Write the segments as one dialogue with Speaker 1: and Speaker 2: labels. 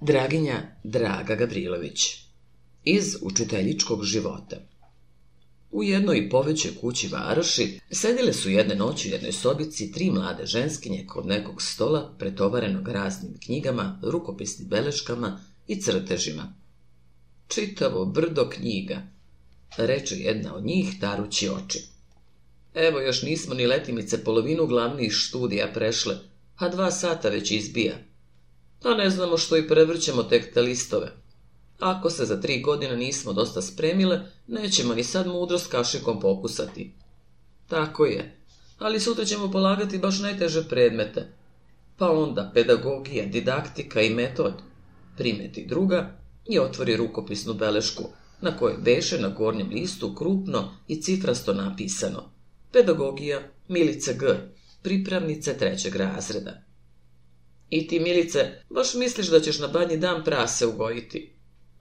Speaker 1: Draginja Draga Gabrilović Iz učiteljičkog života U jednoj povećoj kući varoši sedile su jedne noći u jednoj sobici tri mlade ženskinje kod nekog stola pretovarenog raznim knjigama, rukopisnim beleškama i crtežima. Čitavo brdo knjiga, reče jedna od njih tarući oči. Evo još nismo ni letimice polovinu glavnih studija prešle, a dva sata već izbija da ne znamo što i prevrćemo tek te listove. Ako se za tri godine nismo dosta spremile, nećemo ni sad mudrost s kašikom pokusati. Tako je, ali sutra ćemo polagati baš najteže predmete. Pa onda pedagogija, didaktika i metod. Primeti druga i otvori rukopisnu belešku, na kojoj veše na gornjem listu krupno i cifrasto napisano. Pedagogija Milice G, pripravnice trećeg razreda. I ti, Milice, baš misliš da ćeš na banji dan prase ugojiti?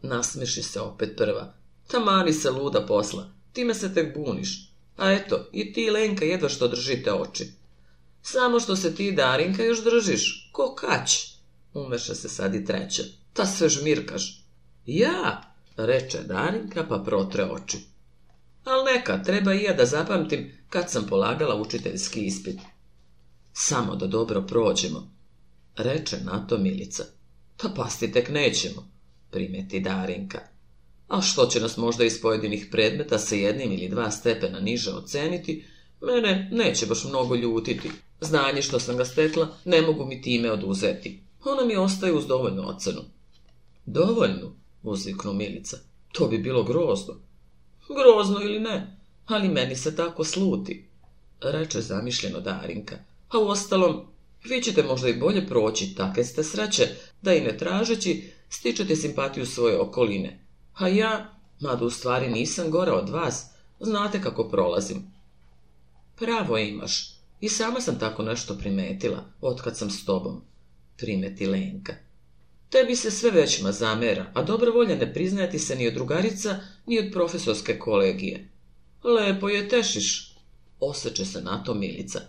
Speaker 1: Nasmiši se opet prva. Tamani se luda posla, time se tek buniš. A eto, i ti, Lenka, jedva što držite oči. Samo što se ti, Darinka, još držiš. Ko kać? Umeša se sad i treće. Ta sve žmirkaš. Ja, reče Darinka, pa protre oči. Al neka, treba i ja da zapamtim kad sam polagala učiteljski ispit. Samo da dobro prođemo, reče na to Milica. Da pasti tek nećemo, primeti Darinka. A što će nas možda iz pojedinih predmeta sa jednim ili dva stepena niže oceniti, mene neće baš mnogo ljutiti. Znanje što sam ga stekla ne mogu mi time oduzeti. Ona mi ostaje uz dovoljnu ocenu. Dovoljnu, uzviknu Milica. To bi bilo grozno. Grozno ili ne, ali meni se tako sluti, reče zamišljeno Darinka. A ostalom... Vi ćete možda i bolje proći takve ste sreće, da i ne tražeći stičete simpatiju svoje okoline. A ja, mada u stvari nisam gora od vas, znate kako prolazim. Pravo imaš, i sama sam tako nešto primetila, otkad sam s tobom, primeti Lenka. Tebi se sve većima zamera, a dobra volja ne priznaje se ni od drugarica, ni od profesorske kolegije. Lepo je tešiš, osjeće se na to Milica.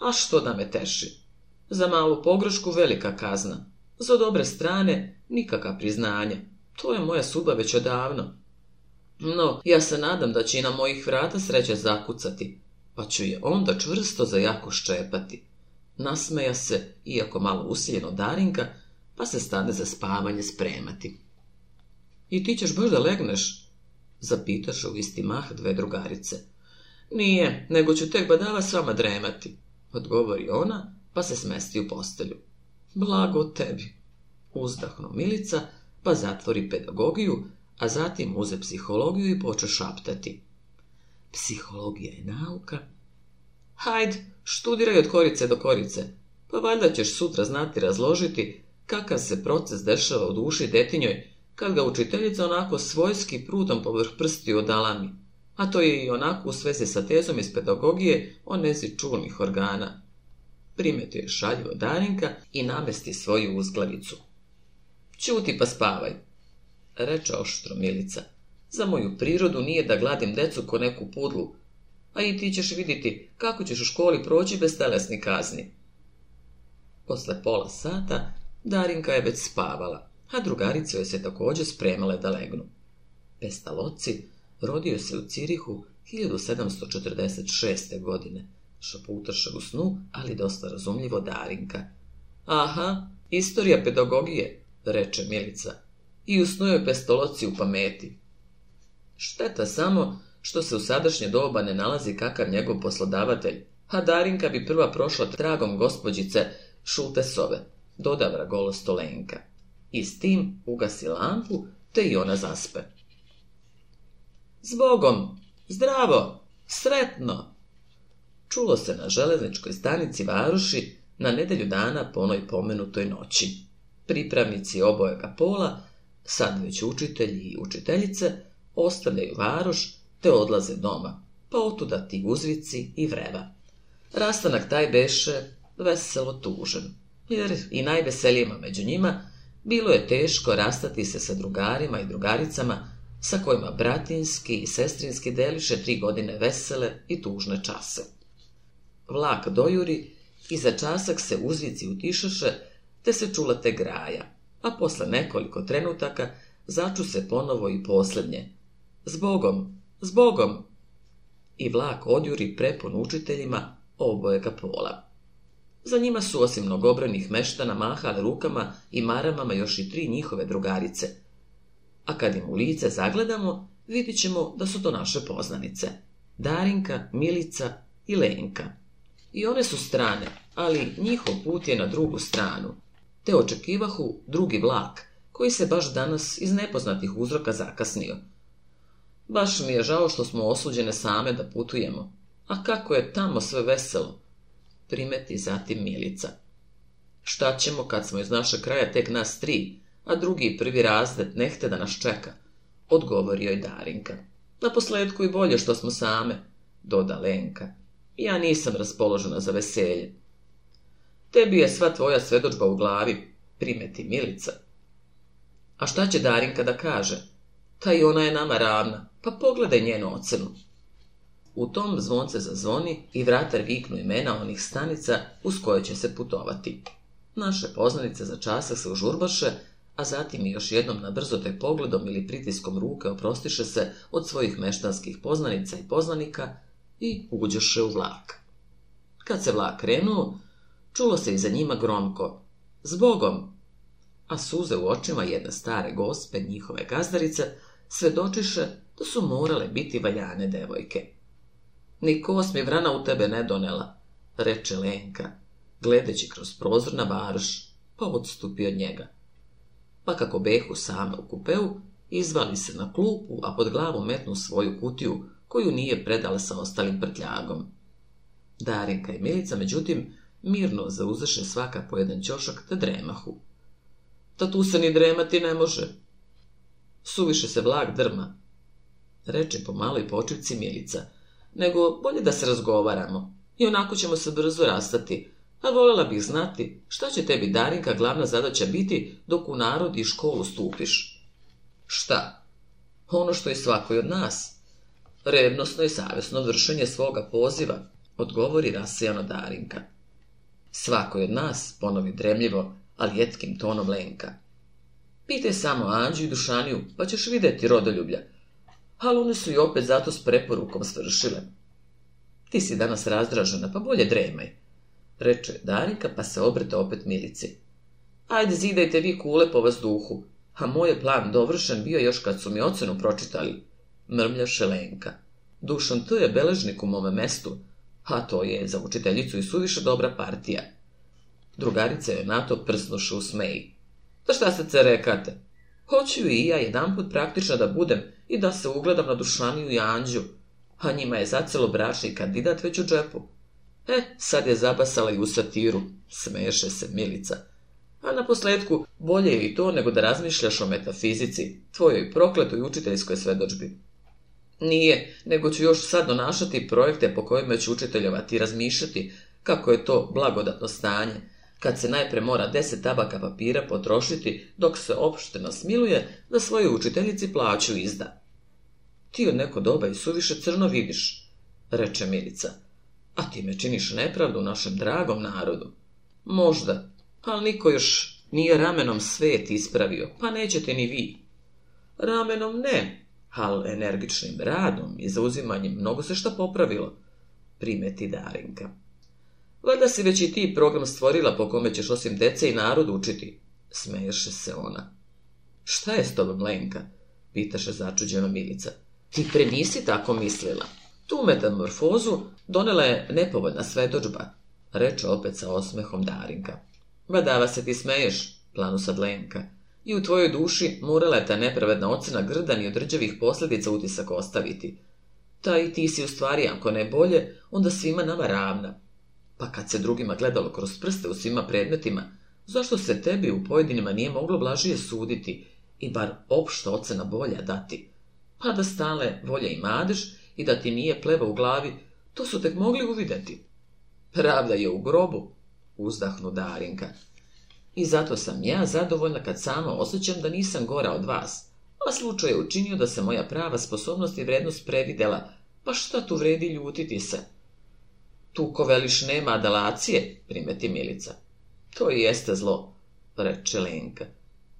Speaker 1: A što da me teši? Za malu pogrešku velika kazna. Za dobre strane nikaka priznanja. To je moja suba već odavno. No, ja se nadam da će i na mojih vrata sreće zakucati, pa ću je onda čvrsto za jako ščepati. Nasmeja se, iako malo usiljeno Darinka, pa se stane za spavanje spremati. I ti ćeš baš da legneš? Zapitaš u isti mah dve drugarice. Nije, nego ću tek badava s vama dremati, odgovori ona, pa se smesti u postelju. Blago tebi, uzdahnu ono, Milica, pa zatvori pedagogiju, a zatim uze psihologiju i poče šaptati. Psihologija je nauka. Hajde, študiraj od korice do korice, pa valjda ćeš sutra znati razložiti kakav se proces dešava u duši detinjoj kad ga učiteljica onako svojski prutom povrh prsti odalami, a to je i onako u svezi sa tezom iz pedagogije o nezi čulnih organa primeti je šalju Darinka i namesti svoju uzglavicu. Ćuti pa spavaj, reče oštro Milica. Za moju prirodu nije da gladim decu ko neku pudlu, a i ti ćeš vidjeti kako ćeš u školi proći bez telesni kazni. Posle pola sata Darinka je već spavala, a drugarice joj se također spremale da legnu. Pestaloci rodio se u Cirihu 1746. godine, Utrše u snu, ali dosta razumljivo Darinka. Aha, istorija pedagogije, reče Milica. I u snu pestoloci u pameti. Šteta samo što se u sadašnje doba ne nalazi kakav njegov poslodavatelj, a Darinka bi prva prošla tragom gospođice Šultesove, dodavra golo stolenka. I s tim ugasi lampu, te i ona zaspe. Zbogom, zdravo, sretno, čulo se na železničkoj stanici Varuši na nedelju dana po onoj pomenutoj noći. Pripravnici obojega pola, sad već učitelji i učiteljice, ostavljaju Varoš te odlaze doma, pa otuda ti uzvici i vreba. Rastanak taj beše veselo tužen, jer i najveselijima među njima bilo je teško rastati se sa drugarima i drugaricama sa kojima bratinski i sestrinski deliše tri godine vesele i tužne čase. Vlak dojuri i za časak se uzvici utišaše, te se čula te graja, a posle nekoliko trenutaka začu se ponovo i posljednje. Zbogom, zbogom! I vlak odjuri prepon učiteljima obojega pola. Za njima su osim mnogobranih meštana mahali rukama i maramama još i tri njihove drugarice. A kad im u lice zagledamo, vidit ćemo da su to naše poznanice. Darinka, Milica i Lenka i one su strane, ali njihov put je na drugu stranu, te očekivahu drugi vlak, koji se baš danas iz nepoznatih uzroka zakasnio. Baš mi je žao što smo osuđene same da putujemo, a kako je tamo sve veselo, primeti zatim Milica. Šta ćemo kad smo iz našeg kraja tek nas tri, a drugi prvi razred nehte da nas čeka, odgovorio je Darinka. Na posledku i bolje što smo same, doda Lenka. Ja nisam raspoložena za veselje. Tebi je sva tvoja svedočba u glavi, primeti Milica. A šta će Darinka da kaže? Ta i ona je nama ravna, pa pogledaj njenu ocenu. U tom zvonce zazvoni i vratar viknu imena onih stanica uz koje će se putovati. Naše poznanice za časa se užurbaše, a zatim još jednom na brzo te pogledom ili pritiskom ruke oprostiše se od svojih meštanskih poznanica i poznanika i uđoše u vlak. Kad se vlak krenuo, čulo se iza njima gromko. Zbogom! A suze u očima jedne stare gospe, njihove gazdarice, svedočiše da su morale biti valjane devojke. Niko osmi vrana u tebe ne donela, reče Lenka, gledeći kroz prozor na varoš, pa odstupi od njega. Pa kako behu same u kupeu, izvali se na klupu, a pod glavu metnu svoju kutiju, koju nije predala sa ostalim prtljagom. Darinka i Milica, međutim, mirno zauzeše svaka po jedan ćošak te dremahu. Ta tu se ni dremati ne može. Suviše se vlak drma, reče po maloj počivci Milica, nego bolje da se razgovaramo. I onako ćemo se brzo rastati, a voljela bih znati šta će tebi, Darinka, glavna zadaća biti dok u narod i školu stupiš. Šta? Ono što je svakoj od nas. Revnosno i savjesno vršenje svoga poziva, odgovori rasijano Darinka. Svako od nas ponovi dremljivo, ali jetkim tonom Lenka. Pitaj samo Anđu i Dušaniju, pa ćeš vidjeti rodoljublja. Ali one su i opet zato s preporukom svršile. Ti si danas razdražena, pa bolje dremaj, reče Darinka, pa se obrta opet Milici. Ajde zidajte vi kule po vas duhu, a moj je plan dovršen bio još kad su mi ocenu pročitali mrmlja Šelenka. Dušan to je beležnik u mome mestu, a to je za učiteljicu i suviše dobra partija. Drugarica je to prsnuša u smeji. Da šta se rekate? Hoću i ja jedanput praktično da budem i da se ugledam na Dušaniju i Anđu, a njima je zacelo brašni kandidat već u džepu. E, sad je zabasala i u satiru, smeše se Milica. A na posledku, bolje je i to nego da razmišljaš o metafizici, tvojoj prokletoj učiteljskoj svedočbi. Nije, nego ću još sad donašati projekte po kojima ću učiteljovati i razmišljati kako je to blagodatno stanje, kad se najpre mora deset tabaka papira potrošiti dok se opšteno smiluje da svoje učiteljici plaću izda. Ti od neko doba i suviše crno vidiš, reče Milica, a ti me činiš nepravdu našem dragom narodu. Možda, ali niko još nije ramenom svet ispravio, pa nećete ni vi. Ramenom ne, Hal, energičnim radom i zauzimanjem mnogo se što popravilo, primeti Darinka. Valjda si već i ti program stvorila po kome ćeš osim dece i narodu učiti, smeješe se ona. Šta je s tobom, Lenka? pitaše začuđeno Milica. Ti pre nisi tako mislila. Tu metamorfozu donela je nepovoljna svedođba, reče opet sa osmehom Darinka. Badava se ti smeješ, planu sad Lenka. I u tvojoj duši morala je ta nepravedna ocena grdan i odrđevih posljedica utisak ostaviti. Ta i ti si u stvari, ako ne bolje, onda svima nama ravna. Pa kad se drugima gledalo kroz prste u svima predmetima, zašto se tebi u pojedinima nije moglo blažije suditi i bar opšta ocena bolja dati? Pa da stale volja i madež i da ti nije pleva u glavi, to su tek mogli uvidjeti. Pravda je u grobu, uzdahnu Darinka. I zato sam ja zadovoljna kad samo osjećam da nisam gora od vas, a slučaj je učinio da se moja prava sposobnost i vrednost previdela, pa šta tu vredi ljutiti se? Tu ko veliš nema adalacije, primeti Milica. To i jeste zlo, reče Lenka.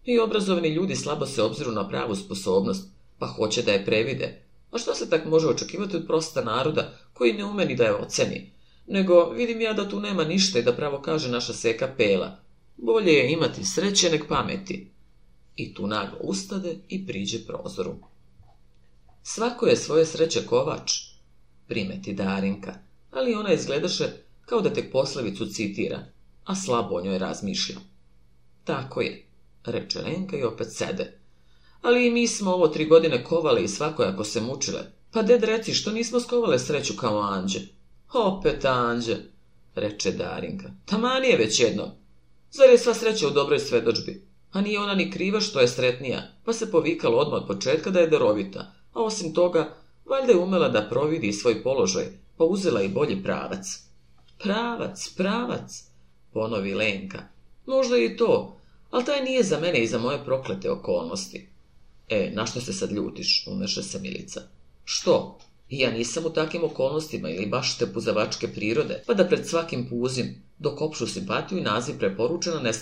Speaker 1: I obrazovni ljudi slabo se obziru na pravu sposobnost, pa hoće da je previde. A pa što se tak može očekivati od prosta naroda, koji ne umeni da je oceni? Nego vidim ja da tu nema ništa i da pravo kaže naša seka pela. Bolje je imati sreće nek pameti. I tu naglo ustade i priđe prozoru. Svako je svoje sreće kovač, primeti Darinka, ali ona izgledaše kao da tek poslovicu citira, a slabo o njoj razmišlja. Tako je, reče Renka i opet sede. Ali i mi smo ovo tri godine kovali i svako svakojako se mučile. Pa ded reci što nismo skovale sreću kao anđe. Opet anđe, reče Darinka. Taman je već jedno. Zar je sva sreća u dobroj svedočbi? A nije ona ni kriva što je sretnija, pa se povikalo odmah od početka da je darovita, a osim toga, valjda je umela da providi svoj položaj, pa uzela i bolji pravac. Pravac, pravac, ponovi Lenka. Možda i to, ali taj nije za mene i za moje proklete okolnosti. E, na što se sad ljutiš, umeše se Milica. Što? I ja nisam u takvim okolnostima ili baš te puzavačke prirode, pa da pred svakim puzim, dok opšu simpatiju i naziv preporučeno ne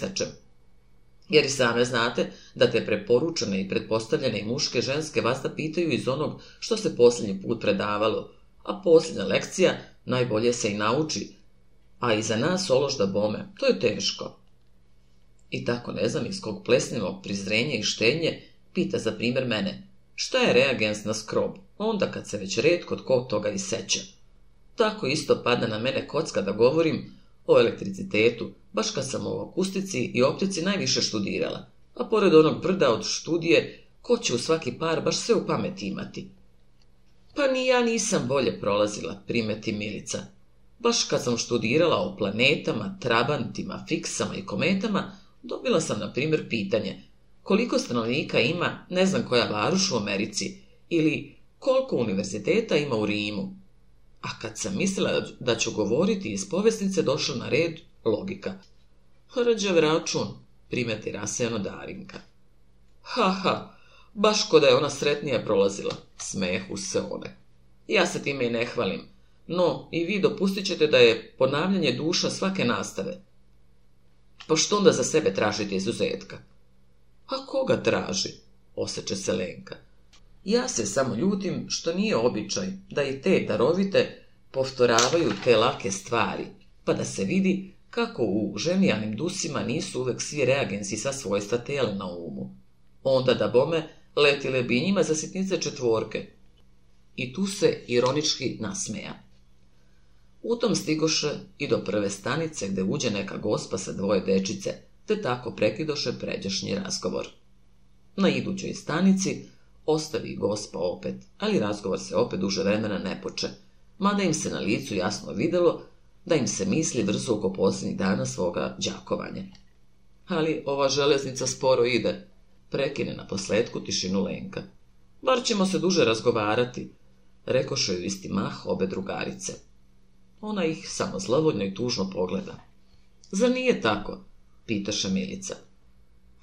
Speaker 1: Jer i same znate da te preporučene i pretpostavljene i muške ženske vas da pitaju iz onog što se posljednji put predavalo, a posljedna lekcija najbolje se i nauči, a i za nas oložda bome, to je teško. I tako ne znam iz kog prizrenje i štenje pita za primjer mene, šta je reagens na skrob, onda kad se već redko tko toga iseče. Tako isto pada na mene kocka da govorim o elektricitetu, baš kad sam o akustici i optici najviše študirala, a pored onog brda od študije, ko će u svaki par baš sve u pameti imati. Pa ni ja nisam bolje prolazila, primeti Milica. Baš kad sam študirala o planetama, trabantima, fiksama i kometama, dobila sam, na primjer, pitanje koliko stanovnika ima ne znam koja varuš u Americi ili koliko univerziteta ima u Rimu. A kad sam mislila da ću govoriti iz povesnice došla na red logika. Hrđav račun, primeti Raseno Darinka. Ha, ha, baš ko da je ona sretnija prolazila, smehu se one. Ja se time i ne hvalim, no i vi dopustit ćete da je ponavljanje duša svake nastave. Pa što onda za sebe tražite izuzetka? A koga traži? Osjeća se Lenka. Ja se samo ljutim što nije običaj da i te darovite povtoravaju te lake stvari, pa da se vidi kako u ženijanim dusima nisu uvek svi reagensi sa svojstva tela na umu. Onda da bome letile bi njima za sitnice četvorke. I tu se ironički nasmeja. U tom stigoše i do prve stanice gde uđe neka gospa sa dvoje dečice – te tako prekidoše pređašnji razgovor. Na idućoj stanici ostavi gospa opet, ali razgovor se opet duže vremena ne poče, mada im se na licu jasno videlo da im se misli vrzu oko posljednjih dana svoga đakovanja. Ali ova železnica sporo ide, prekine na posledku tišinu Lenka. Bar ćemo se duže razgovarati, rekoše ju isti mah obe drugarice. Ona ih samo zlovodno i tužno pogleda. Zar nije tako? pitaše Milica.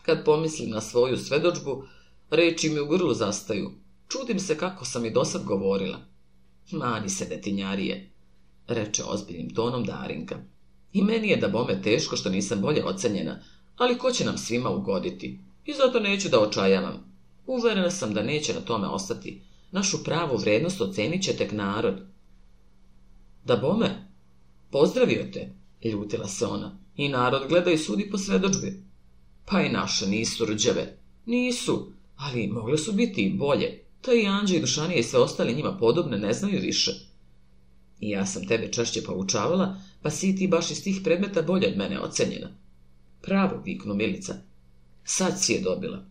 Speaker 1: Kad pomislim na svoju svedočbu, reči mi u grlu zastaju. Čudim se kako sam i dosad govorila. Mani se detinjarije, reče ozbiljnim tonom Darinka. I meni je da bome teško što nisam bolje ocenjena, ali ko će nam svima ugoditi? I zato neću da očajavam. Uverena sam da neće na tome ostati. Našu pravu vrednost ocenit će tek narod. Da bome, pozdravio te, ljutila se ona. I narod gleda i sudi po svedočbi. Pa i naše nisu rđave. Nisu, ali mogle su biti i bolje. To i Anđe i Dušanije i sve ostale njima podobne ne znaju više. I ja sam tebe češće poučavala, pa si ti baš iz tih predmeta bolje od mene ocenjena. Pravo, viknu Milica. Sad si je dobila.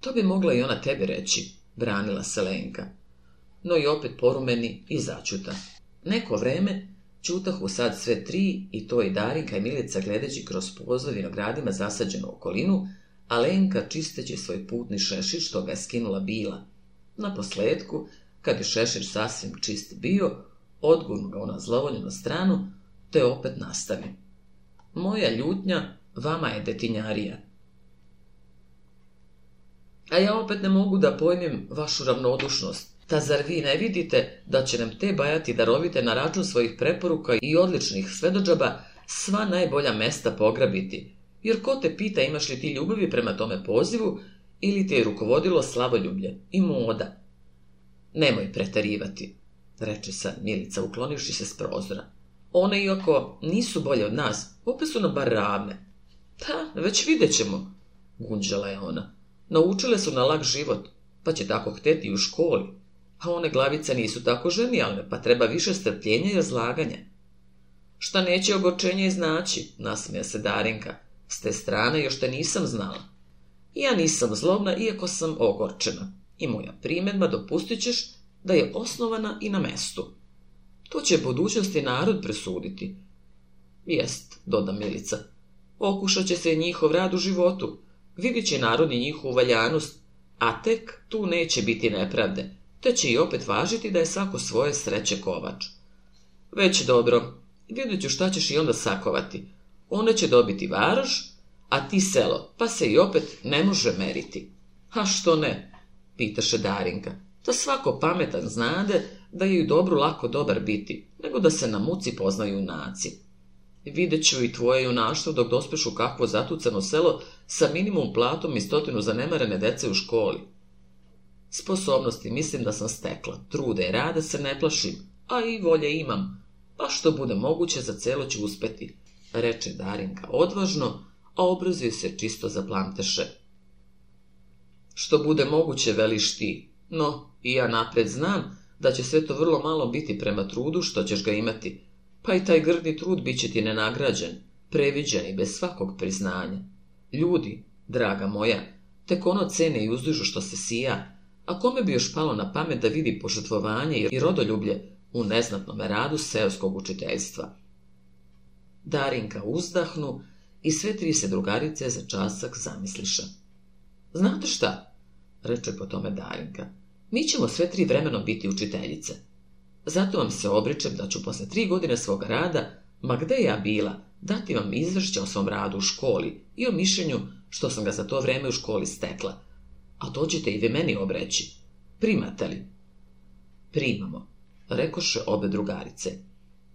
Speaker 1: To bi mogla i ona tebi reći, branila se Lenka. No i opet porumeni i začuta. Neko vreme u sad sve tri, i to i Darinka i Milica gledeći kroz na gradima zasađenu okolinu, a Lenka čisteći svoj putni šešir što ga je skinula bila. Na posledku, kad je šešir sasvim čist bio, odgurnu ga ona na stranu, te opet nastavi. Moja ljutnja vama je detinjarija. A ja opet ne mogu da pojmim vašu ravnodušnost. Ta zar vi ne vidite da će nam te bajati darovite na račun svojih preporuka i odličnih svedođaba sva najbolja mesta pograbiti? Jer ko te pita imaš li ti ljubavi prema tome pozivu ili te je rukovodilo slavoljublje i moda? Nemoj pretarivati, reče sa Milica uklonivši se s prozora. One iako nisu bolje od nas, opet su nam bar ravne. Da, pa, već vidjet ćemo, gunđala je ona. Naučile su na lak život, pa će tako hteti i u školi. A pa one glavice nisu tako ženijalne, pa treba više strpljenja i razlaganja. Šta neće ogorčenje znači, nasmija se Darinka. S te strane još te nisam znala. Ja nisam zlobna, iako sam ogorčena. I moja primjedba dopustit ćeš da je osnovana i na mestu. To će budućnosti narod presuditi. Jest, doda Milica. Okušat će se njihov rad u životu. Vidjet će narod i njihovu valjanost, a tek tu neće biti nepravde te će i opet važiti da je svako svoje sreće kovač. Već dobro, vidjet ću šta ćeš i onda sakovati. One će dobiti varoš, a ti selo, pa se i opet ne može meriti. A što ne? Pitaše Darinka. Da svako pametan znade da je ju dobru lako dobar biti, nego da se na muci poznaju naci. Vidjet ću i tvoje junaštvo dok dospeš u kakvo zatucano selo sa minimum platom i stotinu zanemarene dece u školi. Sposobnosti mislim da sam stekla, trude i rada se ne plašim, a i volje imam, pa što bude moguće za celo ću uspeti, reče Darinka odvažno, a obrazuje se čisto za planteše. Što bude moguće veliš ti, no i ja napred znam da će sve to vrlo malo biti prema trudu što ćeš ga imati, pa i taj grdni trud bit će ti nenagrađen, previđen i bez svakog priznanja. Ljudi, draga moja, tek ono cene i uzdižu što se sija, a kome bi još palo na pamet da vidi požrtvovanje i rodoljublje u neznatnome radu seoskog učiteljstva. Darinka uzdahnu i sve tri se drugarice za časak zamisliša. Znate šta? reče po tome Darinka. Mi ćemo sve tri vremenom biti učiteljice. Zato vam se obričem da ću posle tri godine svoga rada, ma gde ja bila, dati vam izvršće o svom radu u školi i o mišljenju što sam ga za to vreme u školi stekla, a to ćete i vi meni obreći. Primate li? Primamo, rekoše obe drugarice.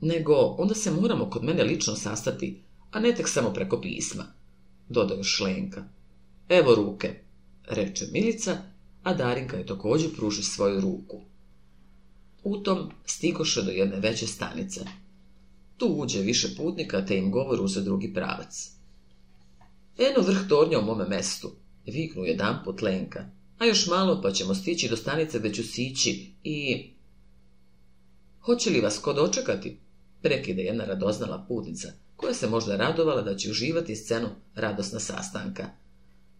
Speaker 1: Nego onda se moramo kod mene lično sastati, a ne tek samo preko pisma, dodao Šlenka. Evo ruke, reče Milica, a Darinka je također pruži svoju ruku. U tom stigoše do jedne veće stanice. Tu uđe više putnika, te im govoru za drugi pravac. Eno vrh tornja u mome mestu, Viknu jedan put Lenka. A još malo pa ćemo stići do stanice gdje ću sići i... Hoće li vas kod dočekati? Prekide jedna radoznala putnica, koja se možda radovala da će uživati scenu radosna sastanka.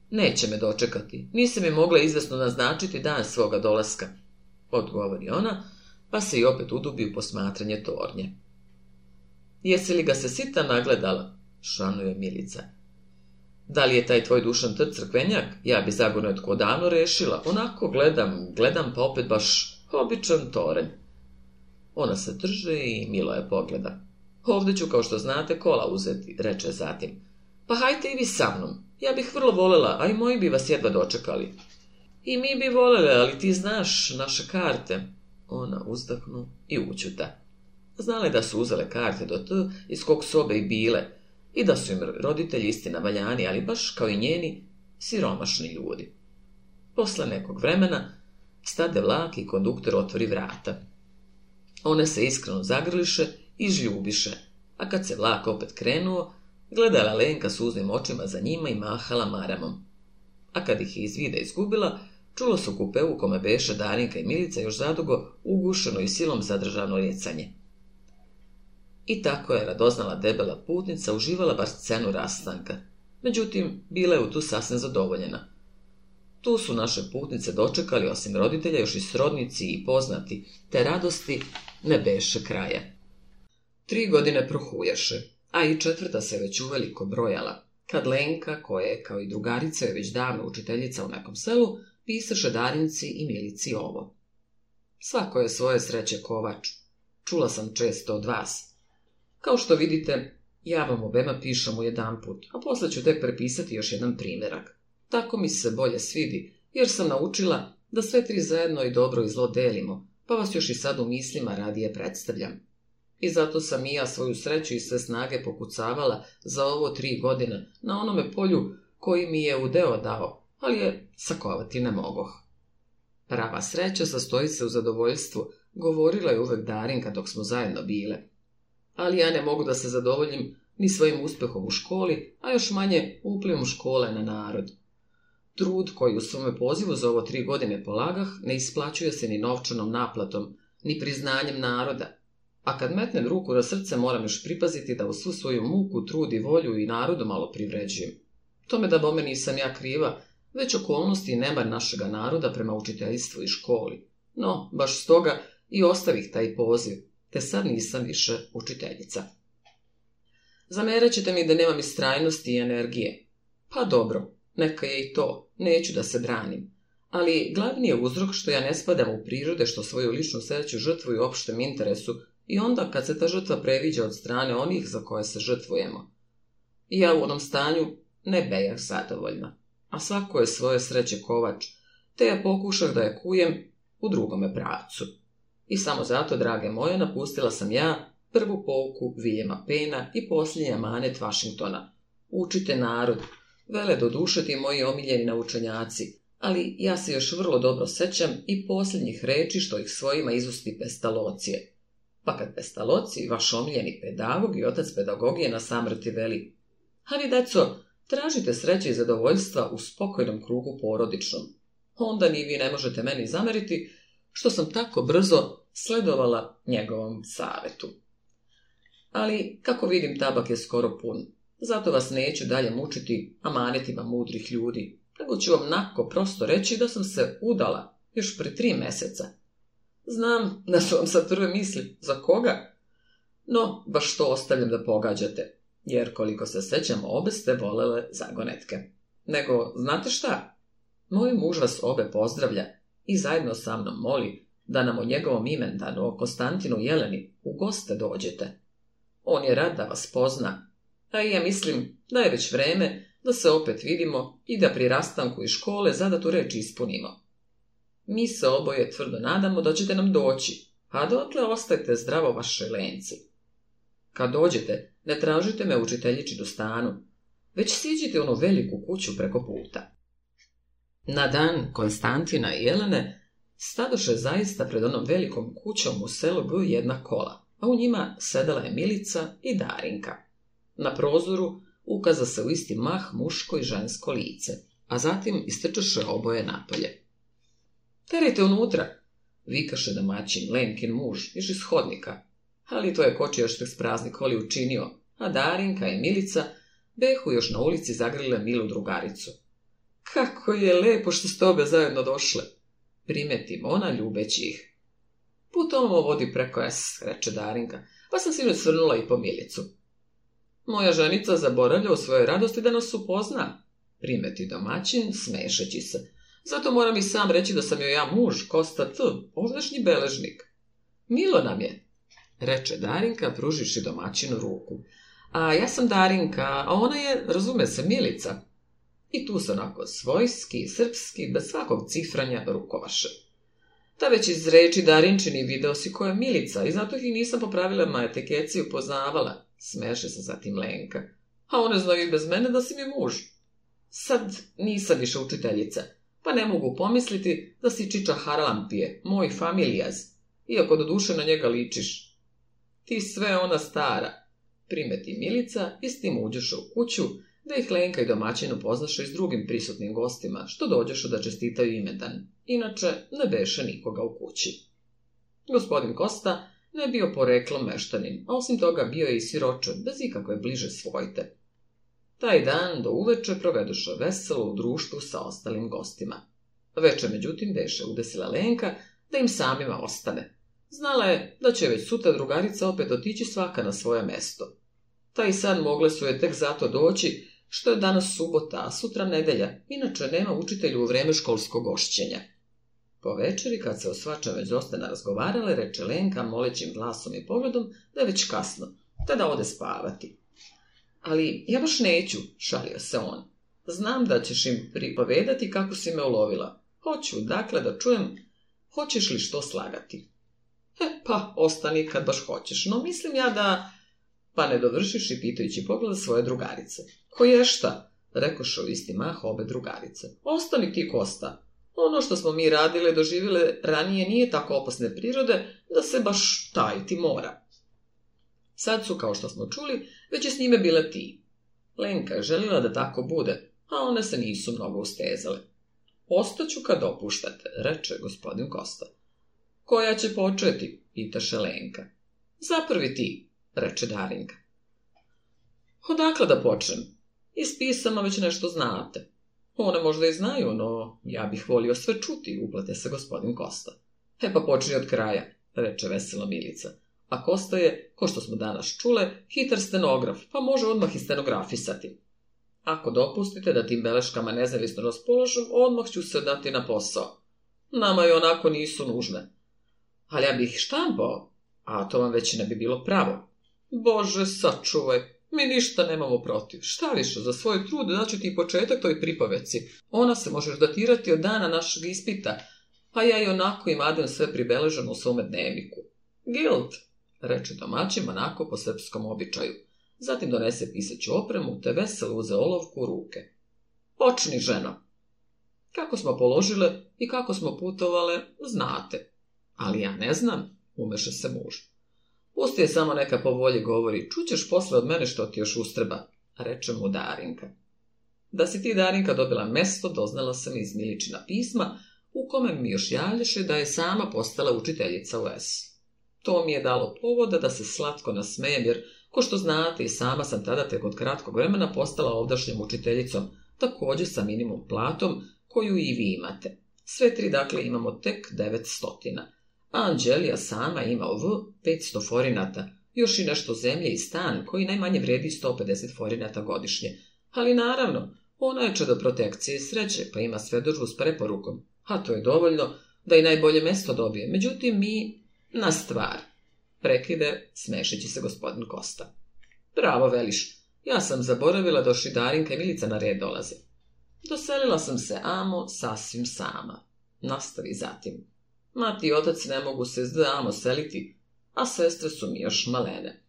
Speaker 1: Neće me dočekati, nisam mi mogla izvesno naznačiti dan svoga dolaska, odgovori ona, pa se i opet udubi u posmatranje tornje. Jesi li ga se sita nagledala? šanuje Milica. Da li je taj tvoj dušan T crkvenjak? Ja bi zagorno tko dano rešila. Onako gledam, gledam pa opet baš običan toren. Ona se drže i milo je pogleda. Ovdje ću, kao što znate, kola uzeti, reče zatim. Pa hajte i vi sa mnom. Ja bih vrlo volela, a i moji bi vas jedva dočekali. I mi bi volele, ali ti znaš naše karte. Ona uzdahnu i učuta. Znali da su uzele karte do T iz kog sobe i bile, i da su im roditelji istina valjani, ali baš kao i njeni, siromašni ljudi. Posle nekog vremena stade vlak i konduktor otvori vrata. One se iskreno zagrliše i žljubiše, a kad se vlak opet krenuo, gledala Lenka suznim očima za njima i mahala maramom. A kad ih je iz vida izgubila, čulo su u kupeu kome beše Darinka i Milica još zadugo ugušeno i silom zadržano ljecanje. I tako je radoznala debela putnica uživala bar scenu rastanka. Međutim, bila je u tu sasvim zadovoljena. Tu su naše putnice dočekali, osim roditelja, još i srodnici i poznati, te radosti ne beše kraja. Tri godine prohuješe, a i četvrta se već uveliko brojala, kad Lenka, koja je kao i drugarica je već davno učiteljica u nekom selu, pisaše Darinci i Milici ovo. Svako je svoje sreće kovač. Čula sam često od vas, kao što vidite, ja vam obema pišem u jedan put, a posle ću tek prepisati još jedan primjerak. Tako mi se bolje svidi, jer sam naučila da sve tri zajedno i dobro i zlo delimo, pa vas još i sad u mislima radije predstavljam. I zato sam i ja svoju sreću i sve snage pokucavala za ovo tri godine na onome polju koji mi je u deo dao, ali je sakovati ne mogoh. Prava sreća sastoji se u zadovoljstvu, govorila je uvek Darinka dok smo zajedno bile, ali ja ne mogu da se zadovoljim ni svojim uspehom u školi, a još manje uplivom škole na narod. Trud koji u svome pozivu za ovo tri godine polagah ne isplaćuje se ni novčanom naplatom, ni priznanjem naroda. A kad metnem ruku na srce moram još pripaziti da u svu svoju muku, trud i volju i narodu malo privređujem. Tome da bome nisam ja kriva, već okolnosti i nemar našega naroda prema učiteljstvu i školi. No, baš stoga i ostavih taj poziv, te sad nisam više učiteljica. Zamerat ćete mi da nemam istrajnosti i energije. Pa dobro, neka je i to, neću da se branim. Ali glavni je uzrok što ja ne spadam u prirode što svoju ličnu sreću žrtvuju opštem interesu i onda kad se ta žrtva previđa od strane onih za koje se žrtvujemo. I ja u onom stanju ne bejah zadovoljna, a svako je svoje sreće kovač, te ja pokušam da je kujem u drugome pravcu. I samo zato, drage moje, napustila sam ja prvu pouku Vijema Pena i posljednja manet Vašingtona. Učite narod. Vele do ti moji omiljeni naučenjaci, ali ja se još vrlo dobro sećam i posljednjih reči što ih svojima izusti pestalocije. Pa kad pestaloci, vaš omiljeni pedagog i otac pedagogije na samrti veli. Ali deco, tražite sreće i zadovoljstva u spokojnom krugu porodičnom. Onda ni vi ne možete meni zameriti, što sam tako brzo sledovala njegovom savetu. Ali, kako vidim, tabak je skoro pun. Zato vas neću dalje mučiti amanetima mudrih ljudi, nego ću vam nako prosto reći da sam se udala još pre tri meseca. Znam da su vam sad prve misli, za koga? No, baš to ostavljam da pogađate, jer koliko se sećam, obe ste volele zagonetke. Nego, znate šta? Moj muž vas obe pozdravlja i zajedno sa mnom moli da nam o njegovom imendanu o Konstantinu Jeleni u goste dođete. On je rad da vas pozna, a i ja mislim da je već vreme da se opet vidimo i da pri rastanku iz škole zadatu reč ispunimo. Mi se oboje tvrdo nadamo da ćete nam doći, a dotle ostajte zdravo vaše lenci. Kad dođete, ne tražite me učiteljiči do stanu, već siđite u onu veliku kuću preko puta. Na dan Konstantina i Jelene stadoše zaista pred onom velikom kućom u selu bio jedna kola, a u njima sedala je Milica i Darinka. Na prozoru ukaza se u isti mah muško i žensko lice, a zatim istrčaše oboje napolje. Terajte unutra, vikaše domaćin Lenkin muž iz ishodnika, ali to je koči još s praznik koli učinio, a Darinka i Milica behu još na ulici zagrile milu drugaricu. Kako je lepo što ste obe zajedno došle, Primetim, ona ljubeći ih. Put vodi preko S, reče Darinka, pa sam sinoć svrnula i po milicu. Moja ženica zaboravlja u svojoj radosti da nas upozna, primeti domaćin, smešeći se. Zato moram i sam reći da sam joj ja muž, Kosta T, oznašnji beležnik. Milo nam je, reče Darinka, pruživši domaćinu ruku. A ja sam Darinka, a ona je, razume se, Milica. I tu se onako svojski i srpski bez svakog cifranja rukovaše. Ta već reči Darinčini video si koja je Milica i zato ih nisam po pravilama etikeciju poznavala, smeše se zatim Lenka. A one znaju i bez mene da si mi muž. Sad nisam više učiteljica, pa ne mogu pomisliti da si Čiča Harlampije, moj familijaz, iako do duše na njega ličiš. Ti sve ona stara, primeti Milica i s tim uđeš u kuću da ih Lenka i domaćin upoznaše i s drugim prisutnim gostima, što dođešu da čestitaju dan. Inače, ne beše nikoga u kući. Gospodin Kosta ne bio poreklom meštanin, a osim toga bio je i siroče, bez ikakve bliže svojte. Taj dan do uveče proveduše veselo u društvu sa ostalim gostima. Veče, međutim, beše udesila Lenka da im samima ostane. Znala je da će već sutra drugarica opet otići svaka na svoje mesto. Taj san mogle su je tek zato doći što je danas subota, a sutra nedelja, inače nema učitelju u vreme školskog ošćenja. Po večeri, kad se osvača svačem već ostana razgovarale, reče Lenka molećim glasom i pogledom da je već kasno, tada ode spavati. Ali ja baš neću, šalio se on. Znam da ćeš im pripovedati kako si me ulovila. Hoću, dakle, da čujem, hoćeš li što slagati? E, pa, ostani kad baš hoćeš, no mislim ja da pa ne i pitajući pogled svoje drugarice. Ko je šta? Rekoše u isti mah obe drugarice. Ostani ti, Kosta. Ono što smo mi radile i doživjele ranije nije tako opasne prirode da se baš tajiti mora. Sad su, kao što smo čuli, već je s njime bila ti. Lenka je željela da tako bude, a one se nisu mnogo ustezale. Ostaću kad opuštate, reče gospodin Kosta. Koja će početi, pitaše Lenka. Zaprvi ti, reče Daring. Odakle da počnem? Iz pisama već nešto znate. One možda i znaju, no ja bih volio sve čuti, uplate se gospodin Kosta. E pa počni od kraja, reče veselo Milica. A Kosta je, ko što smo danas čule, hitar stenograf, pa može odmah i stenografisati. Ako dopustite da tim beleškama nezavisno raspoložem, odmah ću se dati na posao. Nama i onako nisu nužne. Ali ja bih štampao, a to vam već ne bi bilo pravo. Bože, sačuvaj. Mi ništa nemamo protiv. Šta više, za svoj trud znači ti početak toj pripaveci. Ona se možeš datirati od dana našeg ispita, pa ja i onako adem sve pribeleženo u svome dnevniku. Gild, reče domaćin onako po srpskom običaju. Zatim donese pisaću opremu, te veselo uze olovku u ruke. Počni, žena. Kako smo položile i kako smo putovale, znate. Ali ja ne znam, umeše se muž. Pusti je samo neka po volji govori, čućeš posle od mene što ti još ustreba, reče mu Darinka. Da si ti Darinka dobila mesto, doznala sam iz Miličina pisma, u kome mi još javljaše da je sama postala učiteljica u S. To mi je dalo povoda da se slatko nasmejem, jer, ko što znate, i sama sam tada tek od kratkog vremena postala ovdašnjom učiteljicom, također sa minimum platom, koju i vi imate. Sve tri, dakle, imamo tek devet stotina. Anđelija sama ima v 500 forinata, još i nešto zemlje i stan koji najmanje vredi 150 forinata godišnje. Ali naravno, ona je do protekcije sreće, pa ima svedožbu s preporukom, a to je dovoljno da i najbolje mesto dobije. Međutim, mi na stvar, prekide smešići se gospodin Kosta. Bravo, veliš, ja sam zaboravila da Darinka i Milica na red dolaze. Doselila sam se amo sasvim sama. Nastavi zatim. Mati i otac ne mogu se zdamo seliti, a sestre su mi još malene.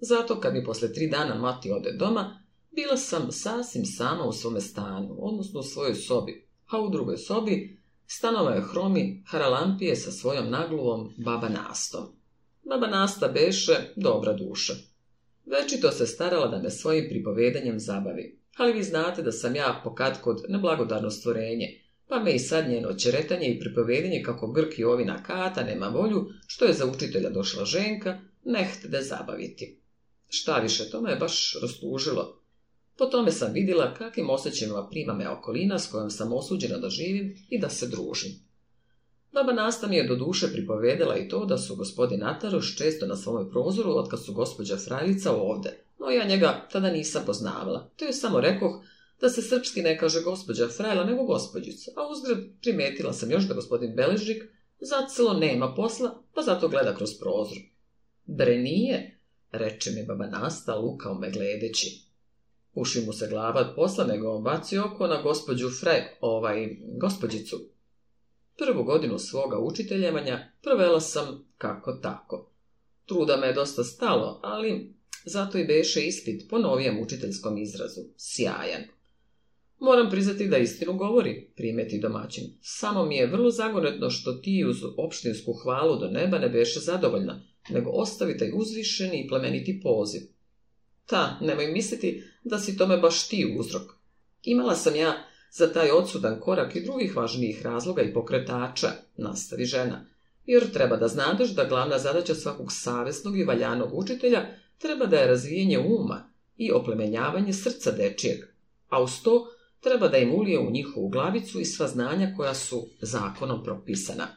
Speaker 1: Zato kad mi posle tri dana mati ode doma, bila sam sasvim sama u svome stanu, odnosno u svojoj sobi, a u drugoj sobi stanova je hromi Haralampije sa svojom nagluvom baba Nastom. Baba Nasta beše dobra duša. Večito se starala da me svojim pripovedanjem zabavi, ali vi znate da sam ja pokad kod neblagodarno stvorenje, pa me i sad njeno čeretanje i pripovedenje kako Grk i ovina Kata nema volju, što je za učitelja došla ženka, ne da zabaviti. Šta više, to me je baš rastužilo. Po tome sam vidjela kakvim osjećajima prima me okolina s kojom sam osuđena da živim i da se družim. Baba Nasta mi je do duše pripovedala i to da su gospodin Ataroš često na svom prozoru otkad su gospođa Frajlica ovde, no ja njega tada nisam poznavala, to je samo rekoh da se srpski ne kaže gospođa frajla nego gospođica, a uzgred primetila sam još da gospodin Beležnik celo nema posla, pa zato gleda kroz prozor. Bre nije, reče mi baba Nasta, lukao me gledeći. Uši mu se glava od posla, nego on baci oko na gospođu Frej, ovaj, gospođicu. Prvu godinu svoga učiteljevanja provela sam kako tako. Truda me je dosta stalo, ali zato i beše ispit po novijem učiteljskom izrazu. Sjajan. Moram priznati da istinu govori, primeti domaćin. Samo mi je vrlo zagonetno što ti uz opštinsku hvalu do neba ne beše zadovoljna, nego ostavi taj uzvišeni i plemeniti poziv. Ta, nemoj misliti da si tome baš ti uzrok. Imala sam ja za taj odsudan korak i drugih važnijih razloga i pokretača, nastavi žena, jer treba da znadeš da glavna zadaća svakog savjesnog i valjanog učitelja treba da je razvijenje uma i oplemenjavanje srca dečijeg, a uz to treba da im ulije u njihovu glavicu i sva znanja koja su zakonom propisana.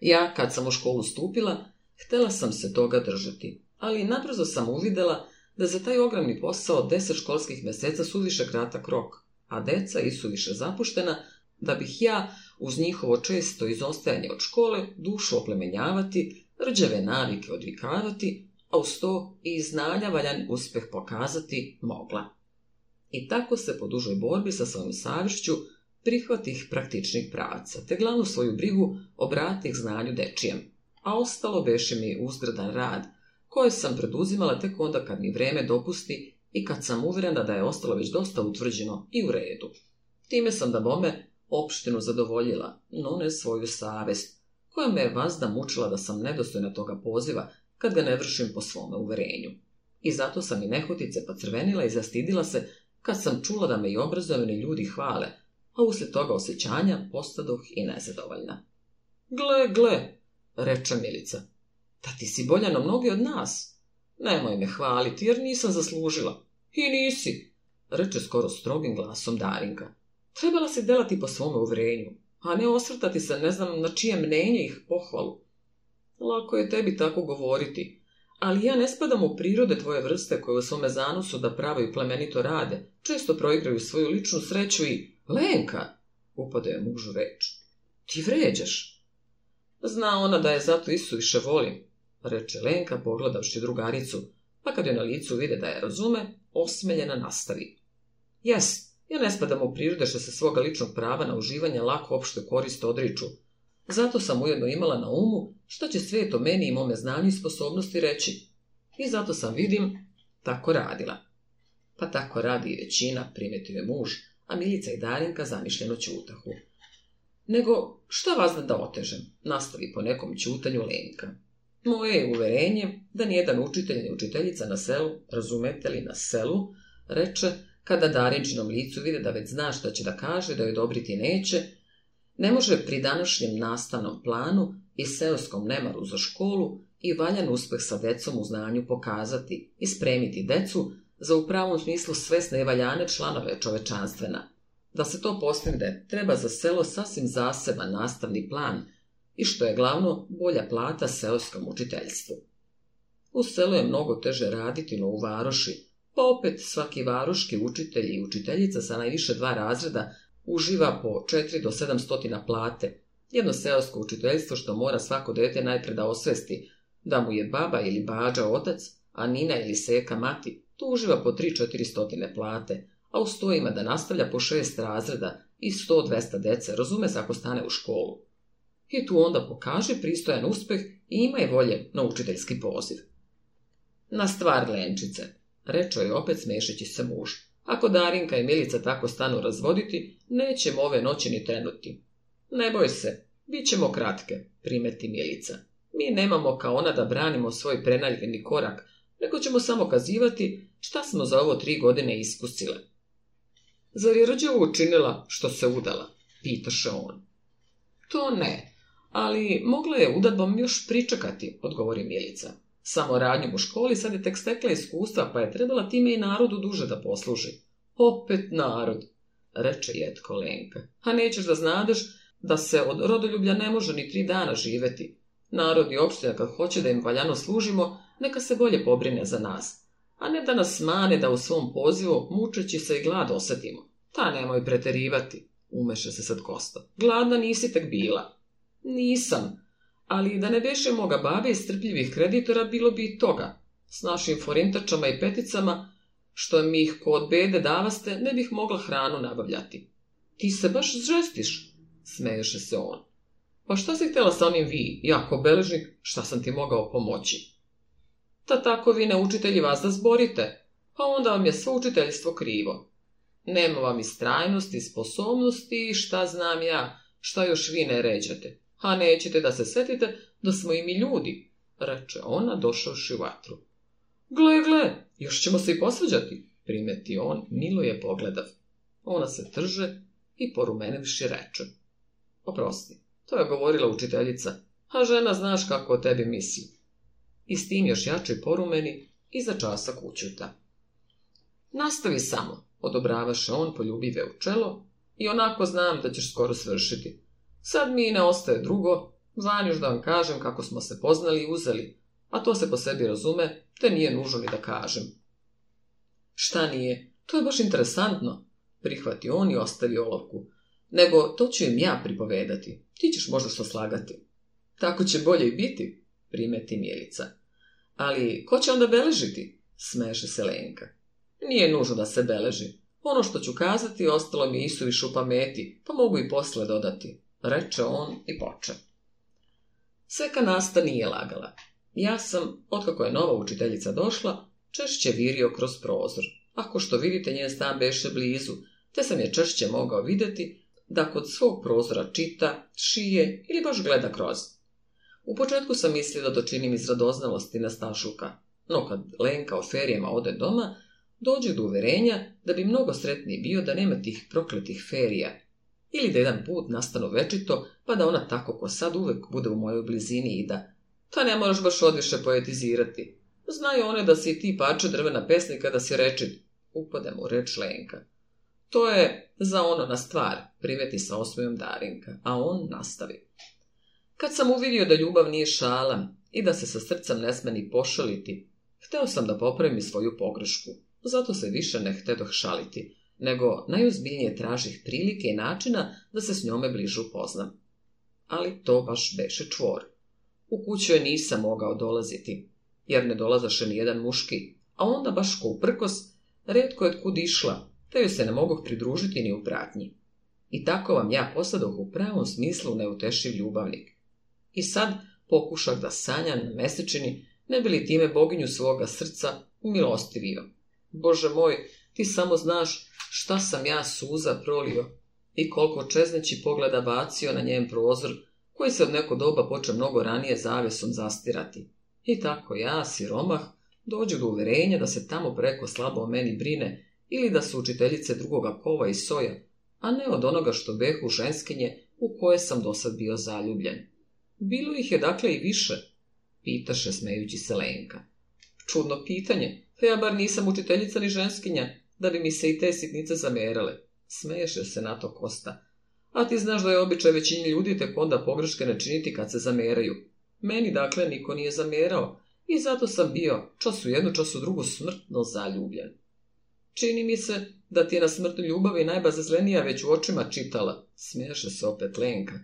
Speaker 1: Ja, kad sam u školu stupila, htela sam se toga držati, ali nabrzo sam uvidjela da za taj ogromni posao deset školskih mjeseca više kratak rok, a deca i su više zapuštena, da bih ja, uz njihovo često izostajanje od škole, dušu oplemenjavati, rđave navike odvikavati, a uz to i znanja valjan uspeh pokazati mogla. I tako se po dužoj borbi sa svojom savješću prihvatih praktičnih pravca, te glavnu svoju brigu obratih znanju dečijem, a ostalo beše mi uzgradan rad, koje sam preduzimala tek onda kad mi vreme dopusti i kad sam uvjerena da je ostalo već dosta utvrđeno i u redu. Time sam da bome opštinu zadovoljila, no ne svoju savest, koja me je vazda mučila da sam nedostojna toga poziva kad ga ne vršim po svome uverenju. I zato sam i nehotice crvenila i zastidila se kad sam čula da me i obrazovani ljudi hvale, a uslijed toga osjećanja postadoh i nezadovoljna.
Speaker 2: Gle, gle, reče Milica, da ti si bolja na mnogi od nas.
Speaker 1: Nemoj me hvaliti, jer nisam zaslužila.
Speaker 2: I nisi, reče skoro strogim glasom Darinka. Trebala si delati po svome uvrenju, a ne osvrtati se ne znam na čije mnenje ih pohvalu.
Speaker 1: Lako je tebi tako govoriti, ali ja ne spadam u prirode tvoje vrste koje u svome zanosu da pravo i plemenito rade, često proigraju svoju ličnu sreću i...
Speaker 2: Lenka! upada je mužu reč. Ti vređaš.
Speaker 1: Zna ona da je zato isuviše volim, reče Lenka pogledavši drugaricu, pa kad je na licu vide da je razume, osmeljena nastavi. Jes, ja ne spadam u prirode što se svoga ličnog prava na uživanje lako opšte koriste odriču. Zato sam ujedno imala na umu što će svijet o meni i mome znanju i sposobnosti reći. I zato sam, vidim, tako radila. Pa tako radi i većina, primetio je muž, a Milica i Darinka zamišljeno čutahu.
Speaker 2: Nego, šta vas da otežem, nastavi po nekom čutanju Lenka.
Speaker 1: Moje je uverenje da nijedan učitelj ni učiteljica na selu, razumete li na selu, reče kada Darinčinom licu vide da već zna šta će da kaže, da joj dobriti neće, ne može pri današnjem nastavnom planu i seoskom nemaru za školu i valjan uspjeh sa decom u znanju pokazati i spremiti decu za u pravom smislu sve valjane članove čovečanstvena. Da se to postigne, treba za selo sasvim zaseban nastavni plan i što je glavno bolja plata seoskom učiteljstvu. U selu je mnogo teže raditi no u varoši, pa opet svaki varoški učitelj i učiteljica sa najviše dva razreda uživa po 4 do 700 plate, jedno seosko učiteljstvo što mora svako dete najpre da osvesti, da mu je baba ili bađa otac, a Nina ili Seka mati, tu uživa po 3-4 stotine plate, a uz stojima da nastavlja po šest razreda i 100-200 dece, razume se ako stane u školu. I tu onda pokaže pristojan uspeh i ima je volje na učiteljski poziv.
Speaker 2: Na stvar Lenčice, rečo je opet smešeći se muž. Ako Darinka i Milica tako stanu razvoditi, nećemo ove noći ni trenuti.
Speaker 1: Ne boj se, bit ćemo kratke, primeti Milica. Mi nemamo kao ona da branimo svoj prenaljeni korak, nego ćemo samo kazivati šta smo za ovo tri godine iskusile.
Speaker 2: Zar je Rđevo učinila što se udala? Pitaše on.
Speaker 1: To ne, ali mogla je udadbom još pričekati, odgovori Milica. Samo samoradnjom u školi sad je tek stekla iskustva, pa je trebala time i narodu duže da posluži.
Speaker 2: Opet narod, reče jetko Lenka.
Speaker 1: A nećeš da znadeš da se od rodoljublja ne može ni tri dana živeti. Narod i opština kad hoće da im valjano služimo, neka se bolje pobrine za nas. A ne da nas mane da u svom pozivu mučeći se i glad osetimo.
Speaker 2: Ta nemoj preterivati, umeše se sad Kosta. Gladna nisi tek bila.
Speaker 1: Nisam, ali da ne veše moga bave i strpljivih kreditora bilo bi i toga, s našim forintačama i peticama, što mi ih kod bede davaste, ne bih mogla hranu nabavljati.
Speaker 2: Ti se baš zžestiš, smeješe se on.
Speaker 1: Pa šta si htjela sa onim vi, jako beležnik, šta sam ti mogao pomoći? Ta tako vi naučitelji vas da zborite, pa onda vam je svo učiteljstvo krivo. Nema vam i strajnosti, i sposobnosti, šta znam ja, šta još vi ne ređate. A nećete da se setite da smo i mi ljudi, reče ona došavši u vatru.
Speaker 2: Gle, gle, još ćemo se i posveđati, primeti on, milo je pogledav. Ona se trže i porumenevši reče.
Speaker 1: Oprosti, to je govorila učiteljica, a žena znaš kako o tebi misli. I s tim još jače porumeni i za časa kućuta. Nastavi samo, odobravaše on poljubive u čelo i onako znam da ćeš skoro svršiti. Sad mi ne ostaje drugo, znam još da vam kažem kako smo se poznali i uzeli, a to se po sebi razume, te nije nužno ni da kažem.
Speaker 2: Šta nije, to je baš interesantno, prihvati on i ostavi olovku. Nego, to ću im ja pripovedati, ti ćeš možda što slagati.
Speaker 1: Tako će bolje i biti, primeti Milica.
Speaker 2: Ali, ko će onda beležiti? smeže se Lenka.
Speaker 1: Nije nužno da se beleži. Ono što ću kazati ostalo mi isuviš u pameti, pa mogu i posle dodati reče on i poče. Seka nasta nije lagala. Ja sam, otkako je nova učiteljica došla, češće virio kroz prozor. Ako što vidite, njen stan beše blizu, te sam je češće mogao vidjeti da kod svog prozora čita, šije ili baš gleda kroz. U početku sam mislila da to iz radoznalosti na Stašuka, no kad Lenka o ferijama ode doma, dođe do uverenja da bi mnogo sretniji bio da nema tih prokletih ferija, ili da jedan put nastanu večito, pa da ona tako ko sad uvek bude u mojoj blizini i da
Speaker 2: ta ne moraš baš odviše poetizirati. Znaju one da si ti pače drvena pesnika da si reči, upade u reč Lenka.
Speaker 1: To je za ono na stvar, primeti sa osmijom Darinka, a on nastavi. Kad sam uvidio da ljubav nije šala i da se sa srcem ne smeni pošaliti, hteo sam da popravim svoju pogrešku, zato se više ne htedoh šaliti, nego najozbiljnije tražih prilike i načina da se s njome bližu poznam. Ali to baš beše čvor. U kuću je nisam mogao dolaziti, jer ne dolazaše ni jedan muški, a onda baš ko uprkos, redko je kud išla, te joj se ne mogu pridružiti ni u pratnji. I tako vam ja posadoh u pravom smislu neutešiv ljubavnik. I sad pokušak da sanjan na mesečini ne bi li time boginju svoga srca umilostivio. Bože moj, ti samo znaš šta sam ja suza prolio i koliko čezneći pogleda bacio na njen prozor, koji se od neko doba poče mnogo ranije zavesom zastirati. I tako ja, siromah, dođu do uverenja da se tamo preko slabo o meni brine ili da su učiteljice drugoga kova i soja, a ne od onoga što behu ženskinje u koje sam dosad bio zaljubljen.
Speaker 2: Bilo ih je dakle i više, pitaše smejući se Lenka.
Speaker 1: Čudno pitanje, pa ja bar nisam učiteljica ni ženskinja, da bi mi se i te sitnice zamjerale. Smeješe se na to Kosta.
Speaker 2: A ti znaš da je običaj većini ljudi tek onda pogreške ne činiti kad se zameraju. Meni dakle niko nije zamerao i zato sam bio čas u jednu, čas u drugu smrtno zaljubljen. Čini mi se da ti je na smrtu ljubavi najbazazlenija već u očima čitala. Smiješe se opet Lenka.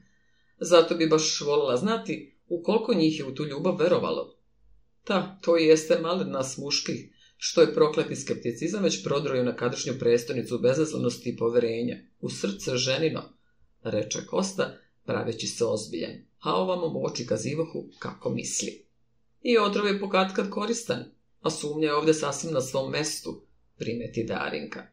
Speaker 2: Zato bi baš voljela znati koliko njih je u tu ljubav verovalo.
Speaker 1: Ta, to jeste malen nas muških, što je prokleti skepticizam već prodroju na kadršnju prestonicu bezazlenosti i poverenja, u srce ženino, reče Kosta, praveći se ozbiljen, a ovamo mu oči kazivahu kako misli. I otrov je pokatkad koristan, a sumnja je ovdje sasvim na svom mestu, primeti Darinka.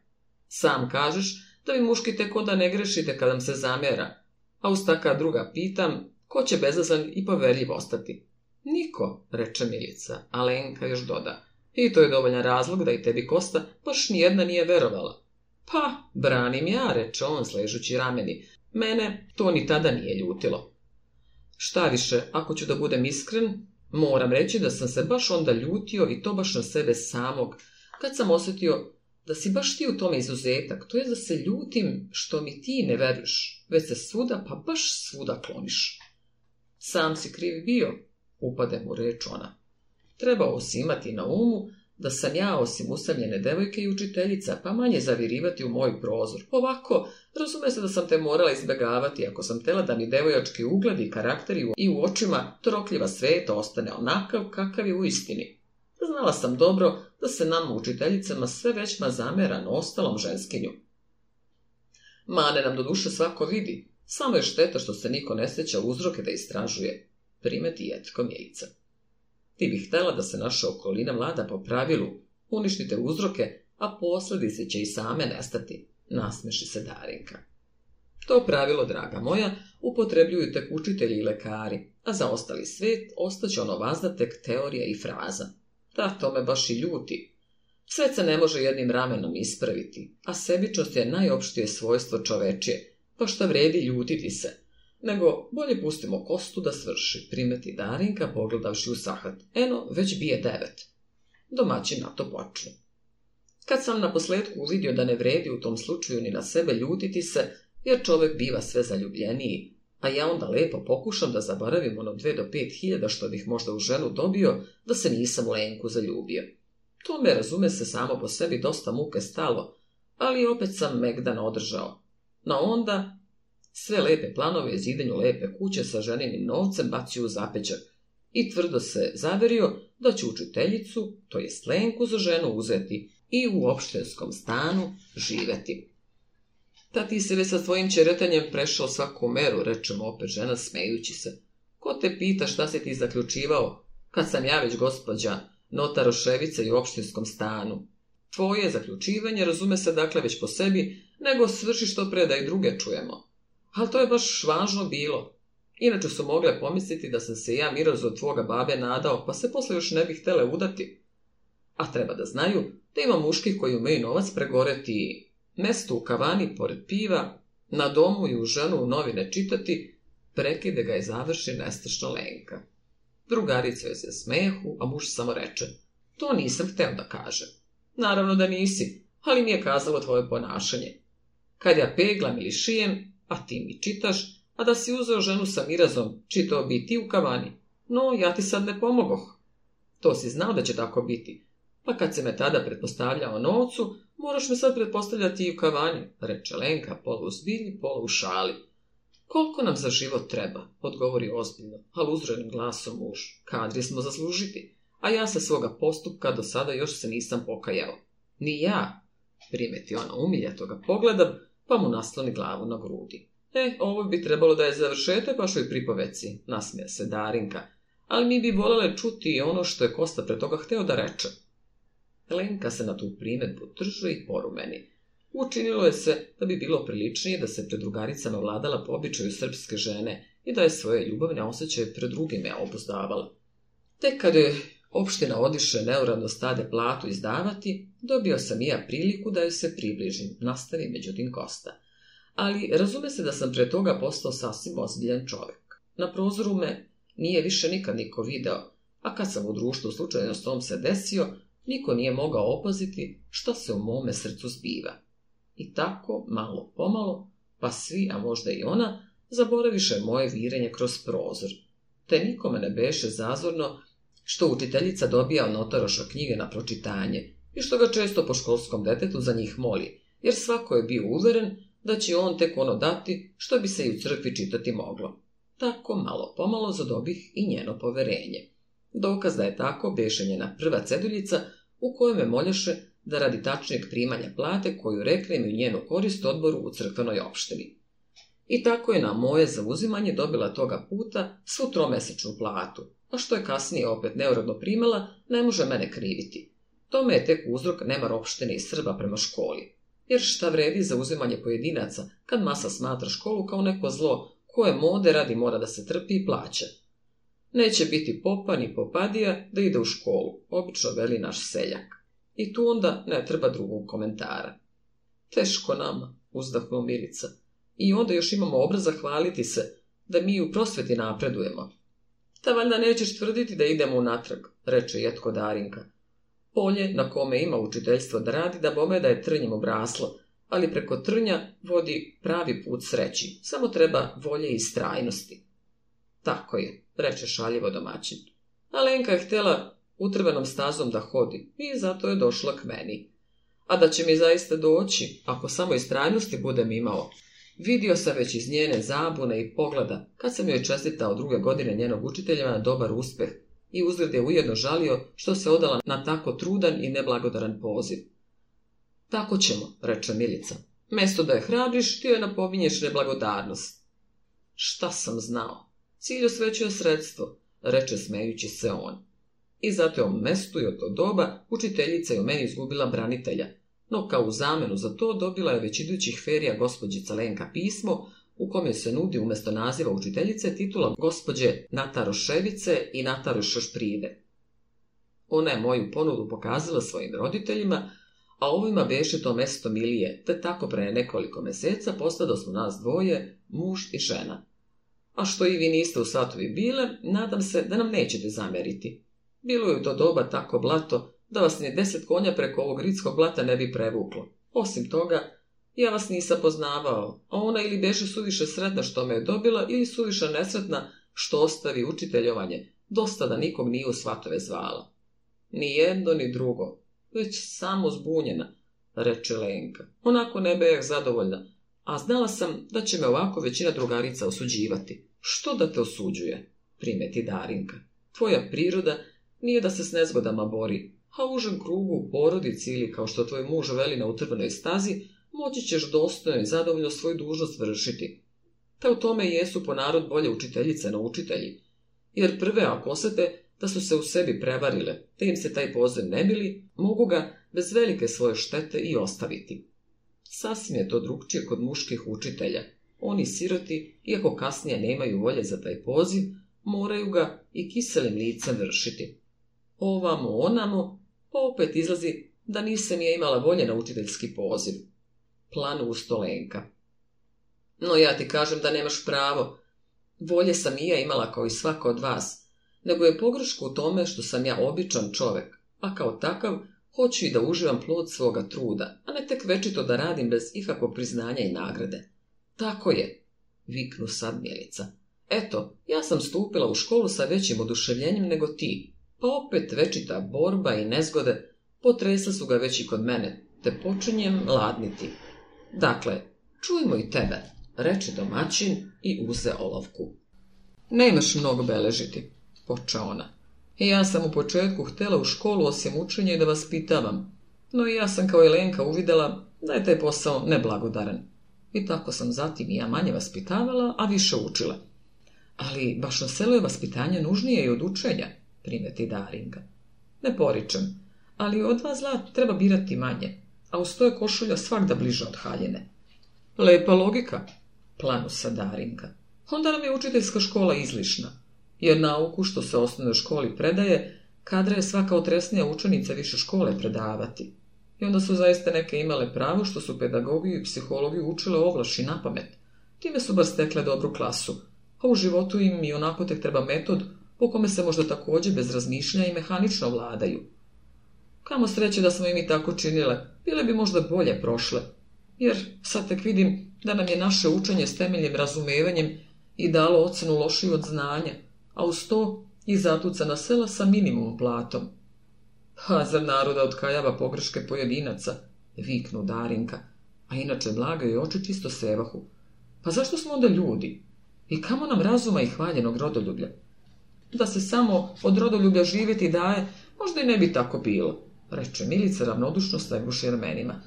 Speaker 1: Sam kažeš da vi muški tek onda ne grešite kad vam se zamjera, a uz taka druga pitam, ko će bezazlen i poverljiv ostati?
Speaker 2: Niko, reče Milica, a Lenka još doda – i to je dovoljan razlog da i tebi Kosta baš nijedna nije verovala.
Speaker 1: Pa, branim ja, reče on sležući rameni. Mene to ni tada nije ljutilo. Šta više, ako ću da budem iskren, moram reći da sam se baš onda ljutio i to baš na sebe samog, kad sam osjetio da si baš ti u tome izuzetak, to je da se ljutim što mi ti ne veriš, već se svuda, pa baš svuda kloniš.
Speaker 2: Sam si kriv bio, upade mu reč ona.
Speaker 1: Trebao si imati na umu da sam ja osim usamljene devojke i učiteljica, pa manje zavirivati u moj prozor. Ovako, razume se da sam te morala izbjegavati ako sam tela da mi devojački ugled i karakter i u očima trokljiva sveta ostane onakav kakav je u istini. Znala sam dobro da se nam učiteljicama sve već zamera na ostalom ženskinju.
Speaker 2: Mane nam do duše svako vidi, samo je šteta što se niko ne sjeća uzroke da istražuje, primeti jetkom mjejica. Ti bi htjela da se naša okolina vlada po pravilu, uništite uzroke, a posljedice će i same nestati, nasmeši se Darinka.
Speaker 1: To pravilo, draga moja, upotrebljuju tek učitelji i lekari, a za ostali svet ostaće ono vazda tek teorija i fraza. Da, to me baš i ljuti. Sve se ne može jednim ramenom ispraviti, a sebičnost je najopštije svojstvo čovečije, pa što vredi ljutiti se, nego bolje pustimo kostu da svrši, primeti Darinka pogledavši u sahat. Eno, već bije devet. Domaći na to počne. Kad sam na posledku uvidio da ne vredi u tom slučaju ni na sebe ljutiti se, jer čovjek biva sve zaljubljeniji, a ja onda lepo pokušam da zaboravim ono dve do pet hiljada što bih možda u ženu dobio, da se nisam u Lenku zaljubio. To me razume se samo po sebi dosta muke stalo, ali opet sam Megdan održao. No onda, sve lepe planove zidenju zidanju lepe kuće sa ženinim novcem bacio u zapećak i tvrdo se zaverio da će učiteljicu, to je slenku za ženu uzeti i u opštenskom stanu živeti.
Speaker 2: ti se već sa svojim čeretanjem prešao svaku meru, reče mu opet žena smejući se. Ko te pita šta si ti zaključivao, kad sam ja već gospođa notaroševica i u opštinskom stanu? Tvoje zaključivanje razume se dakle već po sebi, nego svrši što pre da i druge čujemo
Speaker 1: ali to je baš važno bilo. Inače su mogle pomisliti da sam se ja mirozu od tvoga babe nadao, pa se posle još ne bi htjele udati. A treba da znaju da ima muški koji umeju novac pregoreti mesto u kavani pored piva, na domu i u ženu u novine čitati, prekide ga i završi nestašna lenka.
Speaker 2: Drugarica je se smehu, a muž samo reče,
Speaker 1: to nisam htio da kažem.
Speaker 2: Naravno da nisi, ali mi je kazalo tvoje ponašanje. Kad ja peglam ili šijem, a ti mi čitaš, a da si uzeo ženu sa mirazom, čitao bi ti u kavani. No, ja ti sad ne pomogoh. To si znao da će tako biti. Pa kad se me tada pretpostavljao novcu, moraš me sad pretpostavljati i u kavani, reče Lenka, polu u zbilji, u šali.
Speaker 1: Koliko nam za život treba, odgovori ozbiljno, ali uzrenim glasom muž. Kadri smo zaslužiti, a ja se svoga postupka do sada još se nisam pokajao. Ni ja, primeti ona umilja toga pogledam, pa mu nasloni glavu na grudi.
Speaker 2: E, ovo bi trebalo da je završete vašoj pripoveci, nasmija se Darinka, ali mi bi volele čuti i ono što je Kosta pre toga hteo da reče.
Speaker 1: Lenka se na tu primetbu drže i porumeni. Učinilo je se da bi bilo priličnije da se pred drugaricama vladala po običaju srpske žene i da je svoje ljubavne osjećaje pred drugime opozdavala. Tek kad je opština odiše neuradno stade platu izdavati, dobio sam i ja priliku da joj se približim, nastavi međutim Kosta. Ali razume se da sam pre toga postao sasvim ozbiljan čovjek. Na prozoru me nije više nikad niko video, a kad sam u društvu slučajno s tom se desio, niko nije mogao opaziti što se u mome srcu zbiva. I tako, malo pomalo, pa svi, a možda i ona, zaboraviše moje virenje kroz prozor, te nikome ne beše zazorno što učiteljica dobija od notaroša knjige na pročitanje i što ga često po školskom detetu za njih moli, jer svako je bio uveren da će on tek ono dati što bi se i u crkvi čitati moglo. Tako malo pomalo zadobih i njeno poverenje. Dokaz da je tako beše njena prva ceduljica u kojoj me molješe da radi tačnijeg primanja plate koju rekne njenu korist odboru u crkvenoj opštini. I tako je na moje zauzimanje dobila toga puta svu tromesečnu platu, a što je kasnije opet neurodno primala, ne može mene kriviti. Tome je tek uzrok nemar opštine i Srba prema školi. Jer šta vredi za uzimanje pojedinaca kad masa smatra školu kao neko zlo koje mode radi mora da se trpi i plaće. Neće biti popa ni popadija da ide u školu, obično veli naš seljak. I tu onda ne treba drugog komentara.
Speaker 2: Teško nama, uzdahnuo Mirica. I onda još imamo obraza hvaliti se da mi u prosveti napredujemo.
Speaker 1: Da valjda nećeš tvrditi da idemo unatrag, reče jetko Darinka. Polje na kome ima učiteljstvo da radi, da bome da je trnjem obraslo, ali preko trnja vodi pravi put sreći, samo treba volje i strajnosti.
Speaker 2: Tako je, reče šaljivo domaćin.
Speaker 1: Alenka je htjela utrvenom stazom da hodi i zato je došla k meni. A da će mi zaista doći, ako samo strajnosti budem imao. Vidio sam već iz njene zabune i pogleda, kad sam joj čestitao druge godine njenog učitelja na dobar uspeh i uzgled je ujedno žalio što se odala na tako trudan i neblagodaran poziv.
Speaker 2: Tako ćemo, reče Milica. Mesto da je hrabriš, ti joj napominješ neblagodarnost.
Speaker 1: Šta sam znao? Cilj osvećuje sredstvo, reče smejući se on. I zato je o mestu i od to doba učiteljica je u meni izgubila branitelja, no kao u zamenu za to dobila je već idućih ferija gospođica Lenka pismo u kome se nudi umjesto naziva učiteljice titula gospođe Nataroševice i Natarošošpride. Ona je moju ponudu pokazala svojim roditeljima, a ovima beše to mesto milije, te tako pre nekoliko meseca postado smo nas dvoje, muž i žena. A što i vi niste u satovi bile, nadam se da nam nećete zameriti. Bilo je u to doba tako blato da vas ni deset konja preko ovog ritskog blata ne bi prevuklo. Osim toga, ja vas nisam poznavao, a ona ili beže suviše sretna što me je dobila ili suviše nesretna što ostavi učiteljovanje, dosta da nikog nije u svatove zvala.
Speaker 2: Ni jedno ni drugo, već samo zbunjena, reče Lenka. Onako ne bejah zadovoljna, a znala sam da će me ovako većina drugarica osuđivati.
Speaker 1: Što da te osuđuje, primeti Darinka. Tvoja priroda nije da se s nezgodama bori, a u užem krugu u porodici ili kao što tvoj muž veli na utrvenoj stazi, moći ćeš dostojno i zadovoljno svoju dužnost vršiti. Te u tome jesu po narod bolje učiteljice na učitelji, jer prve ako osete da su se u sebi prevarile, te im se taj poziv ne bili, mogu ga bez velike svoje štete i ostaviti. Sasvim je to drugčije kod muških učitelja. Oni siroti, iako kasnije nemaju volje za taj poziv, moraju ga i kiselim licem vršiti. Ovamo onamo pa opet izlazi da nisam je imala volje na učiteljski poziv. Planu u stolenka. No ja ti kažem da nemaš pravo. Volje sam i ja imala kao i svako od vas, nego je pogreška u tome što sam ja običan čovek, a kao takav hoću i da uživam plod svoga truda, a ne tek večito da radim bez ikakvog priznanja i nagrade.
Speaker 2: Tako je, viknu sad Mjelica. Eto, ja sam stupila u školu sa većim oduševljenjem nego ti, pa opet večita borba i nezgode potresle su ga već i kod mene, te počinjem ladniti. Dakle, čujmo i tebe, reče domaćin i uze olovku.
Speaker 1: Nemaš mnogo beležiti, počeo ona. E, ja sam u početku htela u školu osim učenja i da vas pitavam, no i ja sam kao Jelenka uvidjela da je taj posao neblagodaran. I tako sam zatim i ja manje vaspitavala, a više učila.
Speaker 2: Ali baš na selu je vaspitanje nužnije i od učenja primeti Daringa.
Speaker 1: Ne poričem, ali od dva zla treba birati manje, a uz to je košulja svakda bliže od haljene.
Speaker 2: Lepa logika, planu sa daringa.
Speaker 1: Onda nam je učiteljska škola izlišna, jer nauku što se osnovnoj školi predaje, kadra je svaka otresnija učenica više škole predavati. I onda su zaista neke imale pravo što su pedagogiju i psihologiju učile oglaši na pamet. Time su bar stekle dobru klasu, a u životu im i onako tek treba metod po kome se možda također bez razmišljanja i mehanično vladaju. Kamo sreće da smo i mi tako činile, bile bi možda bolje prošle, jer sad tek vidim da nam je naše učenje s temeljnim razumevanjem i dalo ocenu lošiju od znanja, a uz to i zatucana sela sa minimum platom.
Speaker 2: Pa za naroda otkajava pogreške pojedinaca, viknu Darinka, a inače blaga i oči čisto sevahu. Pa zašto smo onda ljudi? I kamo nam razuma i hvaljenog rodoljublja?
Speaker 1: da se samo od rodoljublja živjeti daje, možda i ne bi tako bilo, reče Milica ravnodušno sleguši armenima.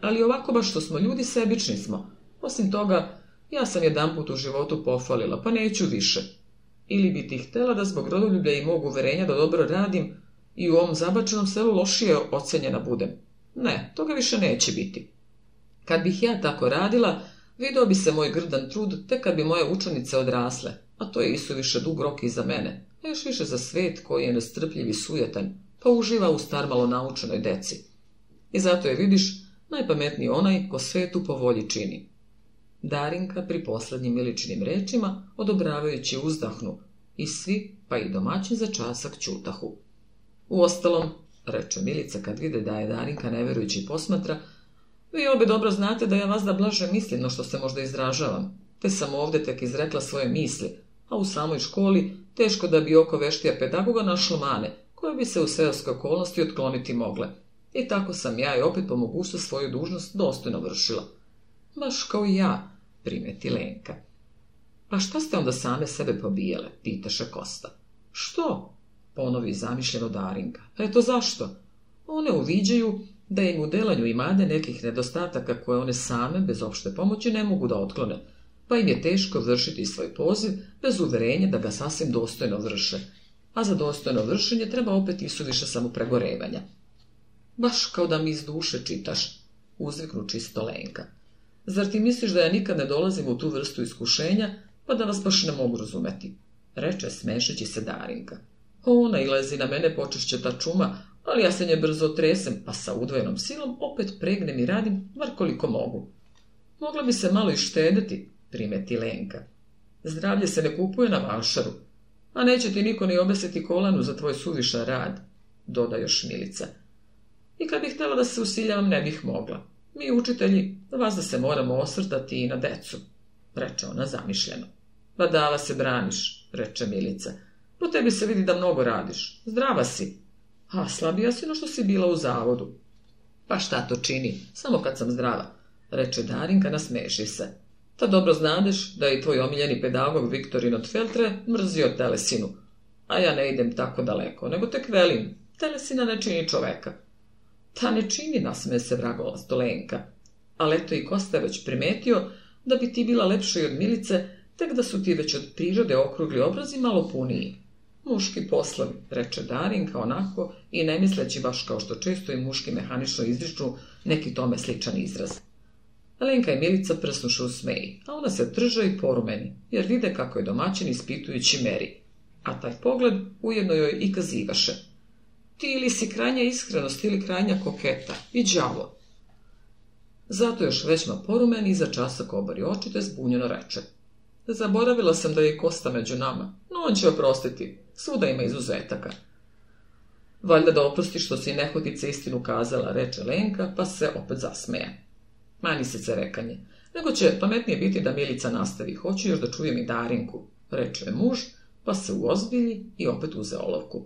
Speaker 1: Ali ovako baš što smo ljudi, sebični smo. Osim toga, ja sam jedanput u životu pohvalila, pa neću više. Ili bi ti htjela da zbog rodoljublja i mog uverenja da dobro radim i u ovom zabačenom selu lošije ocenjena budem. Ne, toga više neće biti. Kad bih ja tako radila, video bi se moj grdan trud, te kad bi moje učenice odrasle, a to je više dug rok i za mene, a još više za svet koji je nestrpljiv i sujetan, pa uživa u starmalo naučenoj deci. I zato je, vidiš, najpametniji onaj ko svetu po volji čini. Darinka pri poslednjim miličnim rečima, odobravajući uzdahnu, i svi, pa i domaćin za časak čutahu.
Speaker 2: Uostalom, reče Milica kad vide da je Darinka neverujući posmatra,
Speaker 1: vi obe dobro znate da ja vas da blaže mislim no što se možda izražavam, te sam ovdje tek izrekla svoje misli, a u samoj školi teško da bi oko veštija pedagoga našlo mane, koje bi se u seoskoj okolnosti otkloniti mogle. I tako sam ja i opet po mogućstvu svoju dužnost dostojno vršila.
Speaker 2: Baš kao i ja, primeti Lenka. Pa šta ste onda same sebe pobijele, pitaše Kosta.
Speaker 1: Što? Ponovi zamišljeno Darinka. Eto zašto? One uviđaju da im u delanju imade nekih nedostataka koje one same, bez opšte pomoći, ne mogu da otklone, pa im je teško vršiti svoj poziv bez uverenja da ga sasvim dostojno vrše, a za dostojno vršenje treba opet isuviše samopregorevanja.
Speaker 2: Baš kao da mi iz duše čitaš, uzviknu čisto Lenka. Zar ti misliš da ja nikad ne dolazim u tu vrstu iskušenja, pa da vas baš ne mogu razumeti? Reče smešeći se Darinka.
Speaker 1: Ona ilazi na mene počešće ta čuma, ali ja se nje brzo tresem, pa sa udvojenom silom opet pregnem i radim, bar koliko mogu.
Speaker 2: Mogla bi se malo i štediti, primeti Lenka. Zdravlje se ne kupuje na vašaru, a neće ti niko ni obesiti kolanu za tvoj suvišan rad, doda još Milica.
Speaker 1: I kad bih htjela da se usiljavam, ne bih mogla. Mi, učitelji, da vas da se moramo osvrtati i na decu, reče ona zamišljeno.
Speaker 2: vas pa se braniš, reče Milica. Po tebi se vidi da mnogo radiš. Zdrava si. A slabija si no što si bila u zavodu.
Speaker 1: Pa šta to čini, samo kad sam zdrava, reče Darinka, nasmeši se
Speaker 2: da dobro znadeš da je tvoj omiljeni pedagog Viktorin od Feltre mrzio telesinu.
Speaker 1: A ja ne idem tako daleko, nego tek velim, telesina ne čini čoveka. Ta pa ne čini, nasme se vragola stolenka. Ali eto i Kosta već primetio da bi ti bila lepša i od Milice, tek da su ti već od prirode okrugli obrazi malo puniji. Muški poslovi, reče Darinka onako i ne misleći baš kao što često i muški mehanično izriču neki tome sličan izraz. Lenka i Milica prsnuše u smeji,
Speaker 2: a ona se trža i porumeni, jer vide kako je domaćin ispitujući Meri. A taj pogled ujedno joj i kazivaše. Ti ili si krajnja iskrenost ili krajnja koketa i đavo. Zato još većma porumeni i za časak obori oči te zbunjeno reče. Zaboravila sam da je Kosta među nama, no on će oprostiti, svuda ima izuzetaka. Valjda da oprosti što si nehotice istinu kazala, reče Lenka, pa se opet zasmeje. Ma se cerekanje. nego će pametnije biti da Milica nastavi. Hoću još da čujem i Darinku, reče muž, pa se uozbilji i opet uze olovku.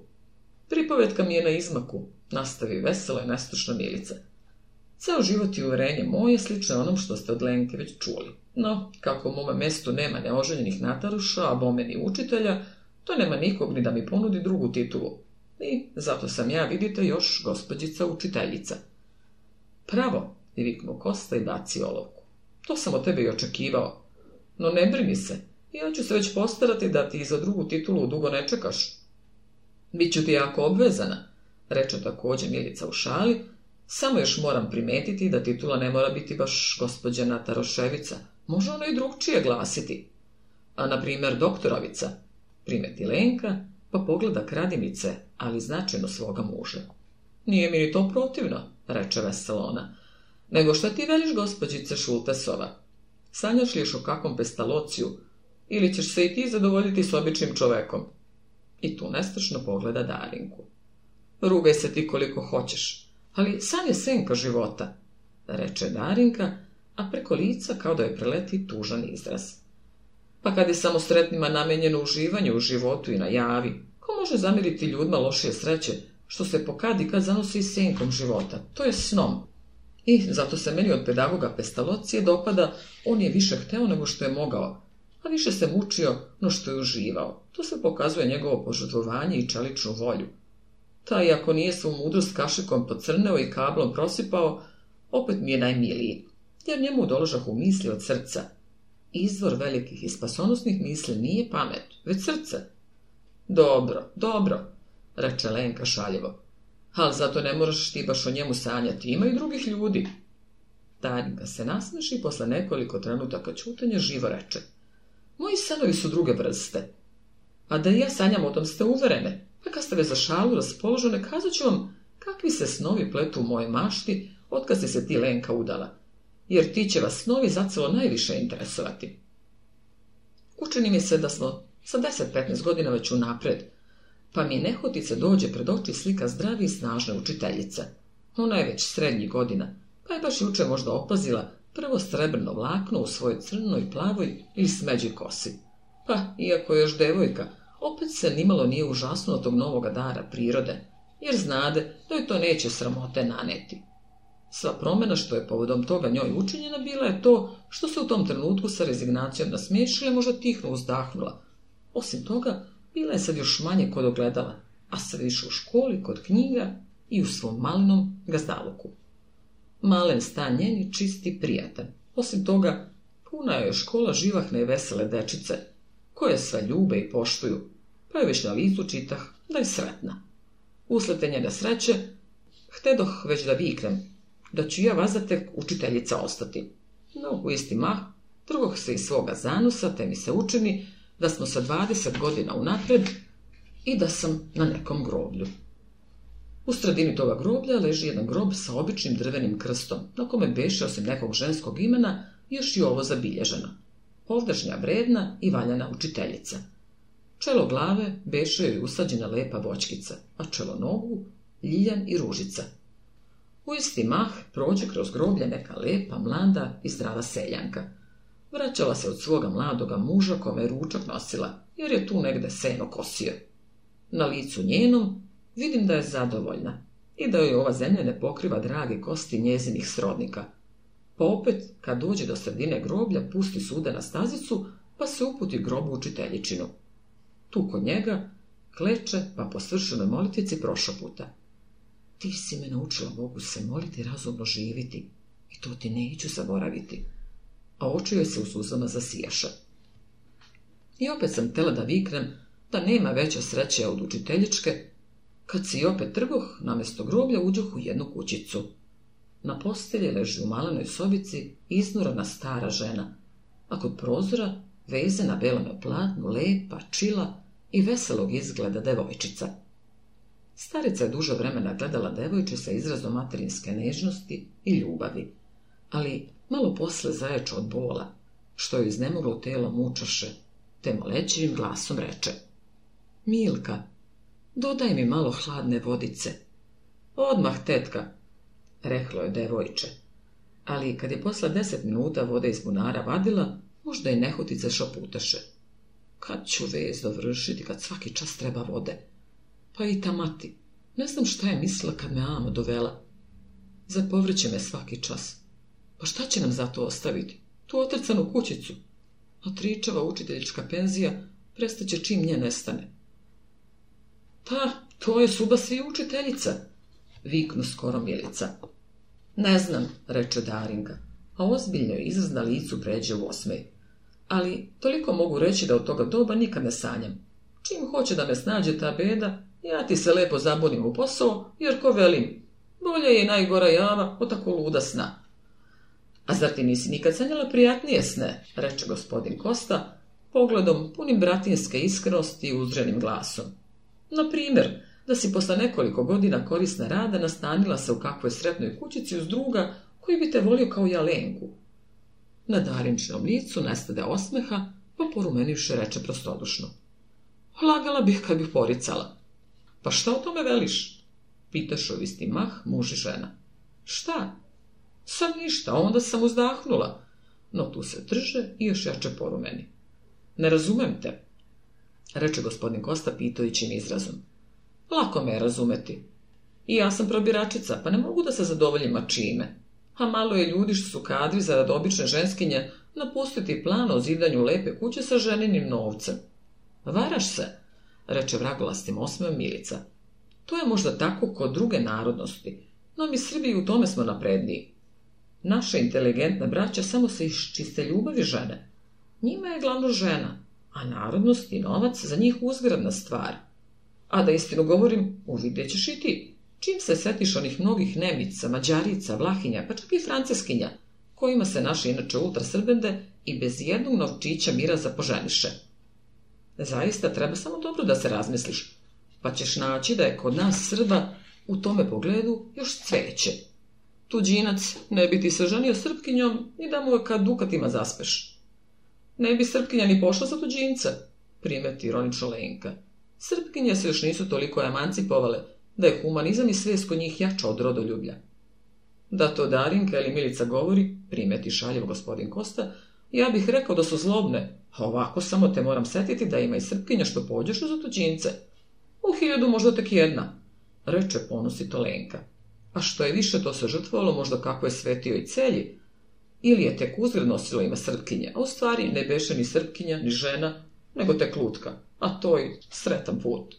Speaker 2: Pripovetka mi je na izmaku, nastavi vesela i nestručna Milica. Ceo život i uverenje moje slično onom što ste od Lenke već čuli. No, kako u mome mestu nema neoželjenih nataruša, a bome ni učitelja, to nema nikog ni da mi ponudi drugu titulu. I zato sam ja, vidite, još gospođica učiteljica. Pravo, i viknuo Kosta i baci olovku. To sam od tebe i očekivao. No ne brini se, ja ću se već postarati da ti za drugu titulu dugo ne čekaš. Biću ti jako obvezana, reče također Milica u šali, samo još moram primetiti da titula ne mora biti baš gospođa Taroševica. može ona i drugčije glasiti. A, na primjer, doktoravica, primeti Lenka, pa pogleda kradimice, ali značajno svoga muža. Nije mi ni to protivno, reče veselona, nego što ti veliš gospođice Šultasova? Sanjaš liš o kakvom pestalociju? Ili ćeš se i ti zadovoljiti s običnim čovekom? I tu nestašno pogleda Darinku. Rugaj se ti koliko hoćeš, ali san je senka života, reče Darinka, a preko lica kao da je preleti tužan izraz. Pa kad je samo sretnima namenjeno uživanje u životu i na javi, ko može zamiriti ljudima lošije sreće, što se pokadi kad zanosi senkom života, to je snom. I zato se meni od pedagoga Pestalocije dopada, on je više hteo nego što je mogao, a više se mučio no što je uživao. To se pokazuje njegovo požrtvovanje i čeličnu volju. Taj, ako nije svu s kašikom pocrneo i kablom prosipao, opet mi je najmiliji, jer njemu doložah u misli od srca. Izvor velikih i spasonosnih misli nije pamet, već srce. Dobro, dobro, reče Lenka šaljevo ali zato ne moraš ti baš o njemu sanjati, ima i drugih ljudi. Tanjka se nasmeši i posle nekoliko trenutaka čutanja živo reče. Moji sanovi su druge vrste. A da ja sanjam o tom ste uverene, a pa kad ste ve za šalu raspoložene, kazat vam kakvi se snovi pletu u moje mašti otkad se ti Lenka udala, jer ti će vas snovi zacelo najviše interesovati. Učini mi se da smo sa 10-15 godina već unapred, pa mi nehotice dođe pred oči slika zdravi i snažne učiteljice. Ona je već srednjih godina, pa je baš juče možda opazila prvo srebrno vlakno u svojoj crnoj, plavoj i smeđi kosi. Pa, iako je još devojka, opet se nimalo nije užasnuo tog novoga dara prirode, jer znade da joj to neće sramote naneti. Sva promjena što je povodom toga njoj učinjena bila je to što se u tom trenutku sa rezignacijom nasmiješila možda tihno uzdahnula. Osim toga, bila je sad još manje kod ogledala, a sad više u školi, kod knjiga i u svom malinom gazdaluku. Malen stan njeni čisti prijatan. Osim toga, puna je škola živahne i vesele dečice, koje sva ljube i poštuju, pa je već na licu čitah da je sretna. Uslete njega sreće, htedoh već da viknem, da ću ja vazatek učiteljica ostati. No, u isti mah, drugog se iz svoga zanusa, te mi se učini da smo sa 20 godina napred i da sam na nekom groblju. U sredini toga groblja leži jedan grob sa običnim drvenim krstom, na kome beše osim nekog ženskog imena još i ovo zabilježeno. Ovdašnja vredna i valjana učiteljica. Čelo glave beše joj usađena lepa voćkica, a čelo nogu ljiljan i ružica. U isti mah prođe kroz groblje neka lepa, mlada i zdrava seljanka – Vraćala se od svoga mladoga muža kome je ručak nosila, jer je tu negde seno kosio. Na licu njenom vidim da je zadovoljna i da joj ova zemlja ne pokriva drage kosti njezinih srodnika. Pa opet, kad dođe do sredine groblja, pusti sude na stazicu, pa se uputi grobu učiteljičinu. Tu kod njega kleče, pa po svršenoj molitici puta. Ti si me naučila Bogu se moliti razumno živiti i to ti neću zaboraviti a oči joj se u suzama zasiješe. I opet sam tela da viknem da nema veće sreće od učiteljičke, kad si opet trgoh, namjesto groblja uđoh u jednu kućicu. Na postelji leži u malenoj sobici iznurana stara žena, a kod prozora veze na belome platnu lepa, čila i veselog izgleda devojčica. Starica je duže vremena gledala devojče sa izrazom materinske nežnosti i ljubavi, ali Malo posle zaječ od bola, što je iznemoglo telo mučaše, te molećivim glasom reče. Milka, dodaj mi malo hladne vodice. Odmah, tetka, reklo je devojče. Ali kad je posle deset minuta vode iz bunara vadila, možda i nehotice šaputaše. Kad ću vez dovršiti, kad svaki čas treba vode? Pa i ta mati, ne znam šta je mislila kad me amo dovela. povrće me svaki čas. Pa šta će nam zato ostaviti? Tu otrcanu kućicu. A tričava učiteljička penzija će čim nje nestane. Pa, to je suba svi učiteljica, viknu skoro Milica. Ne znam, reče Daringa, a ozbiljno je izraz na licu pređe u osmej. Ali toliko mogu reći da od toga doba nikad ne sanjam. Čim hoće da me snađe ta beda, ja ti se lepo zabunim u posao, jer ko velim, bolje je najgora java od tako luda sna. A zar ti nisi nikad sanjala prijatnije sne, reče gospodin Kosta, pogledom punim bratinske iskrenosti i uzrenim glasom. Na primjer, da si posle nekoliko godina korisna rada nastanila se u kakvoj sretnoj kućici uz druga koji bi te volio kao jalenku. Na darinčnom licu nestade osmeha, pa porumeniše reče prostodušno. Lagala bih kad bih poricala. Pa šta o tome veliš? Pitaš ovisti mah muž i žena. Šta? Sam ništa, onda sam uzdahnula. No tu se drže i još jače porumeni. Ne razumem te, reče gospodin Kosta pitajućim izrazom. Lako me je razumeti. I ja sam probiračica, pa ne mogu da se zadovoljima čime. A malo je ljudi što su kadri zarad obične ženskinje napustiti plan o zidanju lepe kuće sa ženinim novcem. Varaš se, reče vragolastim osme Milica. To je možda tako kod druge narodnosti, no mi Srbiji u tome smo napredniji. Naša inteligentna braća samo se iz čiste ljubavi žene. Njima je glavno žena, a narodnost i novac za njih uzgradna stvar. A da istinu govorim, uvidjet ćeš i ti. Čim se setiš onih mnogih Nemica, Mađarica, Vlahinja, pa čak i Franceskinja, kojima se naše inače ultra srbende i bez jednog novčića mira zapoženiše. Zaista treba samo dobro da se razmisliš, pa ćeš naći da je kod nas Srba u tome pogledu još cveće tuđinac ne bi ti se ženio srpkinjom i da mu je kad dukatima zaspeš. Ne bi srpkinja ni pošla za tuđinca, primeti ironično Lenka. Srpkinje se još nisu toliko emancipovale, da je humanizam i svijest kod njih jača od rodoljublja. Da to Darinka ili Milica govori, primeti šaljev gospodin Kosta, ja bih rekao da su zlobne, a ovako samo te moram setiti da ima i srpkinja što pođeš za tuđince. U hiljadu možda tek jedna, reče ponosito Lenka a što je više to se žrtvovalo možda kako je svetio i celji, ili je tek uzred nosilo ima srpkinje, a u stvari ne beše ni srpkinja, ni žena, nego tek lutka, a to je sretan put.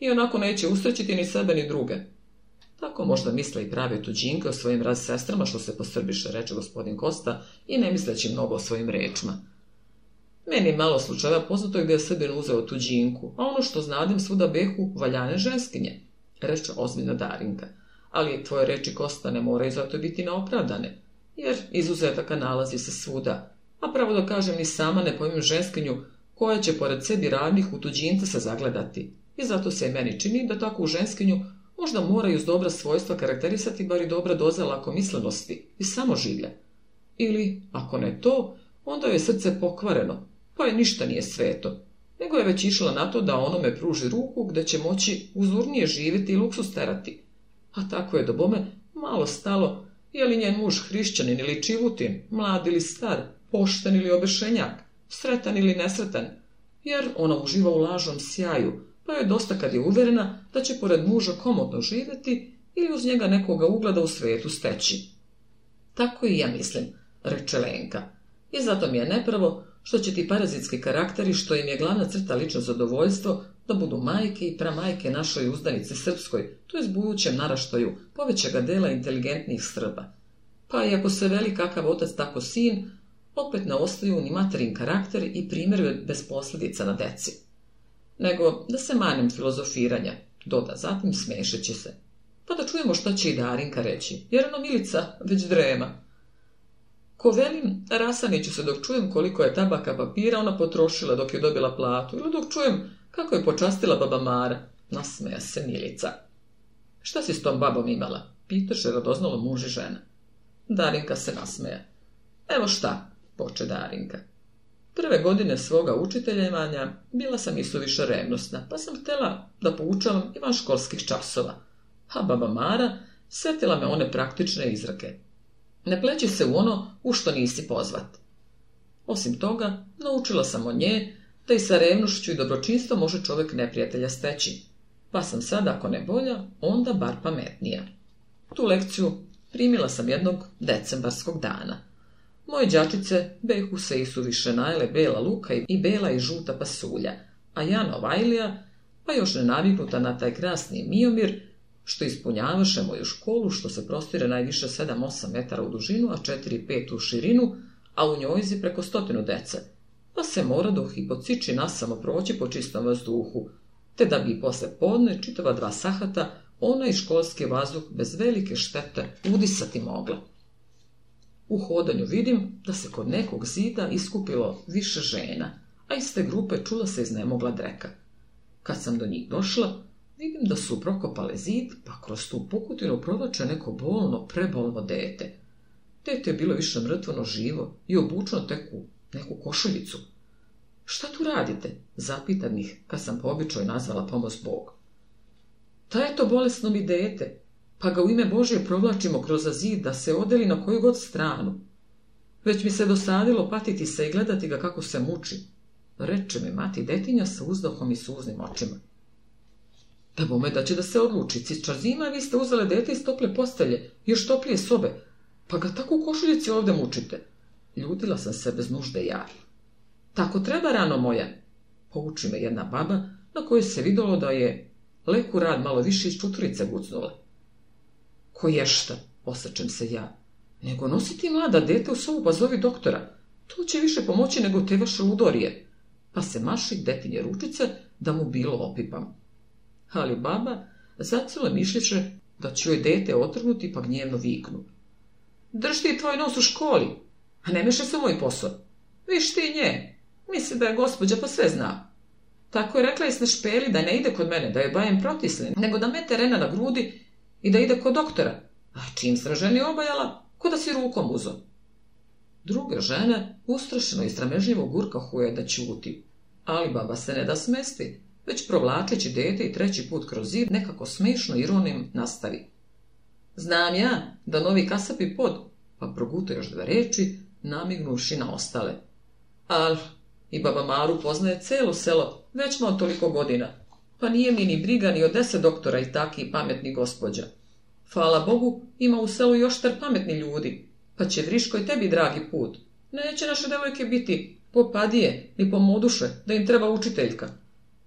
Speaker 2: I onako neće usrećiti ni sebe ni druge. Tako možda misle i prave tuđinke o svojim raz sestrama, što se posrbiše, reče gospodin Kosta, i ne misleći mnogo o svojim rečima. Meni je malo slučajeva poznato je gdje je Srbin uzeo tuđinku, a ono što znadim svuda behu valjane ženskinje, reče ozbiljno Darinka ali tvoje reči Kosta ne moraju zato biti naopravdane, jer izuzetaka nalazi se svuda, a pravo da kažem ni sama ne pojmim ženskinju koja će pored sebi radnih u tuđinca se zagledati, i zato se i meni čini da takvu ženskinju možda moraju uz dobra svojstva karakterisati bar i dobra doza lakomislenosti i samoživlja. Ili, ako ne to, onda je srce pokvareno, pa je ništa nije sveto, nego je već išla na to da onome pruži ruku gdje će moći uzurnije živjeti i luksus terati, a tako je do bome malo stalo, je li njen muž hrišćanin ili čivutin, mlad ili star, pošten ili obešenjak, sretan ili nesretan, jer ona uživa u lažnom sjaju, pa je dosta kad je uverena da će pored muža komodno živjeti ili uz njega nekoga ugleda u svijetu steći. Tako i ja mislim, reče Lenka. I zato mi je nepravo što će ti parazitski karakteri, što im je glavna crta lično zadovoljstvo, da budu majke i pramajke našoj uzdanice srpskoj, to je budućem naraštaju povećega dela inteligentnih srba. Pa i ako se veli kakav otac tako sin, opet ne ostaju ni materin karakter i primjer bez posljedica na deci. Nego da se manim filozofiranja, doda zatim smešeći se. Pa da čujemo šta će i Darinka reći, jer ono Milica već drema. Ko velim, rasaniću se dok čujem koliko je tabaka papira ona potrošila dok je dobila platu, ili dok čujem kako je počastila baba Mara? Nasmeja se Milica. Šta si s tom babom imala? Pitaše radoznalo muž i žena. Darinka se nasmeja. Evo šta, poče Darinka. Prve godine svoga učiteljevanja bila sam više revnosna, pa sam htjela da poučavam i van školskih časova. A baba Mara svetila me one praktične izrake. Ne pleći se u ono u što nisi pozvat. Osim toga, naučila sam o nje da i sa revnošću i dobročinstvom može čovjek neprijatelja steći. Pa sam sad, ako ne bolja, onda bar pametnija. Tu lekciju primila sam jednog decembarskog dana. Moje đačice behu se više najle bela luka i bela i žuta pasulja, a ja novajlija, pa još nenaviknuta na taj krasni miomir, što ispunjavaše moju školu, što se prostire najviše 7-8 metara u dužinu, a 4-5 u širinu, a u njoj izi preko stotinu dece – pa se mora do hipociči nasamo proći po čistom vazduhu, te da bi posle podne čitava dva sahata ona i školski vazduh bez velike štete udisati mogla. U hodanju vidim da se kod nekog zida iskupilo više žena, a iz te grupe čula se iznemogla dreka. Kad sam do njih došla, vidim da su prokopale zid, pa kroz tu pukutinu provlače neko bolno, prebolno dete. Dete je bilo više mrtvono živo i obučno tek u neku košuljicu. Šta tu radite? Zapita ih, kad sam po običaju nazvala pomoz Bog. Ta pa je to bolesno mi dete, pa ga u ime Božje provlačimo kroz zid da se odeli na koju god stranu. Već mi se dosadilo patiti se i gledati ga kako se muči, reče mi mati detinja sa uzdohom i suznim očima. Da bome da će da se odluči, cičar zima vi ste uzele dete iz tople postelje, još toplije sobe, pa ga tako u košuljici ovdje mučite. Ljutila sam se bez nužde ja. Tako treba, rano moja, pouči me jedna baba, na kojoj se vidjelo da je leku rad malo više iz čuturice gucnula. Ko je šta, osrčem se ja, nego nositi mlada dete u sobu pa zovi doktora. To će više pomoći nego te vaše ludorije. Pa se maši detinje ručice da mu bilo opipam. Ali baba zacila mišljiše da ću joj dete otrgnuti pa gnjevno viknu. Drž ti tvoj nos u školi, a ne miše se u moj posao. Viš ti nje. Misli da je gospođa pa sve zna. Tako je rekla i sne špeli da ne ide kod mene, da je bajem protislen, nego da me terena na grudi i da ide kod doktora. A čim sraženi obajala, ko da si rukom uzo. Druga žena ustrašeno i stramežljivo huje da ćuti, ali baba se ne da smesti, već provlačeći dete i treći put kroz zid nekako i ironim nastavi. Znam ja da novi kasapi pod, pa još dve reči, namignuši na ostale. Al, i baba Maru poznaje celo selo, već malo toliko godina, pa nije mi ni briga ni od deset doktora i taki pametni gospođa. Hvala Bogu, ima u selu još trpametni pametni ljudi, pa će Vriško i tebi dragi put. Neće naše devojke biti popadije ni pomoduše da im treba učiteljka.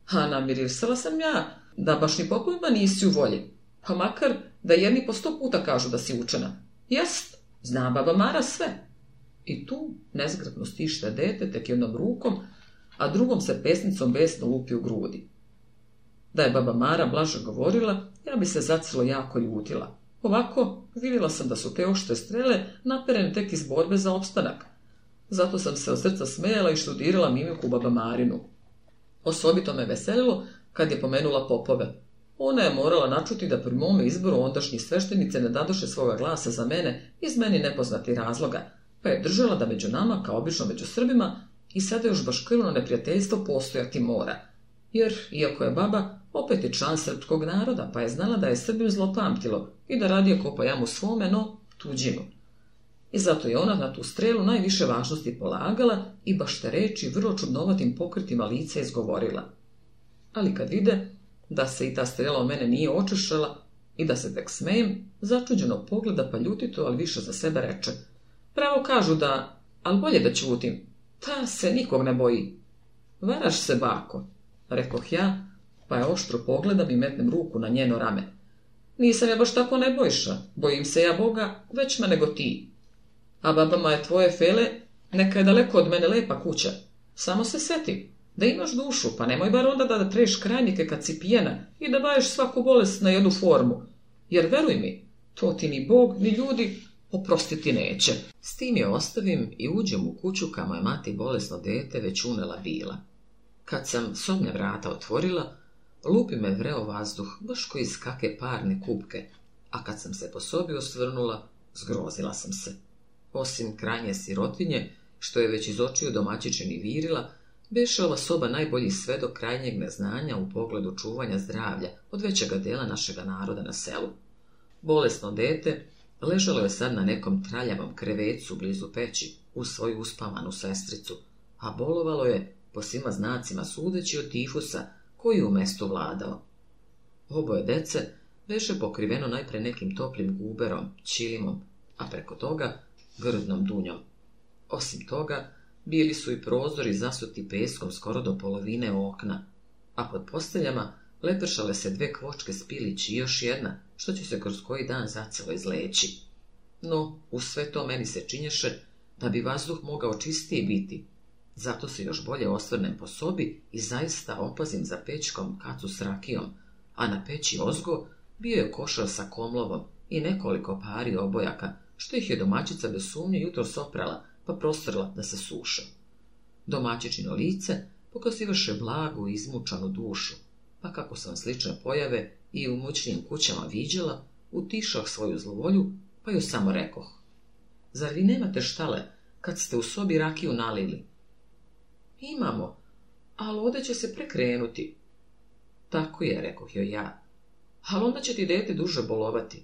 Speaker 2: A namirisala sam ja da baš ni popojima nisi u volji, pa makar da jedni po sto puta kažu da si učena. Jest, zna baba Mara sve, i tu nezgratno stišta dete tek jednom rukom, a drugom se pesnicom besno lupi u grudi. Da je baba Mara blažo govorila, ja bi se zacilo jako ljutila. Ovako, vidjela sam da su te ošte strele naperene tek iz borbe za opstanak. Zato sam se od srca smejala i študirala mimiku baba Marinu. Osobito me veselilo kad je pomenula popove. Ona je morala načuti da pri mome izboru ondašnji sveštenice ne dadoše svoga glasa za mene iz meni nepoznati razloga, pa je držala da među nama, kao obično među Srbima, i sada još baš krvno neprijateljstvo postojati mora. Jer, iako je baba, opet je član srpskog naroda, pa je znala da je Srbim zlopamtilo i da radije kopa jamu svome, no tuđinu. I zato je ona na tu strelu najviše važnosti polagala i baš te reči vrlo čudnovatim pokretima lice izgovorila. Ali kad vide da se i ta strela u mene nije očešala i da se tek smejem, začuđeno pogleda pa ljutito, ali više za sebe reče – Pravo kažu da, ali bolje da čutim. Ta se nikog ne boji. Varaš se, bako, rekoh ja, pa je oštro pogledam i metnem ruku na njeno rame. Nisam ja baš tako nebojša, bojim se ja Boga, već me nego ti. A babama je tvoje fele, neka je daleko od mene lepa kuća. Samo se seti, da imaš dušu, pa nemoj bar onda da, da treš krajnike kad si pijena i da baješ svaku bolest na jednu formu. Jer veruj mi, to ti ni Bog, ni ljudi oprostiti neće. S tim je ostavim i uđem u kuću kamo je mati bolesno dete već unela bila. Kad sam somnja vrata otvorila, lupi me vreo vazduh, baš koji skake parne kupke, a kad sam se po sobi osvrnula, zgrozila sam se. Osim kranje sirotinje, što je već iz očiju domaćičeni virila, beše ova soba najbolji sve do krajnjeg neznanja u pogledu čuvanja zdravlja od većega dela našega naroda na selu. Bolesno dete, Ležalo je sad na nekom traljavom krevecu blizu peći u svoju uspavanu sestricu, a bolovalo je po svima znacima sudeći od tifusa koji u mestu vladao. Oboje dece veše pokriveno najpre nekim toplim guberom, čilimom, a preko toga grdnom dunjom. Osim toga, bili su i prozori zasuti peskom skoro do polovine okna, a pod posteljama lepršale se dve kvočke s i još jedna, što će se kroz koji dan zacelo izleći. No, u sve to meni se činješe da bi vazduh mogao čistiji biti. Zato se još bolje osvrnem po sobi i zaista opazim za pečkom kacu s rakijom, a na peći ozgo bio je košar sa komlovom i nekoliko pari obojaka, što ih je domaćica bez sumnje jutro soprala, pa prostrla da se suše. Domaćičino lice pokazivaše blagu i izmučanu dušu, pa kako sam slične pojave i u moćnim kućama viđela, utišao svoju zlovolju, pa ju samo rekoh. Zar vi nemate štale, kad ste u sobi rakiju nalili? Imamo, ali ode će se prekrenuti. Tako je, rekoh joj ja. Ali onda će ti dete duže bolovati.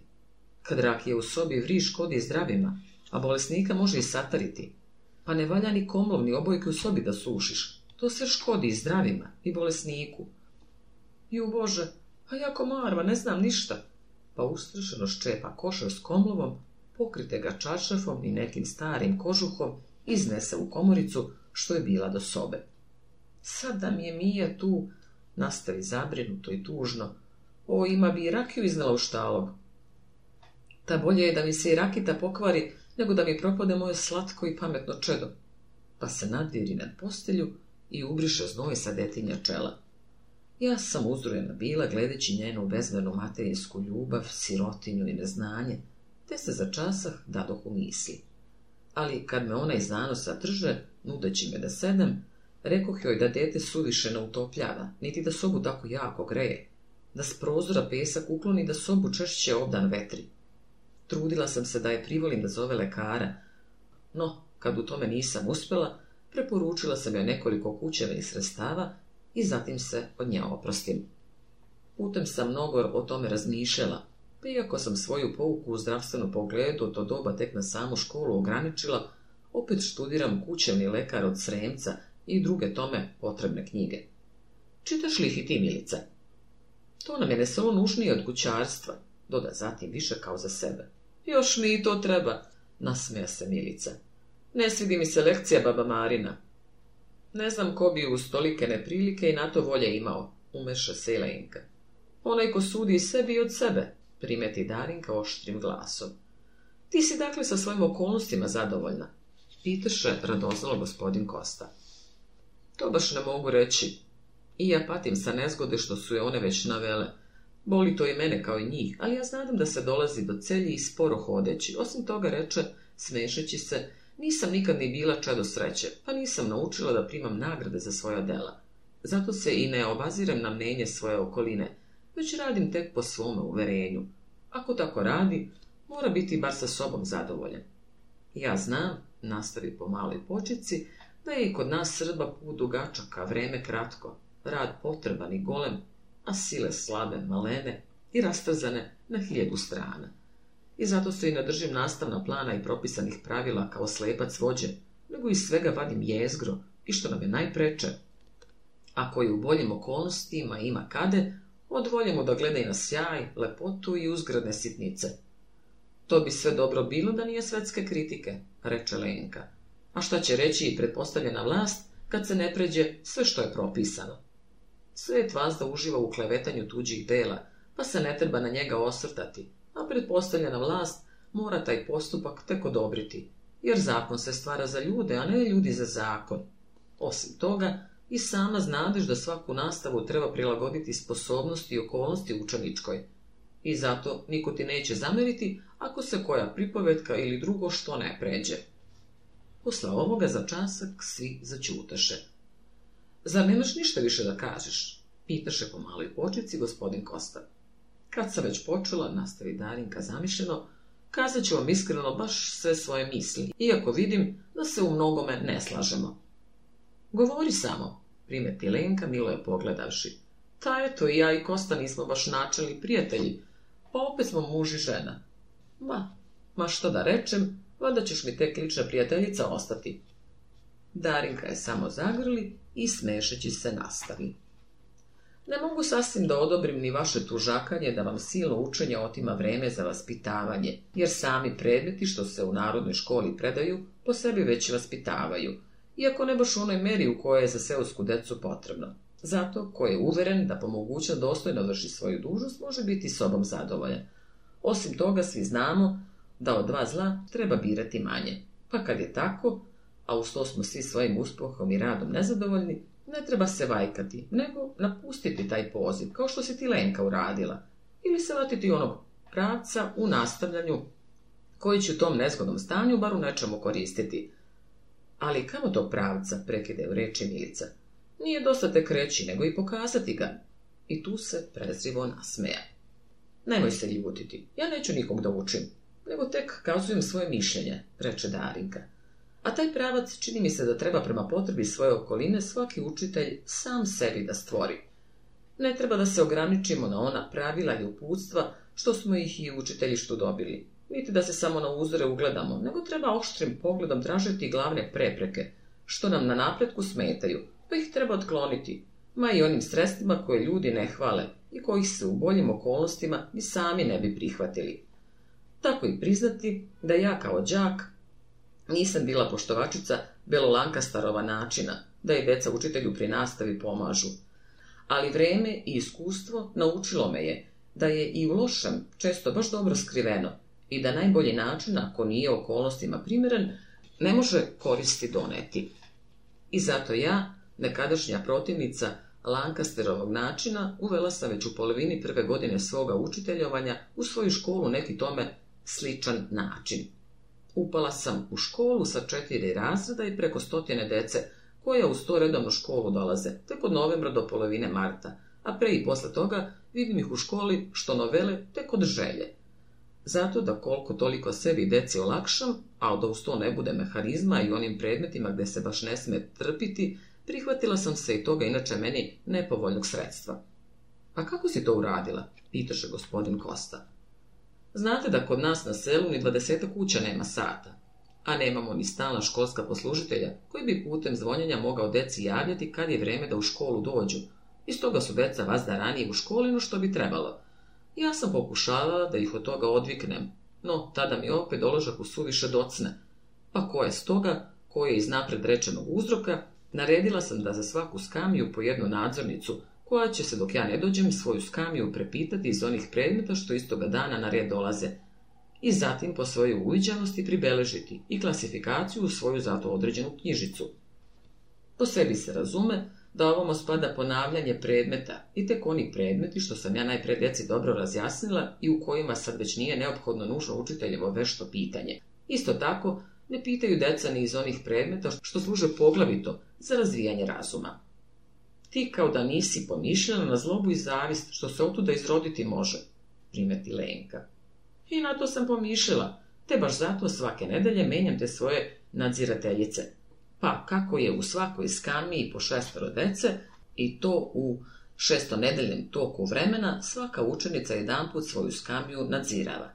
Speaker 2: Kad rak je u sobi, vriš škodi zdravima, a bolesnika može i satariti. Pa ne valja ni komlovni obojke u sobi da sušiš. To se škodi i zdravima, i bolesniku. Ju Bože, pa ja komarva, ne znam ništa. Pa ustrašeno ščepa košar s komlovom, pokrite ga čaršafom i nekim starim kožuhom, iznese u komoricu što je bila do sobe. Sad da mi je Mija tu, nastavi zabrinuto i tužno. O, ima bi i rakiju iznala u štalog. Ta bolje je da mi se i rakita pokvari, nego da mi propade moje slatko i pametno čedo. Pa se nadviri nad postelju i ubriše znoj sa detinja čela. Ja sam uzrujena bila, gledeći njenu bezmernu materijsku ljubav, sirotinju i neznanje, te se za časah dadoh u misli. Ali kad me ona iz sadrže, drže, nudeći me da sedem, rekoh joj da dete suviše ne utopljava, niti da sobu tako jako greje, da s prozora pesak ukloni da sobu češće obdan vetri. Trudila sam se da je privolim da zove lekara, no, kad u tome nisam uspjela, preporučila sam joj nekoliko kućeva i sredstava, i zatim se od nje oprostim. Putem sam mnogo o tome razmišljala, iako sam svoju pouku u zdravstvenom pogledu to doba tek na samu školu ograničila, opet študiram kućevni lekar od Sremca i druge tome potrebne knjige. Čitaš li ih i ti, Milice? To nam je ne samo nužnije od kućarstva, doda zatim više kao za sebe. Još ni to treba, nasmeja se Milica. Ne svidi mi se lekcija baba Marina, ne znam ko bi uz tolike neprilike i na to volje imao, umeše se Lenka. Onaj ko sudi sebi i od sebe, primeti Darinka oštrim glasom. Ti si dakle sa svojim okolnostima zadovoljna, pitaše radoznalo gospodin Kosta. To baš ne mogu reći. I ja patim sa nezgode što su je one već navele. Boli to i mene kao i njih, ali ja znam da se dolazi do celji i sporo hodeći. Osim toga reče, smešeći se, nisam nikad ni bila čedo sreće, pa nisam naučila da primam nagrade za svoja dela. Zato se i ne obazirem na mnenje svoje okoline, već radim tek po svome uverenju. Ako tako radi, mora biti bar sa sobom zadovoljen. Ja znam, nastavi po maloj počici, da je i kod nas srba put dugačak, vreme kratko, rad potreban i golem, a sile slabe, malene i rastrzane na hiljadu strana. I zato se i ne držim nastavna plana i propisanih pravila kao slepac vođe, nego iz svega vadim jezgro i što nam je najpreče. Ako je u boljim okolnostima ima kade, odvoljemo da gleda i na sjaj, lepotu i uzgradne sitnice. To bi sve dobro bilo da nije svetske kritike, reče Lenka. A šta će reći i pretpostavljena vlast kad se ne pređe sve što je propisano? Svet vazda uživa u klevetanju tuđih dela, pa se ne treba na njega osrtati, a pretpostavljena vlast mora taj postupak tek odobriti, jer zakon se stvara za ljude, a ne ljudi za zakon. Osim toga, i sama znadeš da svaku nastavu treba prilagoditi sposobnosti i okolnosti učeničkoj. I zato niko ti neće zameriti ako se koja pripovetka ili drugo što ne pređe. Posle ovoga za časak svi začutaše. Zar nemaš ništa više da kažeš? Pitaše po maloj počici gospodin Kosta. Kad sam već počela, nastavi Darinka zamišljeno, kazat ću vam iskreno baš sve svoje misli, iako vidim da se u mnogome ne slažemo. Govori samo, primeti Lenka milo je pogledavši. Ta eto i ja i Kosta nismo baš načeli prijatelji, pa opet smo muž i žena. Ma, ma što da rečem, valjda ćeš mi tek lična prijateljica ostati. Darinka je samo zagrli i smešeći se nastavi. Ne mogu sasvim da odobrim ni vaše tužakanje da vam silo učenje otima vreme za vaspitavanje, jer sami predmeti što se u narodnoj školi predaju po sebi već vaspitavaju, iako ne baš u onoj meri u kojoj je za seosku decu potrebno. Zato, ko je uveren da pomoguća dostojno vrši svoju dužnost, može biti sobom zadovoljan. Osim toga, svi znamo da od dva zla treba birati manje. Pa kad je tako, a uz to smo svi svojim uspohom i radom nezadovoljni, ne treba se vajkati, nego napustiti taj poziv, kao što si ti Lenka uradila, ili se vratiti onog pravca u nastavljanju koji će u tom nezgodnom stanju bar u nečemu koristiti. Ali kamo to pravca prekide u reči Milica? Nije dosta tek reći, nego i pokazati ga. I tu se prezrivo nasmeja. Nemoj se ljutiti, ja neću nikog da učim, nego tek kazujem svoje mišljenje, reče Darinka. A taj pravac čini mi se da treba prema potrebi svoje okoline svaki učitelj sam sebi da stvori. Ne treba da se ograničimo na ona pravila i uputstva što smo ih i u učiteljištu dobili, niti da se samo na uzore ugledamo, nego treba oštrim pogledom tražiti glavne prepreke, što nam na napretku smetaju, pa ih treba otkloniti, ma i onim sredstvima koje ljudi ne hvale i kojih se u boljim okolnostima ni sami ne bi prihvatili. Tako i priznati da ja kao đak nisam bila poštovačica belolankastarova načina, da i deca učitelju pri nastavi pomažu. Ali vreme i iskustvo naučilo me je da je i u lošem često baš dobro skriveno i da najbolji način, ako nije okolnostima primjeren, ne može koristi doneti. I zato ja, nekadašnja protivnica Lankasterovog načina, uvela sam već u polovini prve godine svoga učiteljovanja u svoju školu neki tome sličan način. Upala sam u školu sa četiri razreda i preko stotine dece, koja uz sto redovnu školu dolaze, te kod novembra do polovine marta, a pre i posle toga vidim ih u školi što novele tek kod želje. Zato da koliko toliko sebi deci olakšam, a da uz to ne bude meharizma i onim predmetima gde se baš ne sme trpiti, prihvatila sam se i toga inače meni nepovoljnog sredstva. A kako si to uradila? Pitaše gospodin Kosta. Znate da kod nas na selu ni dvadeseta kuća nema sata, a nemamo ni stala školska poslužitelja koji bi putem zvonjenja mogao deci javljati kad je vrijeme da u školu dođu. I stoga su deca da ranije u školinu što bi trebalo. Ja sam pokušavala da ih od toga odviknem, no tada mi opet doložak u suviše docne. Pa ko je stoga, ko je iz napred rečenog uzroka, naredila sam da za svaku skamiju po jednu nadzornicu – koja će se dok ja ne dođem svoju skamiju prepitati iz onih predmeta što istoga dana na red dolaze i zatim po svojoj uviđanosti pribeležiti i klasifikaciju u svoju zato određenu knjižicu. Po sebi se razume da ovom spada ponavljanje predmeta i tek oni predmeti što sam ja najpred deci dobro razjasnila i u kojima sad već nije neophodno nužno učiteljevo vešto pitanje. Isto tako, ne pitaju deca ni iz onih predmeta što služe poglavito za razvijanje razuma. Ti kao da nisi pomišljala na zlobu i zavist, što se otuda izroditi može, primeti Lenka. I na to sam pomišljala, te baš zato svake nedelje menjam te svoje nadzirateljice. Pa kako je u svakoj skamiji po šestoro dece, i to u šestonedeljnom toku vremena, svaka učenica jedanput svoju skamiju nadzirava.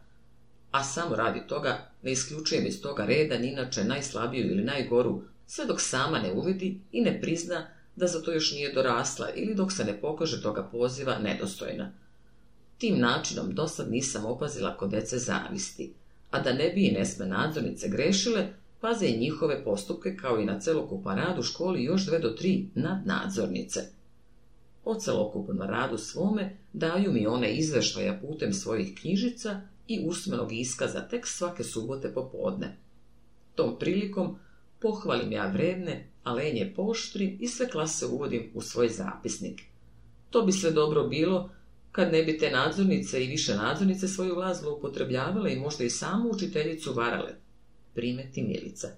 Speaker 2: A samo radi toga ne isključujem iz toga reda ni inače najslabiju ili najgoru, sve dok sama ne uvidi i ne prizna da za to još nije dorasla ili dok se ne pokaže toga poziva nedostojna. Tim načinom dosad nisam opazila kod dece zavisti, a da ne bi i nesme nadzornice grešile, paze i njihove postupke kao i na celokupan rad u školi još dve do tri nadzornice. O celokupnom radu svome daju mi one izveštaja putem svojih knjižica i usmenog iskaza tek svake subote popodne. Tom prilikom pohvalim ja vredne a poštri poštrim i sve klase uvodim u svoj zapisnik. To bi sve dobro bilo kad ne bi te nadzornice i više nadzornice svoju vlast zloupotrebljavale i možda i samu učiteljicu varale. Primeti Milica.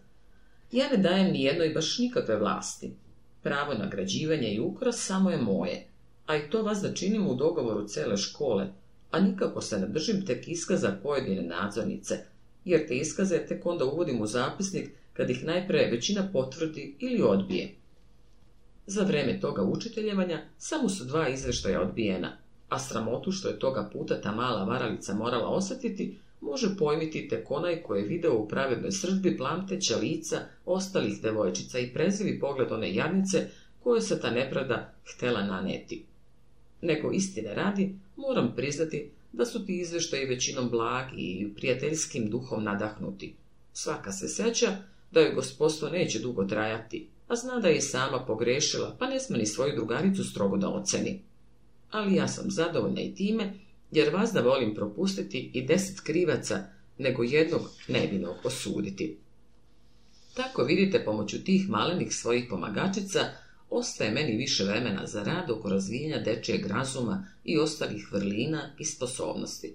Speaker 2: Ja ne dajem ni jednoj baš nikakve vlasti. Pravo nagrađivanja i ukras samo je moje, a i to vas da činim u dogovoru cele škole, a nikako se ne držim tek iskaza pojedine nadzornice, jer te iskaze tek onda uvodim u zapisnik kad ih najpre većina potvrdi ili odbije. Za vreme toga učiteljevanja samo su dva izveštaja odbijena, a sramotu što je toga puta ta mala varalica morala osjetiti, može pojmiti tek onaj koji je video u pravednoj sržbi plamteća lica ostalih devojčica i prezivi pogled one jadnice koju se ta nepravda htela naneti. Nego istine radi, moram priznati da su ti izveštaji većinom blagi i prijateljskim duhom nadahnuti. Svaka se seća da joj gospodstvo neće dugo trajati, a zna da je sama pogrešila, pa ne smije ni svoju drugaricu strogo da oceni. Ali ja sam zadovoljna i time, jer vas da volim propustiti i deset krivaca, nego jednog nevinog osuditi. Tako vidite, pomoću tih malenih svojih pomagačica, ostaje meni više vremena za rad oko razvijenja dečijeg razuma i ostalih vrlina i sposobnosti.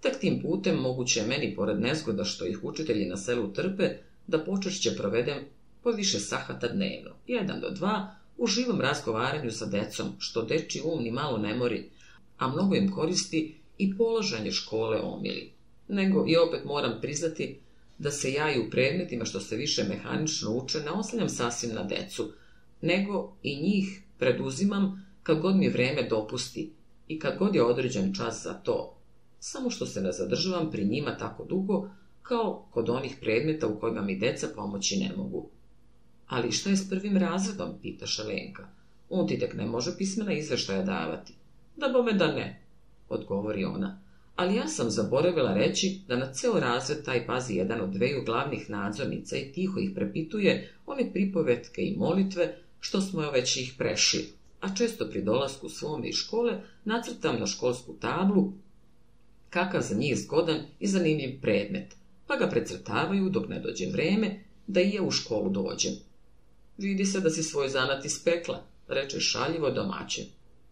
Speaker 2: Tak tim putem moguće je meni, pored nezgoda što ih učitelji na selu trpe, da počešće provedem po više sahata dnevno, jedan do dva, u živom razgovaranju sa decom, što deči um ni malo ne mori, a mnogo im koristi i položanje škole omili. Nego i opet moram priznati da se ja i u predmetima što se više mehanično uče ne oslanjam sasvim na decu, nego i njih preduzimam kad god mi vreme dopusti i kad god je određen čas za to, samo što se ne zadržavam pri njima tako dugo kao kod onih predmeta u kojima mi deca pomoći ne mogu. Ali šta je s prvim razredom, pita Šalenka. On ti tek ne može pismena izveštaja davati. Da bome da ne, odgovori ona. Ali ja sam zaboravila reći da na ceo razred taj pazi jedan od dveju glavnih nadzornica i tiho ih prepituje one pripovetke i molitve što smo joj već ih prešli. A često pri dolasku svome iz škole nacrtam na školsku tablu kakav za njih zgodan i zanimljiv predmet, pa ga precrtavaju dok ne dođe vreme da i ja u školu dođem. Vidi se da si svoj zanat ispekla, reče šaljivo domaće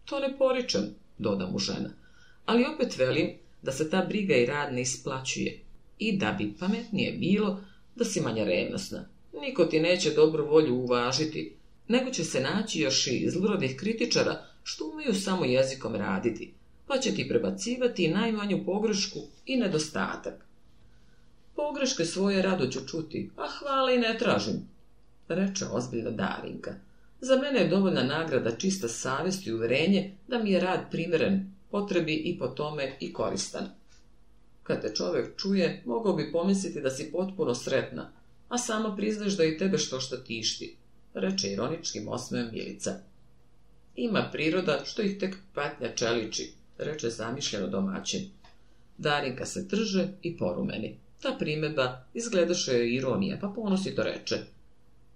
Speaker 2: To ne poričem, doda mu žena, ali opet velim da se ta briga i rad ne isplaćuje i da bi pametnije bilo da si manja revnosna. Niko ti neće dobru volju uvažiti, nego će se naći još i zlurodih kritičara što umeju samo jezikom raditi, pa će ti prebacivati najmanju pogrešku i nedostatak. Pogreške svoje rado ću čuti, a hvala i ne tražim, reče ozbiljno Darinka. Za mene je dovoljna nagrada čista savjest i uverenje da mi je rad primeren, potrebi i po tome i koristan. Kad te čovjek čuje, mogao bi pomisliti da si potpuno sretna, a samo priznaš da i tebe što što tišti, reče ironičkim osmejom Milica. Ima priroda što ih tek patnja čeliči, reče zamišljeno domaćin. Darinka se trže i porumeni. Ta primjedba izgledaše je ironija, pa ponosito reče.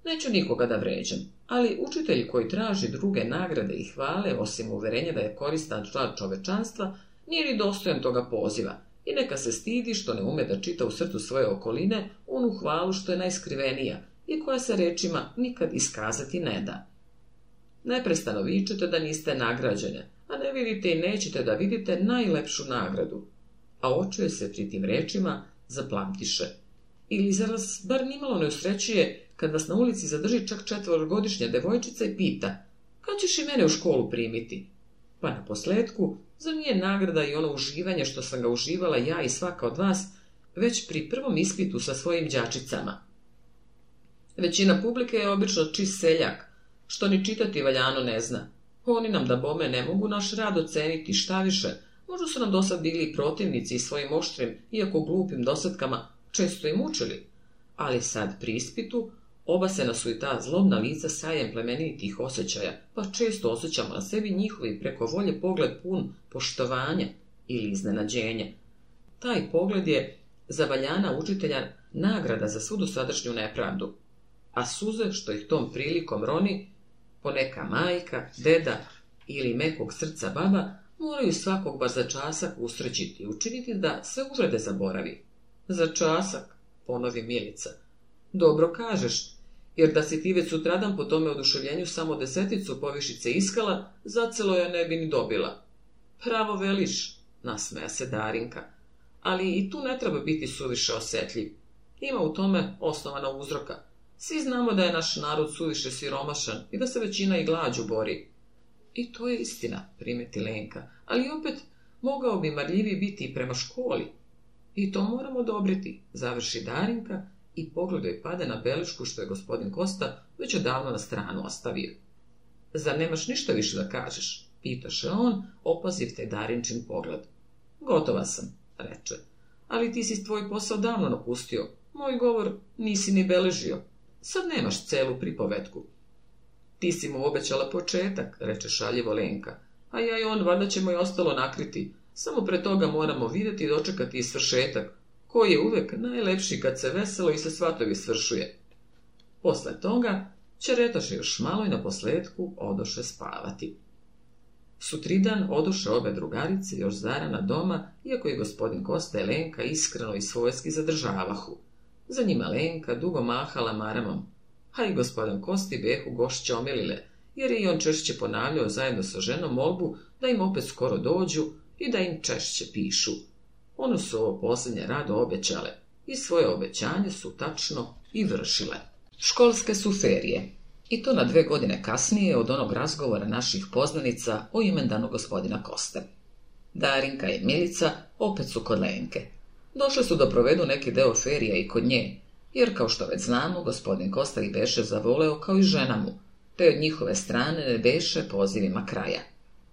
Speaker 2: Neću nikoga da vređem, ali učitelj koji traži druge nagrade i hvale, osim uverenja da je koristan član čovečanstva, nije ni dostojan toga poziva i neka se stidi što ne ume da čita u srcu svoje okoline onu hvalu što je najskrivenija i koja se rečima nikad iskazati ne da. Neprestano vičete da niste nagrađene, a ne vidite i nećete da vidite najlepšu nagradu, a očuje se pri tim rečima zaplamtiše. Ili za vas bar nimalo ne usrećuje kad vas na ulici zadrži čak četvorogodišnja devojčica i pita kad ćeš i mene u školu primiti? Pa na posledku, za nije nagrada i ono uživanje što sam ga uživala ja i svaka od vas, već pri prvom ispitu sa svojim đačicama. Većina publike je obično čist seljak, što ni čitati valjano ne zna. Oni nam da bome ne mogu naš rad oceniti šta više, Možda su nam dosad bili protivnici i svojim oštrim, iako glupim dosadkama, često i učili. Ali sad pri ispitu oba se nas i ta zlobna lica sajem plemenitih osjećaja, pa često osjećamo na sebi njihovi preko volje pogled pun poštovanja ili iznenađenja. Taj pogled je za valjana učitelja nagrada za svu dosadašnju nepravdu, a suze što ih tom prilikom roni, poneka majka, deda ili mekog srca baba, moraju svakog baš za časak usrećiti i učiniti da sve uvrede zaboravi. Za časak, ponovi Milica. Dobro kažeš, jer da si ti već sutradan po tome oduševljenju samo deseticu povišice iskala, zacelo je ne bi ni dobila. Pravo veliš, nasmeja se Darinka, ali i tu ne treba biti suviše osjetljiv. Ima u tome osnovana uzroka. Svi znamo da je naš narod suviše siromašan i da se većina i glađu bori. I to je istina, primeti Lenka, ali opet mogao bi marljiviji biti i prema školi. I to moramo odobriti, završi Darinka i pogledaj pade na belešku što je gospodin Kosta već odavno na stranu ostavio. Zar nemaš ništa više da kažeš? Pitaše on, opaziv te Darinčin pogled. Gotova sam, reče. Ali ti si tvoj posao davno napustio. Moj govor nisi ni beležio. Sad nemaš celu pripovetku. Ti si mu obećala početak, reče šaljivo Lenka. A ja i on, valjda ćemo i ostalo nakriti. Samo pre toga moramo vidjeti i dočekati i svršetak, koji je uvek najlepši kad se veselo i se svatovi svršuje. Posle toga retaš još malo i na posledku odoše spavati. Sutridan odoše obe drugarice još zarana doma, iako je gospodin Kosta i Lenka iskreno i svojski zadržavahu. Za njima Lenka dugo mahala maramom, a i gospodin Kosti behu gošće omilile, jer je i on češće ponavljao zajedno sa ženom molbu da im opet skoro dođu i da im češće pišu. Ono su ovo posljednje rado obećale i svoje obećanje su tačno i vršile. Školske su ferije, i to na dve godine kasnije od onog razgovora naših poznanica o imendanu gospodina Koste. Darinka i Milica opet su kod Lenke. Došle su da provedu neki deo ferija i kod nje, jer kao što već znamo, gospodin Kosta i beše zavoleo kao i žena mu, te od njihove strane ne beše pozivima kraja.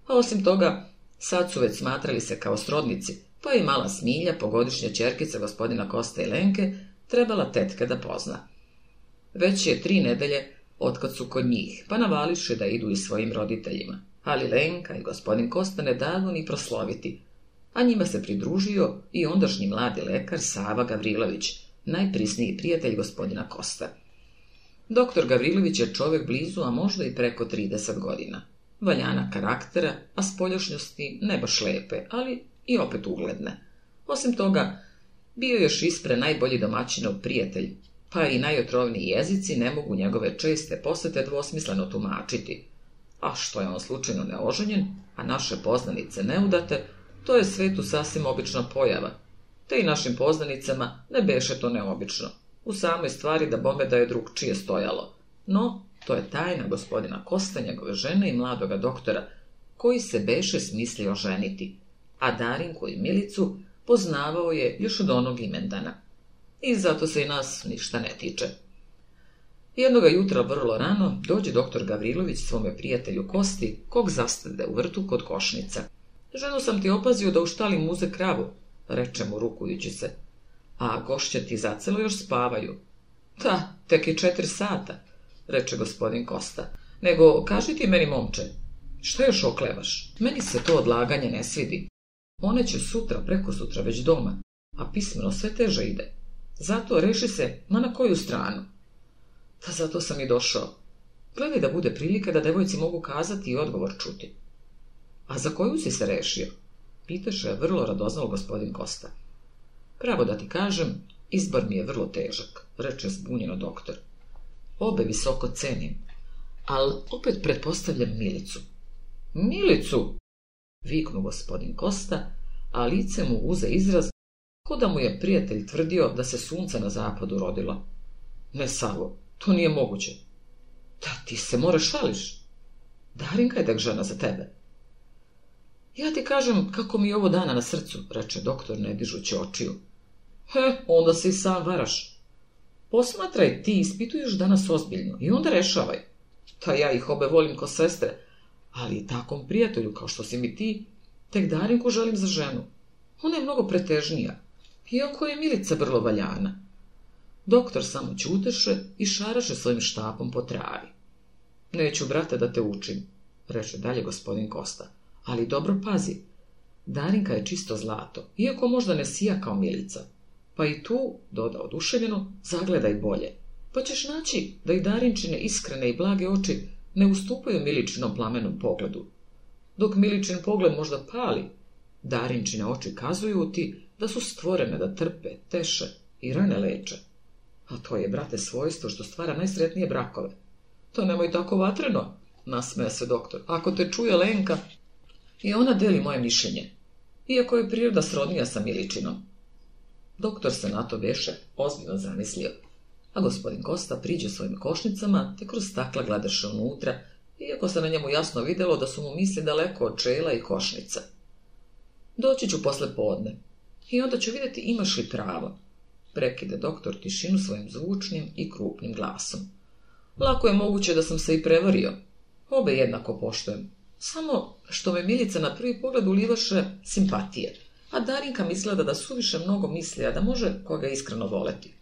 Speaker 2: A osim toga, sad su već smatrali se kao srodnici, pa i mala smilja, pogodišnja čerkica gospodina Kosta i Lenke, trebala tetke da pozna. Već je tri nedelje otkad su kod njih, pa navališe da idu i svojim roditeljima. Ali Lenka i gospodin Kosta ne dago ni prosloviti, a njima se pridružio i ondašnji mladi lekar Sava Gavrilović, najprisniji prijatelj gospodina Kosta. Doktor Gavrilović je čovjek blizu, a možda i preko 30 godina. Valjana karaktera, a spoljašnjosti ne baš lepe, ali i opet ugledne. Osim toga, bio još ispre najbolji domaćinov prijatelj, pa i najotrovniji jezici ne mogu njegove česte posete dvosmisleno tumačiti. A što je on slučajno neoženjen, a naše poznanice neudate, to je svetu sasvim obična pojava, te i našim poznanicama ne beše to neobično. U samoj stvari da bome da je drug čije stojalo. No, to je tajna gospodina Kosta, njegove žene i mladoga doktora, koji se beše smislio ženiti, a Darinku i Milicu poznavao je još od onog imendana. I zato se i nas ništa ne tiče. Jednoga jutra vrlo rano dođe doktor Gavrilović svome prijatelju Kosti, kog zastade u vrtu kod košnica. Ženu sam ti opazio da u štali muze kravu, reče mu rukujući se. A gošće ti zacelo još spavaju. Da, tek je četiri sata, reče gospodin Kosta. Nego, kaži ti meni, momče, što još oklevaš? Meni se to odlaganje ne svidi. One će sutra, preko sutra već doma, a pismeno sve teže ide. Zato reši se, ma na koju stranu? Ta pa zato sam i došao. Gledaj da bude prilika da devojci mogu kazati i odgovor čuti. A za koju si se rešio? Pitaše vrlo radoznal gospodin Kosta. Pravo da ti kažem, izbor mi je vrlo težak, reče zbunjeno doktor. Obe visoko cenim, ali opet pretpostavljam Milicu. Milicu! Viknu gospodin Kosta, a lice mu uze izraz ko da mu je prijatelj tvrdio da se sunca na zapadu rodilo. Ne, samo, to nije moguće. Da, ti se moraš šališ. Darinka je tak žena za tebe. Ja ti kažem kako mi je ovo dana na srcu, reče doktor ne dižući očiju. He, onda se i sam varaš. Posmatraj, ti ispituješ danas ozbiljno i onda rešavaj. Ta ja ih obe volim ko sestre, ali i takvom prijatelju kao što si mi ti, tek Darinku želim za ženu. Ona je mnogo pretežnija, iako je Milica vrlo valjana. Doktor samo ćuteše i šaraše svojim štapom po travi. Neću, brate, da te učim, reče dalje gospodin Kosta ali dobro pazi. Darinka je čisto zlato, iako možda ne sija kao milica. Pa i tu, doda oduševljeno, zagledaj bolje. Pa ćeš naći da i Darinčine iskrene i blage oči ne ustupaju Miličinom plamenom pogledu. Dok Miličin pogled možda pali, Darinčine oči kazuju ti da su stvorene da trpe, teše i rane leče. A to je, brate, svojstvo što stvara najsretnije brakove. To nemoj tako vatreno, nasmeja se doktor. Ako te čuje Lenka, i ona deli moje mišljenje, iako je priroda srodnija sa Miličinom. Doktor se na to veše ozbiljno zamislio, a gospodin Kosta priđe svojim košnicama te kroz stakla gledaše unutra, iako se na njemu jasno vidjelo da su mu misli daleko od čela i košnica. Doći ću posle podne i onda ću vidjeti imaš li pravo, prekide doktor tišinu svojim zvučnim i krupnim glasom. Lako je moguće da sam se i prevario. Obe jednako poštujem, samo što me Milica na prvi pogled ulivaše simpatije, a Darinka mislila da da suviše mnogo misli, a da može koga iskreno voleti.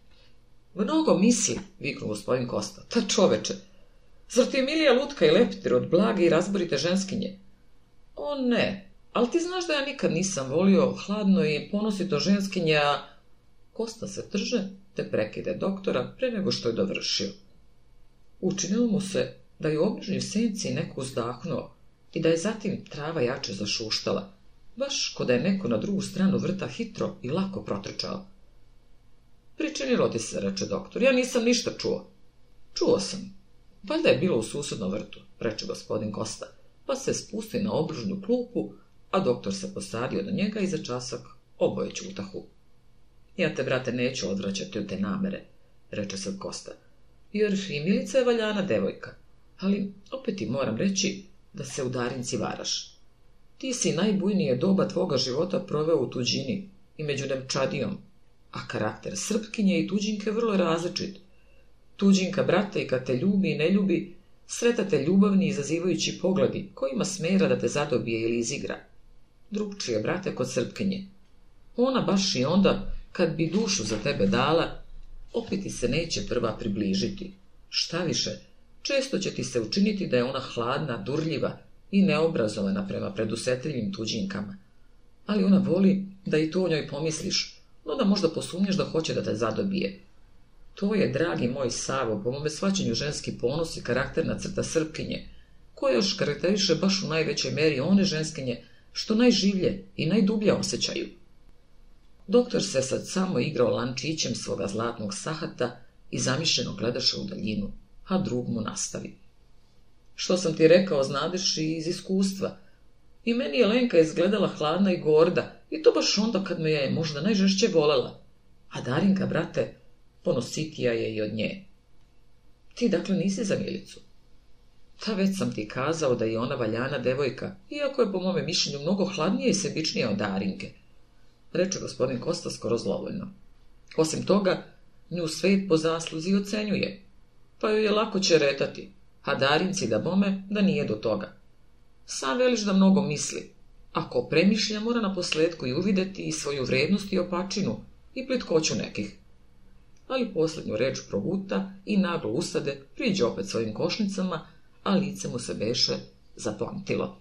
Speaker 2: Mnogo misli, viknu gospodin Kosta, ta čoveče, zar ti je Milija lutka i leptir od blage i razborite ženskinje? O ne, ali ti znaš da ja nikad nisam volio hladno i ponosito a Kosta se trže te prekide doktora pre nego što je dovršio. Učinilo mu se da je u obližnjoj senci neko uzdahnuo, i da je zatim trava jače zašuštala, baš ko je neko na drugu stranu vrta hitro i lako protrčao. Pričinilo rodi se, reče doktor, ja nisam ništa čuo. Čuo sam. Valjda je bilo u susjednom vrtu, reče gospodin Kosta, pa se spusti na obružnu klupu, a doktor se posadio do njega i za časak oboje ćutahu. Ja te, brate, neću odvraćati od te namere, reče se Kosta, jer i Milica je valjana devojka, ali opet ti moram reći da se u varaš. Ti si najbujnije doba tvoga života proveo u tuđini i među nemčadijom, a karakter srpkinje i tuđinke vrlo različit. Tuđinka brata i kad te ljubi i ne ljubi, sreta te ljubavni izazivajući pogledi, kojima smera da te zadobije ili izigra. Drugčije, brate, kod srpkinje. Ona baš i onda, kad bi dušu za tebe dala, opet se neće prva približiti. Šta više, Često će ti se učiniti da je ona hladna, durljiva i neobrazovana prema predusetljivim tuđinkama. Ali ona voli da i tu o njoj pomisliš, no da možda posumnješ da hoće da te zadobije. To je, dragi moj Savo, po mome svačenju ženski ponos i karakterna crta srpkinje, koja još karakteriše baš u najvećoj meri one ženskinje što najživlje i najdublje osjećaju. Doktor se sad samo igrao lančićem svoga zlatnog sahata i zamišljeno gledaše u daljinu a drug mu nastavi. Što sam ti rekao, znadeš i iz iskustva. I meni je Lenka izgledala hladna i gorda, i to baš onda kad me je možda najžešće volela. A Darinka, brate, ponositija je i od nje. Ti dakle nisi za Milicu? Ta već sam ti kazao da je ona valjana devojka, iako je po mome mišljenju mnogo hladnije i sebičnije od Darinke. Reče gospodin Kosta skoro zlovoljno. Osim toga, nju svet po zasluzi ocenjuje pa ju je lako čeretati, a Darinci da bome da nije do toga. Sam veliš da mnogo misli. Ako premišlja, mora na posledku i uvideti i svoju vrednost i opačinu i plitkoću nekih. Ali posljednju reč proguta i naglo usade, priđe opet svojim košnicama, a lice mu se beše zaplantilo.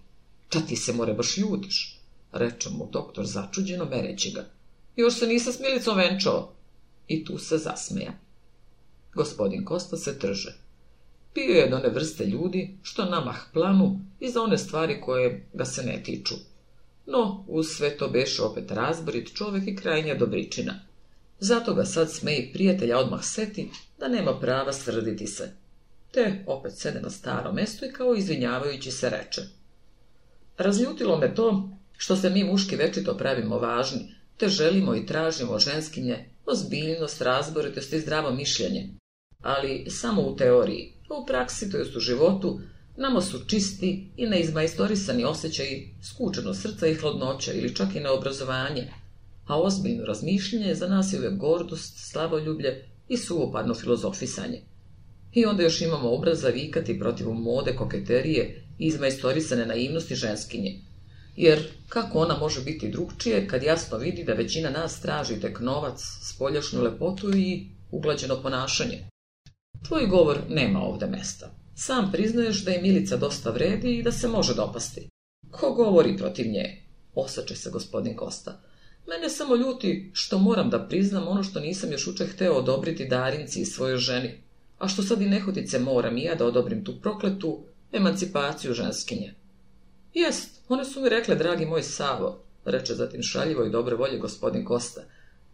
Speaker 2: Ča ti se more baš ljudiš, reče mu doktor začuđeno mereći ga. Još se nisa s Milicom venčao. I tu se zasmeja. Gospodin Kosta se trže. Pio je od one vrste ljudi što namah planu i za one stvari koje ga se ne tiču. No, uz sve to beše opet razborit čovjek i krajnja dobričina. Zato ga sad sme i prijatelja odmah seti da nema prava srditi se. Te opet sede na staro mesto i kao izvinjavajući se reče. Razljutilo me to što se mi muški večito pravimo važni, te želimo i tražimo ženskinje ozbiljnost, razboritost i zdravo mišljenje, ali samo u teoriji, u praksi, to jest u životu, nama su čisti i neizmajstorisani osjećaji skučeno srca i hladnoća ili čak i neobrazovanje, a ozbiljno razmišljanje za nas je uvijek gordost, slavoljublje i suopadno filozofisanje. I onda još imamo obraza vikati protiv mode, koketerije i izmajstorisane naivnosti ženskinje. Jer kako ona može biti drugčije kad jasno vidi da većina nas traži tek novac, spoljašnju lepotu i uglađeno ponašanje? Tvoj govor nema ovde mesta. Sam priznaješ da je Milica dosta vredi i da se može dopasti. Ko govori protiv nje? Osače se gospodin Kosta. Mene samo ljuti što moram da priznam ono što nisam još uče hteo odobriti Darinci i svojoj ženi, a što sad i nehotice moram i ja da odobrim tu prokletu emancipaciju ženskinje. Jest, one su mi rekle, dragi moj Savo, reče zatim šaljivo i dobre volje gospodin Kosta,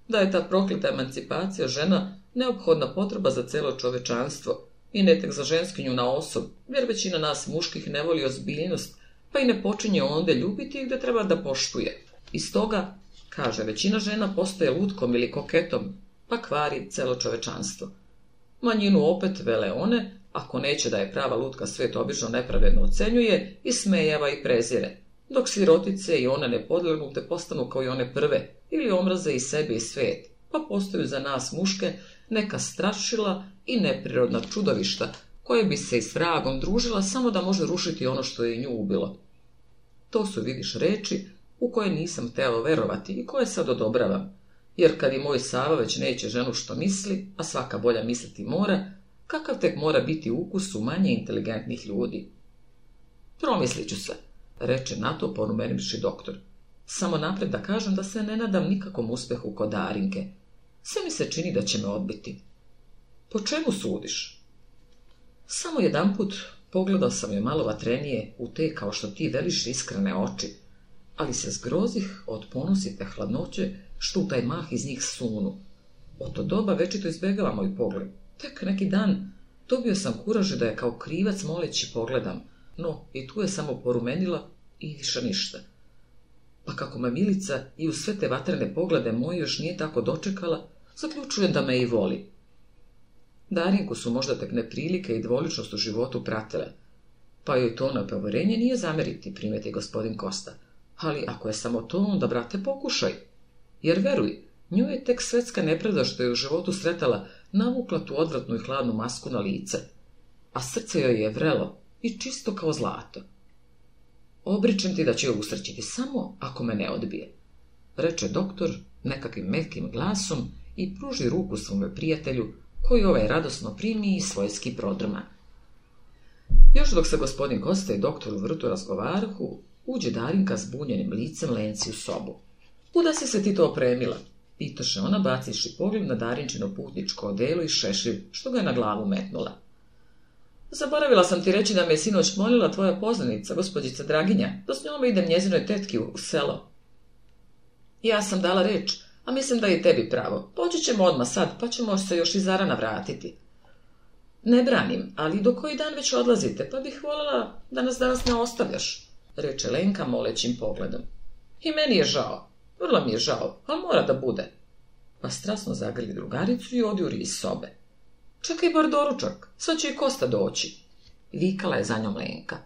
Speaker 2: da je ta prokleta emancipacija žena neophodna potreba za celo čovečanstvo i ne tek za ženskinju na osob, jer većina nas muških ne voli ozbiljnost, pa i ne počinje onda ljubiti gdje treba da poštuje. I stoga, kaže, većina žena postaje lutkom ili koketom, pa kvari celo čovečanstvo. Manjinu opet vele one, ako neće da je prava lutka svet obično nepravedno ocenjuje i smejava i prezire, dok sirotice i one nepodlegnute postanu kao i one prve ili omraze i sebe i svijet, pa postaju za nas muške neka strašila i neprirodna čudovišta koje bi se i s vragom družila samo da može rušiti ono što je nju ubilo. To su, vidiš, reči u koje nisam teo verovati i koje sad odobravam, jer kad i moj Sava već neće ženu što misli, a svaka bolja misliti mora, kakav tek mora biti ukus u manje inteligentnih ljudi.
Speaker 3: Promislit ću se, reče na to doktor. Samo napred da kažem da se ne nadam nikakvom uspehu kod Arinke. Sve mi se čini da će me odbiti.
Speaker 2: Po čemu sudiš?
Speaker 3: Samo jedanput pogledao sam joj malo vatrenije u te, kao što ti veliš, iskrene oči, ali se zgrozih od ponosite hladnoće što u taj mah iz njih sunu. Od to doba večito izbjegava moj pogled. Tek neki dan dobio sam kuraže da je kao krivac moleći pogledam, no i tu je samo porumenila i više ništa. Pa kako me Milica i u sve te vatrene poglede moje još nije tako dočekala, zaključujem da me i voli.
Speaker 2: Darinku su možda tek neprilike i dvoličnost u životu pratile, pa joj to na povorenje nije zameriti, primeti gospodin Kosta. Ali ako je samo to, onda, brate, pokušaj. Jer veruj, nju je tek svetska nepreda, što je u životu sretala navukla tu odvratnu i hladnu masku na lice. A srce joj je vrelo, i čisto kao zlato. Obričem ti da će joj usrećiti samo ako me ne odbije, reče doktor nekakvim metkim glasom i pruži ruku svome prijatelju, koji ovaj radosno primi i svojski prodrma. Još dok se gospodin Kosta i doktor u vrtu razgovarahu, uđe Darinka s bunjenim licem Lenci u sobu. Kuda si se ti to opremila? Pitaše ona baciši pogled na Darinčino putničko odelo i šešir, što ga je na glavu metnula.
Speaker 3: Zaboravila sam ti reći da me je sinoć molila tvoja poznanica, gospođica Draginja, da s njom idem njezinoj tetki u selo. Ja sam dala reč, a mislim da je tebi pravo. Poći ćemo odmah sad, pa ćemo se još i zarana vratiti. Ne branim, ali do koji dan već odlazite, pa bih voljela da nas danas ne ostavljaš, reče Lenka molećim pogledom. I meni je žao, vrlo mi je žao, ali mora da bude. Pa strasno zagrli drugaricu i odi u iz sobe. Čekaj bar doručak, sad će i Kosta doći. Vikala je za njom Lenka.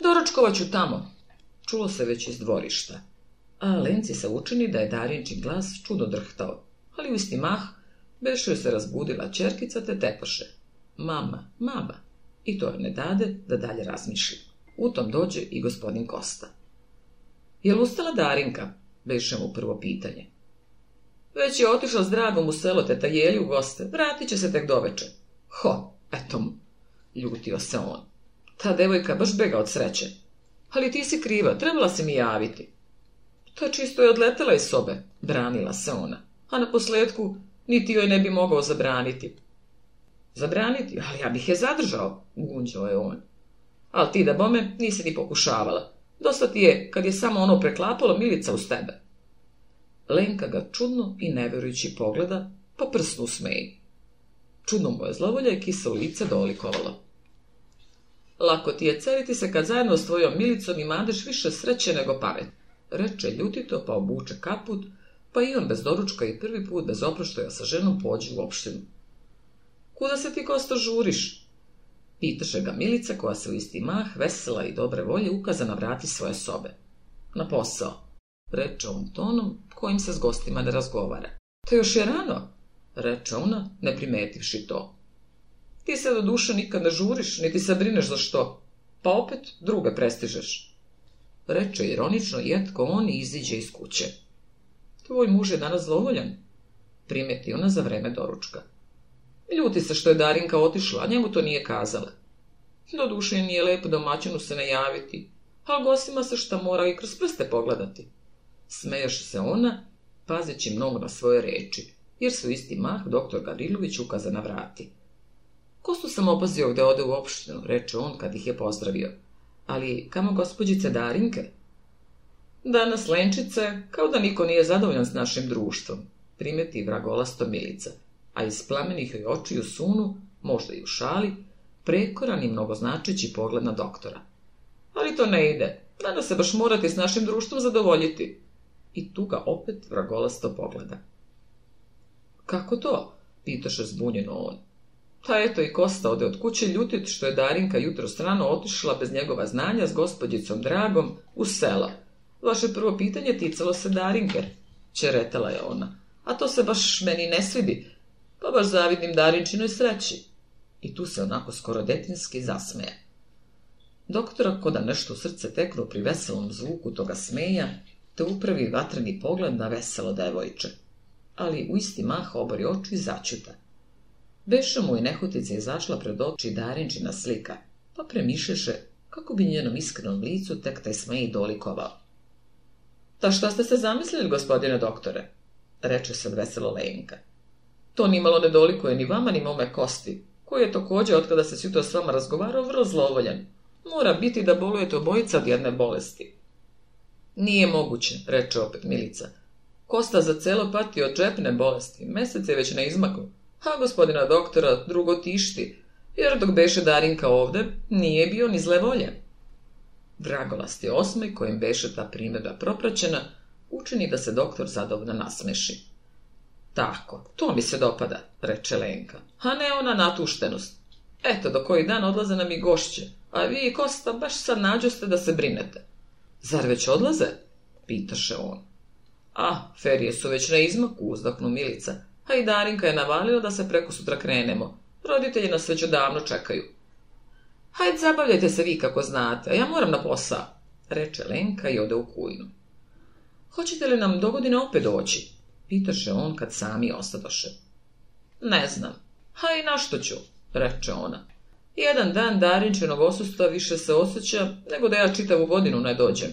Speaker 3: Doručkovat ću tamo. Čulo se već iz dvorišta. A Lenci se učini da je Darinčin glas čudo drhtao. Ali u isti mah, beše se razbudila čerkica te tepoše. Mama, mama. I to ne dade da dalje razmišlja. U tom dođe i gospodin Kosta.
Speaker 2: Je ustala Darinka? Beše mu prvo pitanje.
Speaker 3: Već je otišao s dragom u selo teta u goste. Vratit će se tek doveče. Ho, eto mu. Ljutio se on. Ta devojka baš bega od sreće. Ali ti si kriva, trebala si mi javiti. Ta čisto je odletela iz sobe, branila se ona. A na posledku niti joj ne bi mogao zabraniti. Zabraniti? Ali ja bih je zadržao, gunđao je on. Ali ti da bome nisi ni pokušavala. Dosta ti je kad je samo ono preklapalo milica uz tebe. Lenka ga čudno i neverujući pogleda, pa prsnu smeji. Čudno mu je zlavolja i kisa u lice dolikovala.
Speaker 2: Lako ti je ceriti se kad zajedno s tvojom milicom imadeš više sreće nego pamet, reče ljutito pa obuče kaput, pa i on bez doručka i prvi put bez oproštaja sa ženom pođe u opštinu. Kuda se ti kosto žuriš? Pitaše ga Milica koja se u isti mah, vesela i dobre volje ukaza na vrati svoje sobe. Na posao reče on tonom kojim se s gostima ne razgovara.
Speaker 3: To još je rano, reče ona, ne primetivši to.
Speaker 2: Ti se do duše nikad ne žuriš, niti se brineš za što, pa opet druge prestižeš. Reče ironično jetko on i iziđe iz kuće. Tvoj muž je danas zlovoljan, primeti ona za vreme doručka. Ljuti se što je Darinka otišla, a njemu to nije kazala. Do duše nije lepo domaćinu se najaviti, ali gosima se šta mora i kroz prste pogledati. Smeješ se ona, pazeći mnogo na svoje reči, jer su isti mah doktor Garilović ukaza na vrati. su sam opazio gde ode u opštinu, reče on kad ih je pozdravio. Ali kamo gospođice Darinke? Danas Lenčice, kao da niko nije zadovoljan s našim društvom, primeti vragolasto Milica, a iz plamenih joj očiju sunu, možda i u šali, prekoran i mnogoznačeći pogled na doktora. Ali to ne ide, danas se baš morate s našim društvom zadovoljiti i tu ga opet vragolasto pogleda.
Speaker 3: Kako to? pitaše zbunjeno on. Ta eto i Kosta ode od kuće ljutit što je Darinka jutro strano otišla bez njegova znanja s gospodjicom Dragom u sela. Vaše prvo pitanje ticalo se Darinke? — čeretala je ona. A to se baš meni ne svidi, pa baš zavidnim Darinčinoj sreći. I tu se onako skoro detinski zasmeja. Doktora, ko da nešto u srce teklo pri veselom zvuku toga smeja, te upravi vatreni pogled na veselo devojče, ali u isti mah obori oči i začuta. Beše mu je nehotica izašla pred oči Darinčina slika, pa premišeše kako bi njenom iskrenom licu tek taj smej dolikovao.
Speaker 2: — Ta šta ste se zamislili, gospodine doktore? — reče sad veselo Lenka. — To nimalo ne dolikuje ni vama, ni mome kosti, koji je također, otkada se sjuto s vama razgovarao, vrlo zlovoljan. Mora biti da bolujete obojica od jedne bolesti.
Speaker 3: Nije moguće, reče opet Milica. Kosta za celo pati od džepne bolesti, mesec je već na izmaku. A gospodina doktora drugo tišti, jer dok beše Darinka ovde, nije bio ni zle volje. Dragolasti osme, kojim beše ta primjera propraćena, učini da se doktor zadovoljno nasmeši. Tako, to mi se dopada, reče Lenka, a ne ona natuštenost. Eto, do koji dan odlaze nam i gošće, a vi i Kosta baš sad nađoste da se brinete.
Speaker 2: Zar već odlaze? Pitaše on.
Speaker 3: A, ferije su već na izmaku, uzdahnu Milica. A i Darinka je navalila da se preko sutra krenemo. Roditelji nas već odavno čekaju. Hajde, zabavljajte se vi kako znate, a ja moram na posao, reče Lenka i ode u kujnu.
Speaker 2: Hoćete li nam dogodine opet doći? Pitaše on kad sami ostadoše.
Speaker 3: Ne znam. ha i na ću, reče ona jedan dan Darinčenog osusta više se osjeća nego da ja čitavu godinu ne dođem.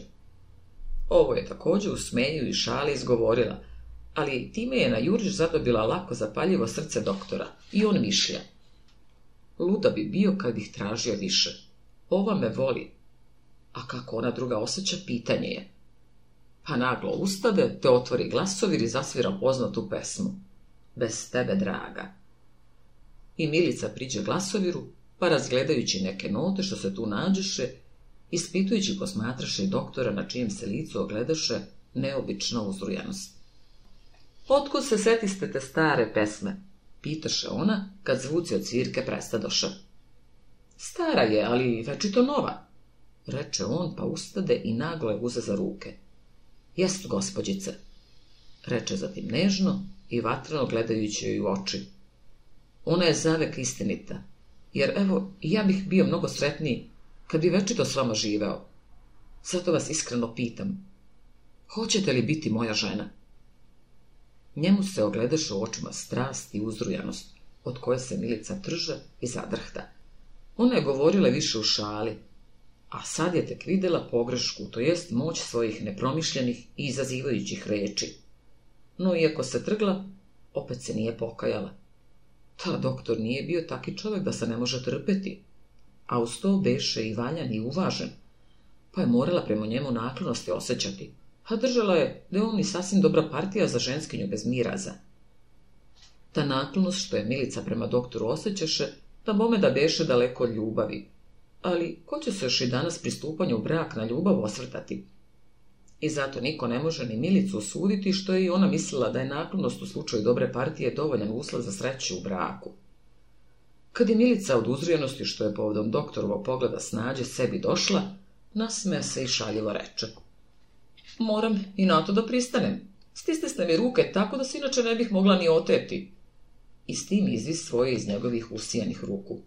Speaker 2: Ovo je također u smenju i šali izgovorila, ali time je na Juriš zadobila lako zapaljivo srce doktora i on mišlja. Luda bi bio kad ih tražio više. Ova me voli. A kako ona druga osjeća, pitanje je. Pa naglo ustade, te otvori glasovir i zasvira poznatu pesmu. Bez tebe, draga. I Milica priđe glasoviru, pa razgledajući neke note što se tu nađeše, ispitujući posmatraše doktora na čijem se licu ogledaše neobična uzrujanost. Otkud se setiste te stare pesme? Pitaše ona, kad zvuci od svirke prestadoša. — Stara je, ali to nova, reče on, pa ustade i naglo je uze za ruke. Jest, gospođice, reče zatim nežno i vatrano gledajući joj u oči. Ona je zavek istinita, jer evo, ja bih bio mnogo sretniji, kad bi večito s vama živeo. Zato vas iskreno pitam, hoćete li biti moja žena? Njemu se ogledaš u očima strast i uzrujanost, od koje se Milica trže i zadrhta. Ona je govorila više u šali, a sad je tek vidjela pogrešku, to jest moć svojih nepromišljenih i izazivajućih reči. No, iako se trgla, opet se nije pokajala. Ta doktor nije bio taki čovjek da se ne može trpeti, a uz to beše i valjan i uvažen, pa je morala prema njemu naklonosti osjećati, a držala je da je on i sasvim dobra partija za ženskinju bez miraza. Ta naklonost što je Milica prema doktoru osjećaše, da bome da beše daleko od ljubavi. Ali ko će se još i danas pristupanju u brak na ljubav osvrtati? I zato niko ne može ni Milicu osuditi što je i ona mislila da je naklonost u slučaju dobre partije dovoljan uslov za sreću u braku. Kad je Milica od uzrijenosti što je povodom doktorovog pogleda snađe sebi došla, nasmeja se i šaljivo reče. Moram i na to da pristanem. Stisne mi ruke tako da se inače ne bih mogla ni oteti. I s tim izvis svoje iz njegovih usijanih ruku.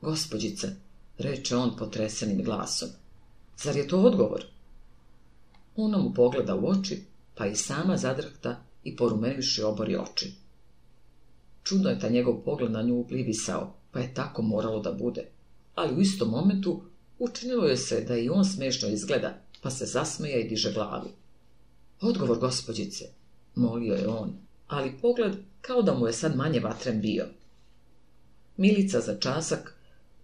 Speaker 2: Gospođice, reče on potresenim glasom, zar je to odgovor? Ona mu pogleda u oči, pa i sama zadrhta i porumeniši obori oči. Čudno je ta njegov pogled na nju uplivisao, pa je tako moralo da bude. Ali u istom momentu učinilo je se da i on smešno izgleda, pa se zasmeja i diže glavi. Odgovor, gospođice, molio je on, ali pogled kao da mu je sad manje vatren bio. Milica za časak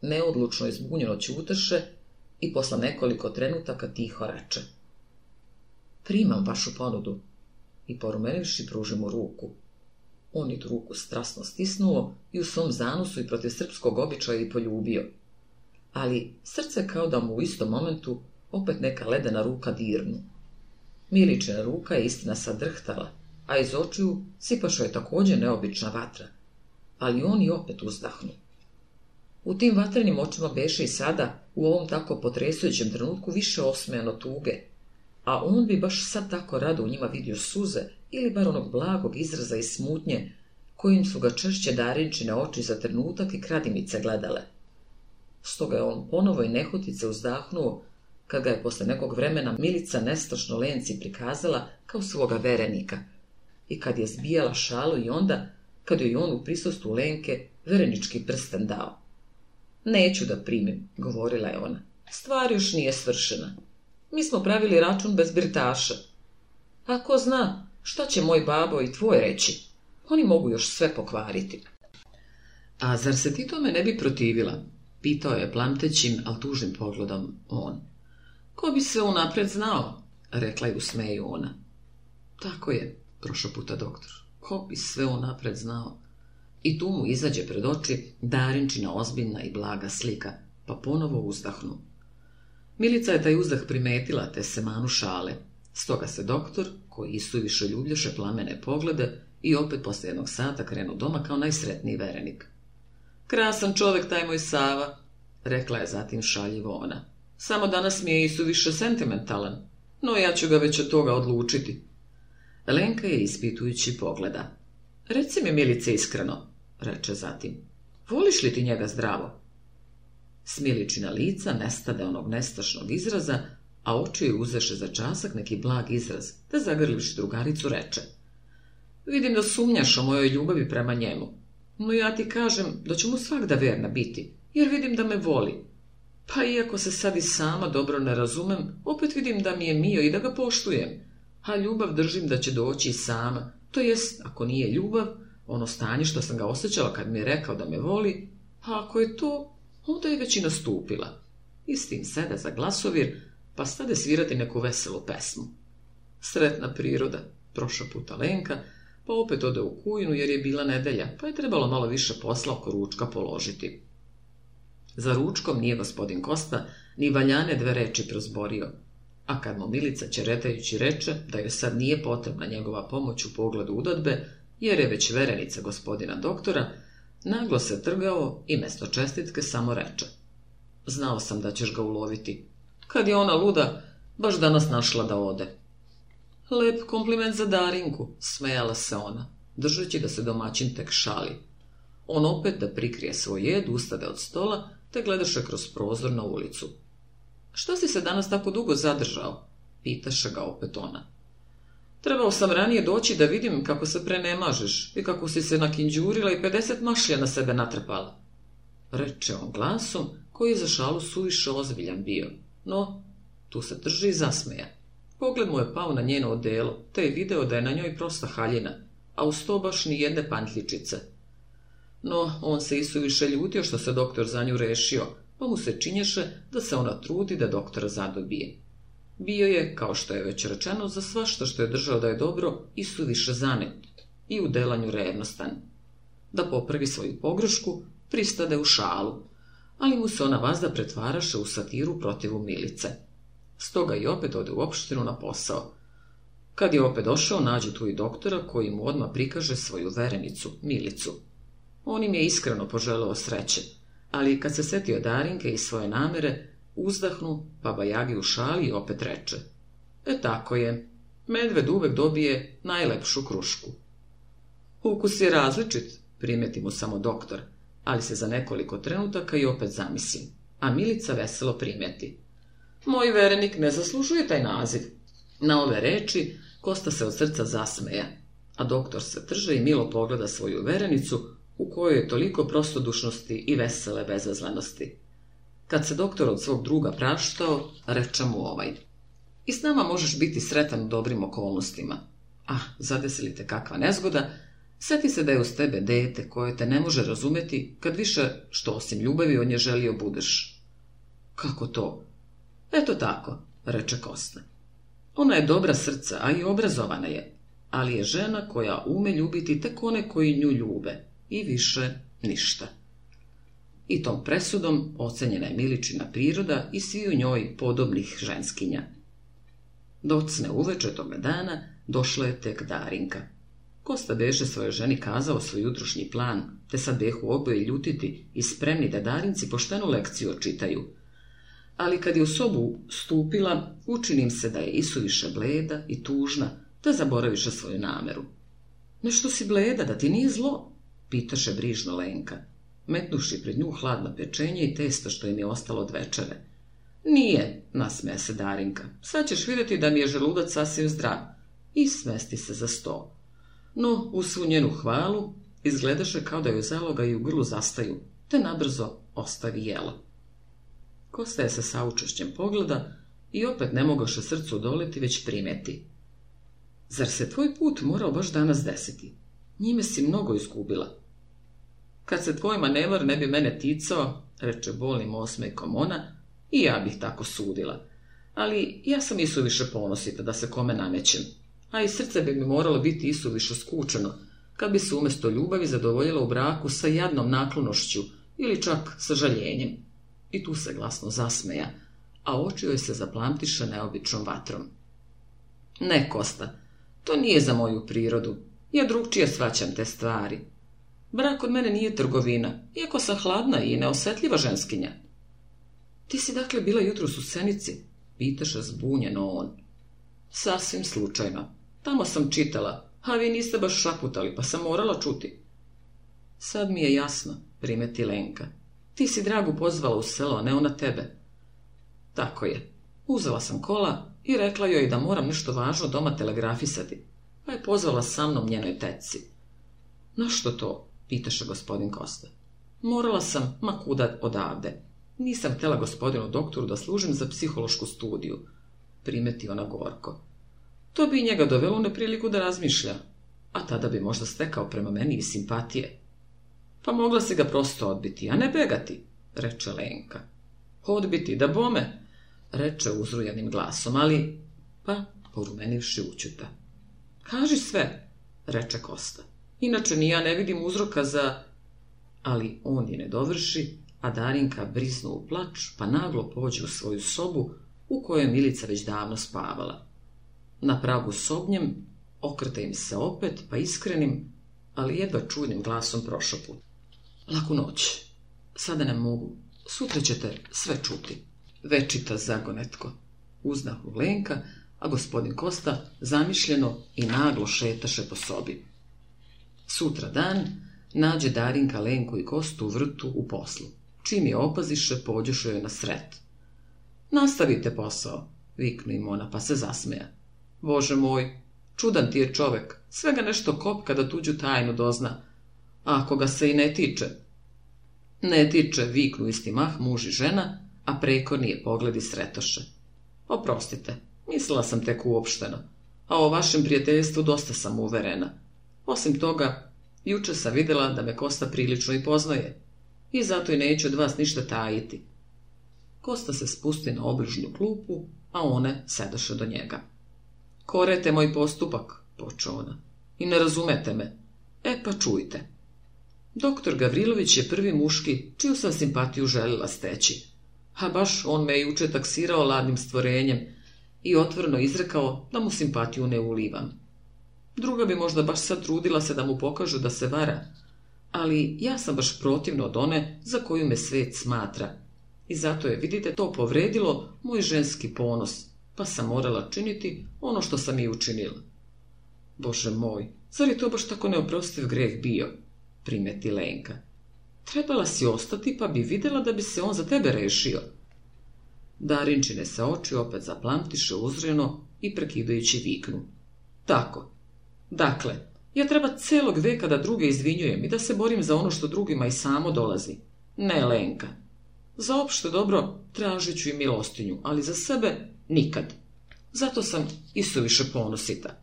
Speaker 2: neodlučno izbunjeno utrše i posla nekoliko trenutaka tiho reče primam vašu ponudu. I porumenivši pruži mu ruku. On je tu ruku strasno stisnuo i u svom zanusu i protiv srpskog običaja i poljubio. Ali srce kao da mu u istom momentu opet neka ledena ruka dirnu. Miličena ruka je istina sadrhtala, a iz očiju sipašo je također neobična vatra, ali on je opet uzdahnu. U tim vatrenim očima beše i sada, u ovom tako potresujućem trenutku, više osmejano tuge, a on bi baš sad tako rado u njima vidio suze ili bar onog blagog izraza i smutnje, kojim su ga češće na oči za trenutak i kradimice gledale. Stoga je on ponovo i nehotice uzdahnuo, kad ga je posle nekog vremena Milica nestašno Lenci prikazala kao svoga verenika. I kad je zbijala šalu i onda, kad joj on u prisostu Lenke verenički prsten dao. Neću da primim, govorila je ona. Stvar još nije svršena. Mi smo pravili račun bez birtaša. A zna, šta će moj babo i tvoj reći? Oni mogu još sve pokvariti. A zar se ti tome ne bi protivila? Pitao je plamtećim, ali tužnim pogledom on. Ko bi sve unapred znao? Rekla je u smeju ona. Tako je, puta doktor. Ko bi sve unapred znao? I tu mu izađe pred oči Darinčina ozbiljna i blaga slika, pa ponovo uzdahnu. Milica je taj uzdah primetila, te se manu šale. Stoga se doktor, koji više ljublješe plamene poglede, i opet posle jednog sata krenu doma kao najsretniji verenik. Krasan čovjek taj moj Sava, rekla je zatim šaljivo ona. Samo danas mi je više sentimentalan, no ja ću ga već od toga odlučiti. Lenka je ispitujući pogleda. Reci mi, Milice, iskreno, reče zatim. Voliš li ti njega zdravo? Smiličina lica nestade onog nestašnog izraza, a oči joj uzeše za časak neki blag izraz, da zagrliš drugaricu reče. Vidim da sumnjaš o mojoj ljubavi prema njemu, no ja ti kažem da ću mu svakda verna biti, jer vidim da me voli. Pa iako se sad i sama dobro ne razumem, opet vidim da mi je mio i da ga poštujem, a ljubav držim da će doći i sama, to jest, ako nije ljubav, ono stanje što sam ga osjećala kad mi je rekao da me voli, a ako je to, Onda je već i nastupila. I tim sede za glasovir, pa stade svirati neku veselu pesmu. Sretna priroda, prošla puta Lenka, pa opet ode u kujnu jer je bila nedelja, pa je trebalo malo više posla oko ručka položiti. Za ručkom nije gospodin Kosta ni valjane dve reči prozborio, a kad mu Milica čeretajući reče da joj sad nije potrebna njegova pomoć u pogledu udodbe, jer je već verenica gospodina doktora, Naglo se trgao i mesto čestitke samo reče. Znao sam da ćeš ga uloviti. Kad je ona luda, baš danas našla da ode. Lep kompliment za Darinku, smejala se ona, držeći da se domaćin tek šali. On opet da prikrije svoj jed, ustade od stola, te gledaše kroz prozor na ulicu. Šta si se danas tako dugo zadržao? Pitaše ga opet ona. Trebao sam ranije doći da vidim kako se prenemažeš i kako si se nakinđurila i 50 mašlja na sebe natrpala. Reče on glasom, koji je za šalu suviše ozbiljan bio, no tu se drži i zasmeja. Pogled mu je pao na njeno odelo, te je video da je na njoj prosta haljina, a uz to baš ni jedne pantljičice. No, on se isuviše ljutio što se doktor za nju rešio, pa mu se činješe da se ona trudi da doktora zadobije bio je, kao što je već rečeno, za svašta što je držao da je dobro i suviše zanet i u delanju revnostan. Da popravi svoju pogrešku, pristade u šalu, ali mu se ona vazda pretvaraše u satiru protiv Milice. Stoga i opet ode u opštinu na posao. Kad je opet došao, nađe tu i doktora koji mu odmah prikaže svoju verenicu, Milicu. On im je iskreno poželeo sreće, ali kad se setio Darinke i svoje namere, uzdahnu, pa bajagi u šali i opet reče. E tako je, medved uvek dobije najlepšu krušku. Ukus je različit, primeti mu samo doktor, ali se za nekoliko trenutaka i opet zamisli, a Milica veselo primeti. Moj verenik ne zaslužuje taj naziv. Na ove reči Kosta se od srca zasmeja, a doktor se trže i milo pogleda svoju verenicu u kojoj je toliko prostodušnosti i vesele bezazlenosti kad se doktor od svog druga praštao, reče mu ovaj. I s nama možeš biti sretan u dobrim okolnostima. Ah, zadesili te kakva nezgoda, seti se da je uz tebe dete koje te ne može razumeti kad više što osim ljubavi on je želio budeš. Kako to? Eto tako, reče Kosna. Ona je dobra srca, a i obrazovana je, ali je žena koja ume ljubiti tek one koji nju ljube i više ništa i tom presudom ocenjena je Miličina priroda i svi u njoj podobnih ženskinja. Docne uveče toga dana došla je tek Darinka. Kosta beše svojoj ženi kazao svoj jutrošnji plan, te sad behu oboje ljutiti i spremni da Darinci poštenu lekciju očitaju. Ali kad je u sobu stupila, učinim se da je isuviše bleda i tužna, da zaboraviše svoju nameru. Nešto si bleda, da ti nije zlo, pitaše brižno Lenka metnuši pred nju hladno pečenje i testo što im je ostalo od večere. Nije, nasmeja se Darinka. Sad ćeš vidjeti da mi je želudac sasvim zdrav. I smesti se za sto. No, u svu njenu hvalu izgledaše kao da joj zaloga i u grlu zastaju, te nabrzo ostavi jela. Kostaje se sa učešćem pogleda i opet ne mogoše srcu doleti, već primeti. Zar se tvoj put morao baš danas desiti? Njime si mnogo izgubila. Kad se tvoj manevar ne bi mene ticao, reče bolim i ona, i ja bih tako sudila. Ali ja sam isuviše ponosita da se kome namećem, a i srce bi mi moralo biti isuviše skučeno, kad bi se umjesto ljubavi zadovoljila u braku sa jadnom naklonošću ili čak sa žaljenjem. I tu se glasno zasmeja, a oči joj se zaplamtiše neobičnom vatrom. Ne, Kosta, to nije za moju prirodu. Ja drugčije svaćam te stvari. Brak kod mene nije trgovina, iako sam hladna i neosetljiva ženskinja. Ti si dakle bila jutros u Senici, Pitaš zbunjeno on. Sasvim slučajno. Tamo sam čitala, a vi niste baš šaputali, pa sam morala čuti. Sad mi je jasno, primeti Lenka. Ti si dragu pozvala u selo, a ne ona tebe. Tako je. Uzela sam kola i rekla joj da moram nešto važno doma telegrafisati, pa je pozvala sa mnom njenoj teci. Na što to? pitaše gospodin Kosta. Morala sam, ma kuda odavde. Nisam htjela gospodinu doktoru da služim za psihološku studiju, primeti ona gorko. To bi njega dovelo u nepriliku da razmišlja, a tada bi možda stekao prema meni i simpatije. Pa mogla si ga prosto odbiti, a ne begati, reče Lenka. Odbiti, da bome, reče uzrujanim glasom, ali, pa, porumenivši učuta. Kaži sve, reče Kosta. Inače, ni ja ne vidim uzroka za... Ali on je ne dovrši, a Darinka brisnu u plač, pa naglo pođe u svoju sobu, u kojoj je Milica već davno spavala. Na pragu sobnjem, okrta im se opet, pa iskrenim, ali jedva čudnim glasom prošopu. Laku noć. Sada ne mogu. Sutra ćete sve čuti. Večita zagonetko. uznahu Lenka, a gospodin Kosta zamišljeno i naglo šetaše po sobi. Sutra dan nađe Darinka Lenku i Kostu u vrtu u poslu. Čim je opaziše, pođešo joj na sret. Nastavite posao, viknu im ona, pa se zasmeja. Bože moj, čudan ti je čovek, svega nešto kop kada tuđu tajnu dozna. A ako ga se i ne tiče. Ne tiče, viknu isti mah muž i žena, a preko nije pogledi sretoše. Oprostite, mislila sam tek uopšteno, a o vašem prijateljstvu dosta sam uverena. Osim toga, juče sam vidjela da me Kosta prilično i poznaje i zato i neću od vas ništa tajiti. Kosta se spusti na obližnju klupu, a one sedaše do njega. Korete moj postupak, poče ona, i ne razumete me. E pa čujte. Doktor Gavrilović je prvi muški, čiju sam simpatiju željela steći. A baš on me juče taksirao ladnim stvorenjem i otvorno izrekao da mu simpatiju ne ulivam. Druga bi možda baš sad trudila se da mu pokažu da se vara. Ali ja sam baš protivno od one za koju me svet smatra. I zato je, vidite, to povredilo moj ženski ponos, pa sam morala činiti ono što sam i učinila. Bože moj, zar je to baš tako neoprostiv greh bio? Primeti Lenka. Trebala si ostati pa bi vidjela da bi se on za tebe rešio. Darinčine se oči opet zaplamtiše uzreno i prekidajući viknu. Tako, Dakle, ja treba celog veka da druge izvinjujem i da se borim za ono što drugima i samo dolazi. Ne, Lenka. Za opšte dobro tražit ću i milostinju, ali za sebe nikad. Zato sam isuviše ponosita.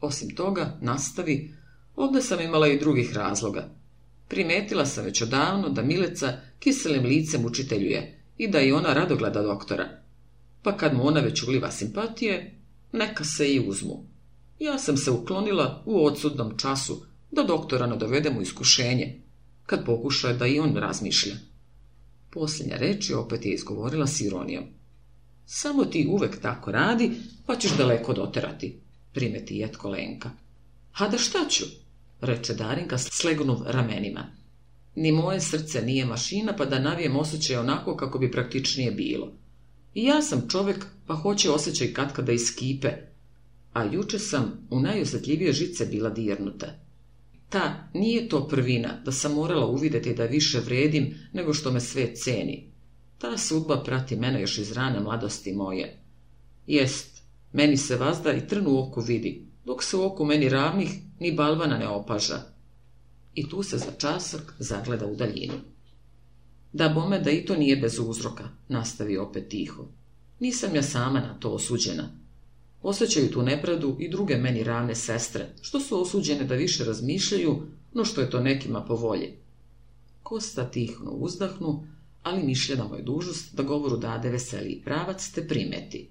Speaker 2: Osim toga, nastavi, ovdje sam imala i drugih razloga. Primetila sam već odavno da Mileca kiselim licem učiteljuje i da je ona radogleda doktora. Pa kad mu ona već ugliva simpatije, neka se i uzmu ja sam se uklonila u odsudnom času da doktora dovedem u iskušenje, kad pokuša da i on razmišlja. Posljednja reč je opet je izgovorila s ironijom. Samo ti uvek tako radi, pa ćeš daleko doterati, primeti jetko Lenka. A da šta ću? reče Darinka slegnuv ramenima. Ni moje srce nije mašina, pa da navijem osjećaj onako kako bi praktičnije bilo. I ja sam čovjek, pa hoće osjećaj katkada iskipe, a juče sam u najosjetljivije žice bila dirnuta. Ta nije to prvina da sam morala uvidjeti da više vredim nego što me sve ceni. Ta sudba prati mene još iz rane mladosti moje. Jest, meni se vazda i trn u oku vidi, dok se u oku meni ravnih ni balvana ne opaža. I tu se za časak zagleda u daljinu. Da bome da i to nije bez uzroka, nastavi opet tiho. Nisam ja sama na to osuđena. Osjećaju tu nepravdu i druge meni ravne sestre, što su osuđene da više razmišljaju, no što je to nekima po volji. Kosta tihno uzdahnu, ali mišlja mu je dužnost da govoru dade veseliji pravac te primeti.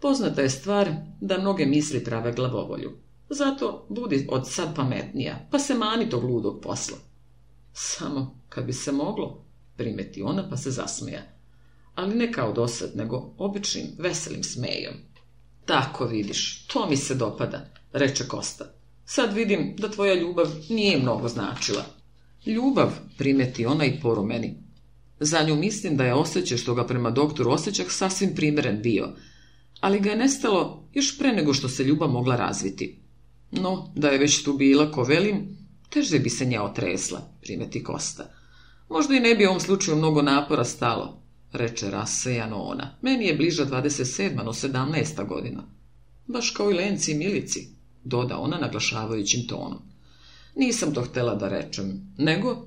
Speaker 2: Poznata je stvar da mnoge misli prave glavovolju. Zato budi od sad pametnija, pa se mani tog ludog posla. Samo kad bi se moglo, primeti ona pa se zasmeja. Ali ne kao dosad, nego običnim, veselim smejom. Tako vidiš, to mi se dopada, reče Kosta. Sad vidim da tvoja ljubav nije mnogo značila. Ljubav, primeti ona i meni. Za nju mislim da je osjećaj što ga prema doktoru osjećak sasvim primjeren bio, ali ga je nestalo još pre nego što se ljubav mogla razviti. No, da je već tu bila, ko velim, teže bi se nja otresla, primeti Kosta. Možda i ne bi u ovom slučaju mnogo napora stalo, reče rasejano ona. Meni je bliža 27. no 17. godina. Baš kao i Lenci i Milici, doda ona naglašavajućim tonom. Nisam to htjela da rečem, nego...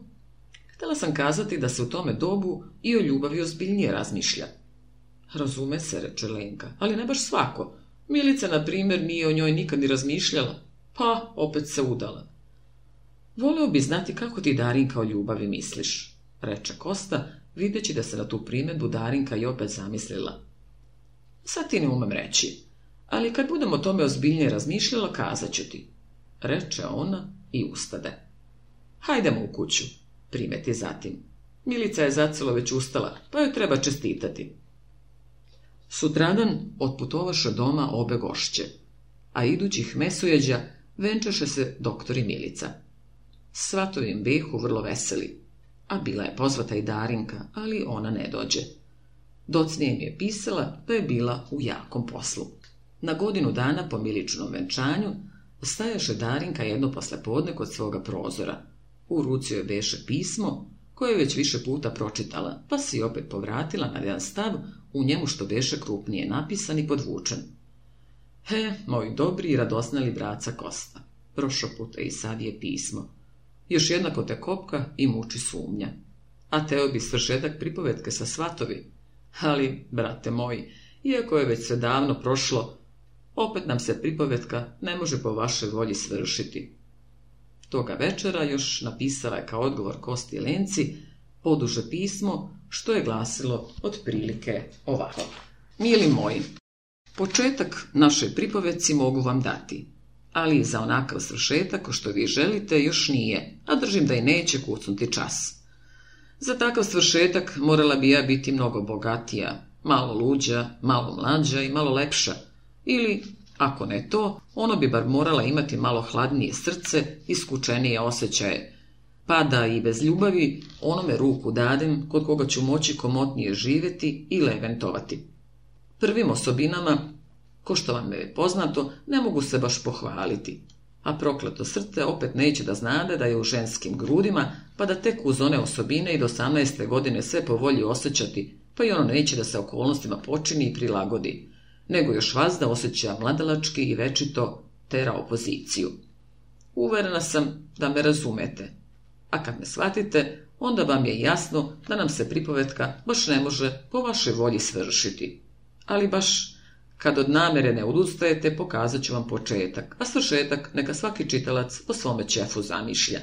Speaker 2: Htjela sam kazati da se u tome dobu i o ljubavi ozbiljnije razmišlja. Razume se, reče Lenka, ali ne baš svako. Milica, na primjer, nije o njoj nikad ni razmišljala, pa opet se udala. Voleo bi znati kako ti Darinka o ljubavi misliš, reče Kosta, Videći da se na tu primjedbu Darinka i opet zamislila. Sad ti ne umem reći, ali kad budem o tome ozbiljnije razmišljala, kazat ću ti. Reče ona i ustade. Hajdemo u kuću, primeti zatim. Milica je zacelo već ustala, pa joj treba čestitati. Sutradan otputovaše doma obe gošće, a idućih mesujeđa venčaše se doktori Milica. Svatovim im vrlo veseli, a bila je pozvata i Darinka, ali ona ne dođe. Docnije mi je pisala da pa je bila u jakom poslu. Na godinu dana po miličnom venčanju stajaše Darinka jedno podne kod svoga prozora. U ruci joj beše pismo, koje je već više puta pročitala, pa si opet povratila na jedan stav u njemu što beše krupnije napisan i podvučen. He, moj dobri i radosnali braca Kosta, prošao puta i sad je pismo. Još jednako te kopka i muči sumnja. A teo bi svršetak pripovetke sa svatovi. Ali, brate moji, iako je već sve davno prošlo, opet nam se pripovetka ne može po vašoj volji svršiti. Toga večera još napisala je kao odgovor Kosti Lenci poduže pismo, što je glasilo otprilike ovako. Mili moji, početak našoj pripoveci mogu vam dati ali za onakav svršetak ko što vi želite još nije, a držim da i neće kucnuti čas. Za takav svršetak morala bi ja biti mnogo bogatija, malo luđa, malo mlađa i malo lepša. Ili, ako ne to, ono bi bar morala imati malo hladnije srce i skučenije osjećaje. Pa da i bez ljubavi onome ruku dadem kod koga ću moći komotnije živjeti i leventovati. Prvim osobinama Ko što vam je poznato, ne mogu se baš pohvaliti. A prokleto srte opet neće da znade da je u ženskim grudima, pa da tek uz one osobine i do 18. godine sve povolji osjećati, pa i ono neće da se okolnostima počini i prilagodi, nego još vas da osjeća mladalački i večito tera opoziciju. Uverena sam da me razumete, a kad me shvatite, onda vam je jasno da nam se pripovetka baš ne može po vašoj volji svršiti. Ali baš kad od namere ne odustajete, pokazat ću vam početak, a svršetak neka svaki čitalac o svome čefu zamišlja.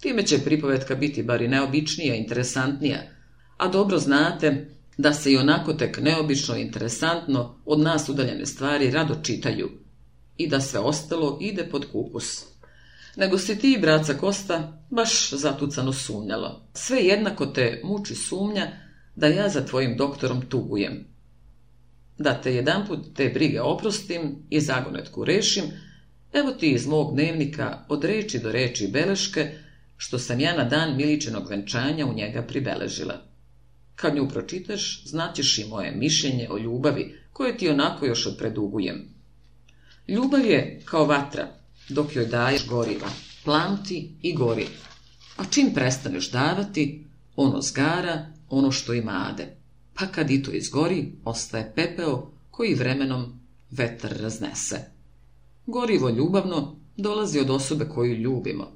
Speaker 2: Time će pripovetka biti bar i neobičnija, interesantnija, a dobro znate da se i onako tek neobično interesantno od nas udaljene stvari rado čitaju i da sve ostalo ide pod kupus. Nego si ti, braca Kosta, baš zatucano sumnjalo. Sve jednako te muči sumnja da ja za tvojim doktorom tugujem da te jedanput te brige oprostim i zagonetku rešim, evo ti iz mog dnevnika od reči do reči beleške, što sam ja na dan miličenog venčanja u njega pribeležila. Kad nju pročitaš, znaćeš i moje mišljenje o ljubavi, koje ti onako još odpredugujem. Ljubav je kao vatra, dok joj daješ goriva, plamti i gori. A čim prestaneš davati, ono zgara ono što ima ade a pa kad i to izgori, ostaje pepeo koji vremenom vetar raznese. Gorivo ljubavno dolazi od osobe koju ljubimo.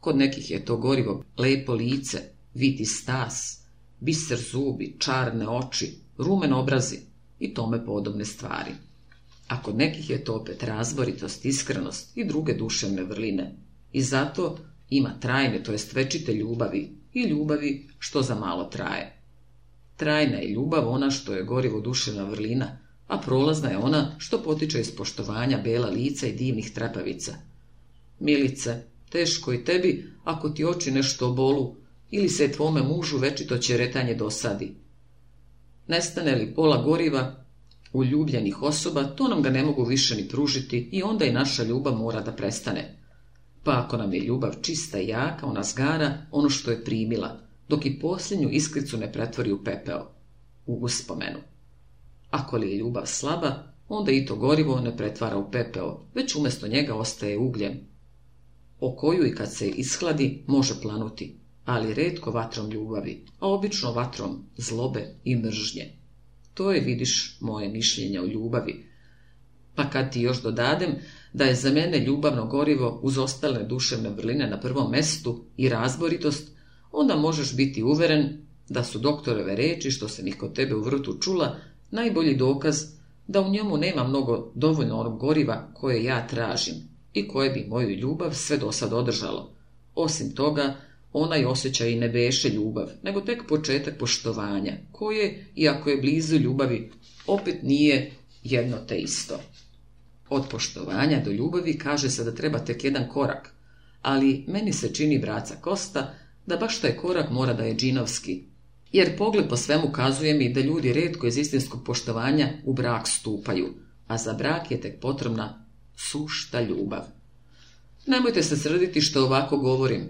Speaker 2: Kod nekih je to gorivo lepo lice, viti stas, biser zubi, čarne oči, rumen obrazi i tome podobne stvari. A kod nekih je to opet razboritost, iskrenost i druge duševne vrline. I zato ima trajne, to jest večite ljubavi i ljubavi što za malo traje. Trajna je ljubav ona što je gorivo dušena vrlina, a prolazna je ona što potiče iz poštovanja bela lica i divnih trepavica. Milice, teško je tebi ako ti oči nešto bolu ili se tvome mužu večito retanje dosadi. Nestane li pola goriva u ljubljenih osoba, to nam ga ne mogu više ni pružiti i onda i naša ljubav mora da prestane. Pa ako nam je ljubav čista i jaka, ona zgara ono što je primila dok i posljednju iskricu ne pretvori u pepeo, u uspomenu. Ako li je ljubav slaba, onda i to gorivo ne pretvara u pepeo, već umjesto njega ostaje ugljen, o koju i kad se ishladi može planuti, ali redko vatrom ljubavi, a obično vatrom zlobe i mržnje. To je, vidiš, moje mišljenje o ljubavi. Pa kad ti još dodadem da je za mene ljubavno gorivo uz ostale duševne vrline na prvom mestu i razboritost, onda možeš biti uveren da su doktoreve reči, što se niko tebe u vrtu čula, najbolji dokaz da u njemu nema mnogo dovoljno onog goriva koje ja tražim i koje bi moju ljubav sve do sad održalo. Osim toga, onaj osjećaj i ne beše ljubav, nego tek početak poštovanja, koje, iako je blizu ljubavi, opet nije jedno te isto. Od poštovanja do ljubavi kaže se da treba tek jedan korak, ali meni se čini braca Kosta da baš taj korak mora da je džinovski. Jer pogled po svemu kazuje mi da ljudi redko iz istinskog poštovanja u brak stupaju, a za brak je tek potrebna sušta ljubav. Nemojte se srditi što ovako govorim.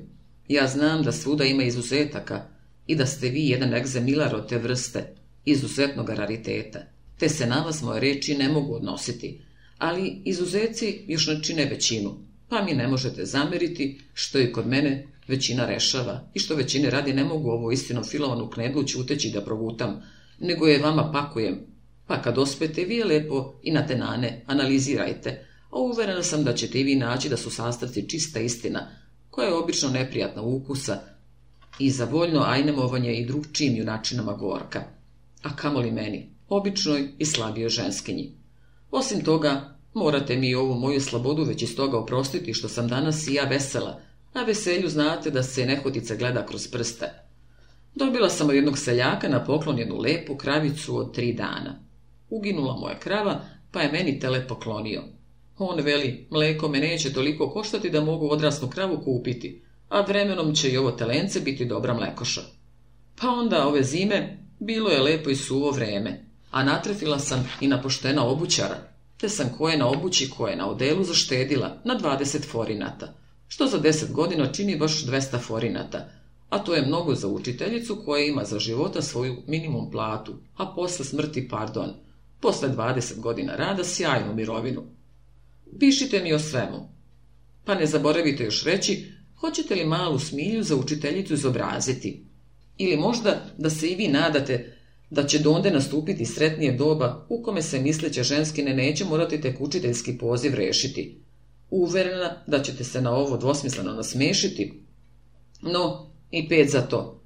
Speaker 2: Ja znam da svuda ima izuzetaka i da ste vi jedan egzemilar od te vrste, izuzetnog rariteta, te se na vas moje reči ne mogu odnositi, ali izuzeci još ne čine većinu, pa mi ne možete zameriti što i kod mene većina rešava i što većine radi ne mogu ovu istino filovanu knedlu uteći da progutam, nego je vama pakujem. Pa kad ospete, vi je lepo i na nane analizirajte, a uverena sam da ćete i vi naći da su sastavci čista istina, koja je obično neprijatna ukusa i za voljno ajnemovanje i drugčijim načinama gorka, a kamoli meni, običnoj i slabijoj ženskinji. Osim toga, morate mi ovu moju slobodu već iz toga oprostiti što sam danas i ja vesela, na veselju znate da se nehotice gleda kroz prste. Dobila sam od jednog seljaka na poklon jednu lepu kravicu od tri dana. Uginula moja krava, pa je meni tele poklonio. On veli, mleko me neće toliko koštati da mogu odraslu kravu kupiti, a vremenom će i ovo telence biti dobra mlekoša. Pa onda ove zime bilo je lepo i suvo vreme, a natrefila sam i na poštena obućara, te sam koje na obući koje na odelu zaštedila na 20 forinata što za deset godina čini baš 200 forinata, a to je mnogo za učiteljicu koja ima za života svoju minimum platu, a posle smrti pardon, posle 20 godina rada sjajnu mirovinu. Pišite mi o svemu. Pa ne zaboravite još reći, hoćete li malu smilju za učiteljicu izobraziti? Ili možda da se i vi nadate da će donde nastupiti sretnije doba u kome se misleće ženskine neće morati tek učiteljski poziv rešiti, uverena da ćete se na ovo dvosmisleno nasmešiti, no i pet za to.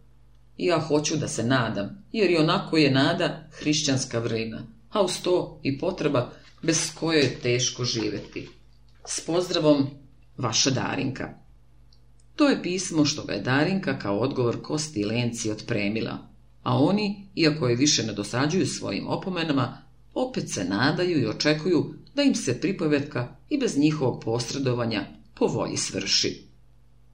Speaker 2: Ja hoću da se nadam, jer i onako je nada hrišćanska vrena a uz to i potreba bez koje je teško živjeti. S pozdravom, vaša Darinka. To je pismo što ga je Darinka kao odgovor Kosti i Lenci otpremila, a oni, iako je više ne dosađuju svojim opomenama, opet se nadaju i očekuju da im se pripovetka i bez njihovog posredovanja po volji svrši.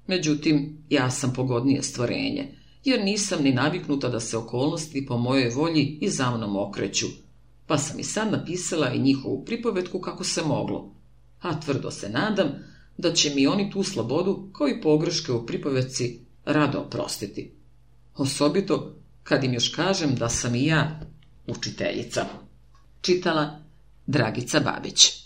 Speaker 2: Međutim, ja sam pogodnije stvorenje, jer nisam ni naviknuta da se okolnosti po mojoj volji i za mnom okreću, pa sam i sam napisala i njihovu pripovetku kako se moglo, a tvrdo se nadam da će mi oni tu slobodu kao i pogreške u pripovetci, rado oprostiti. Osobito kad im još kažem da sam i ja učiteljica. Čitala Dragica Babić.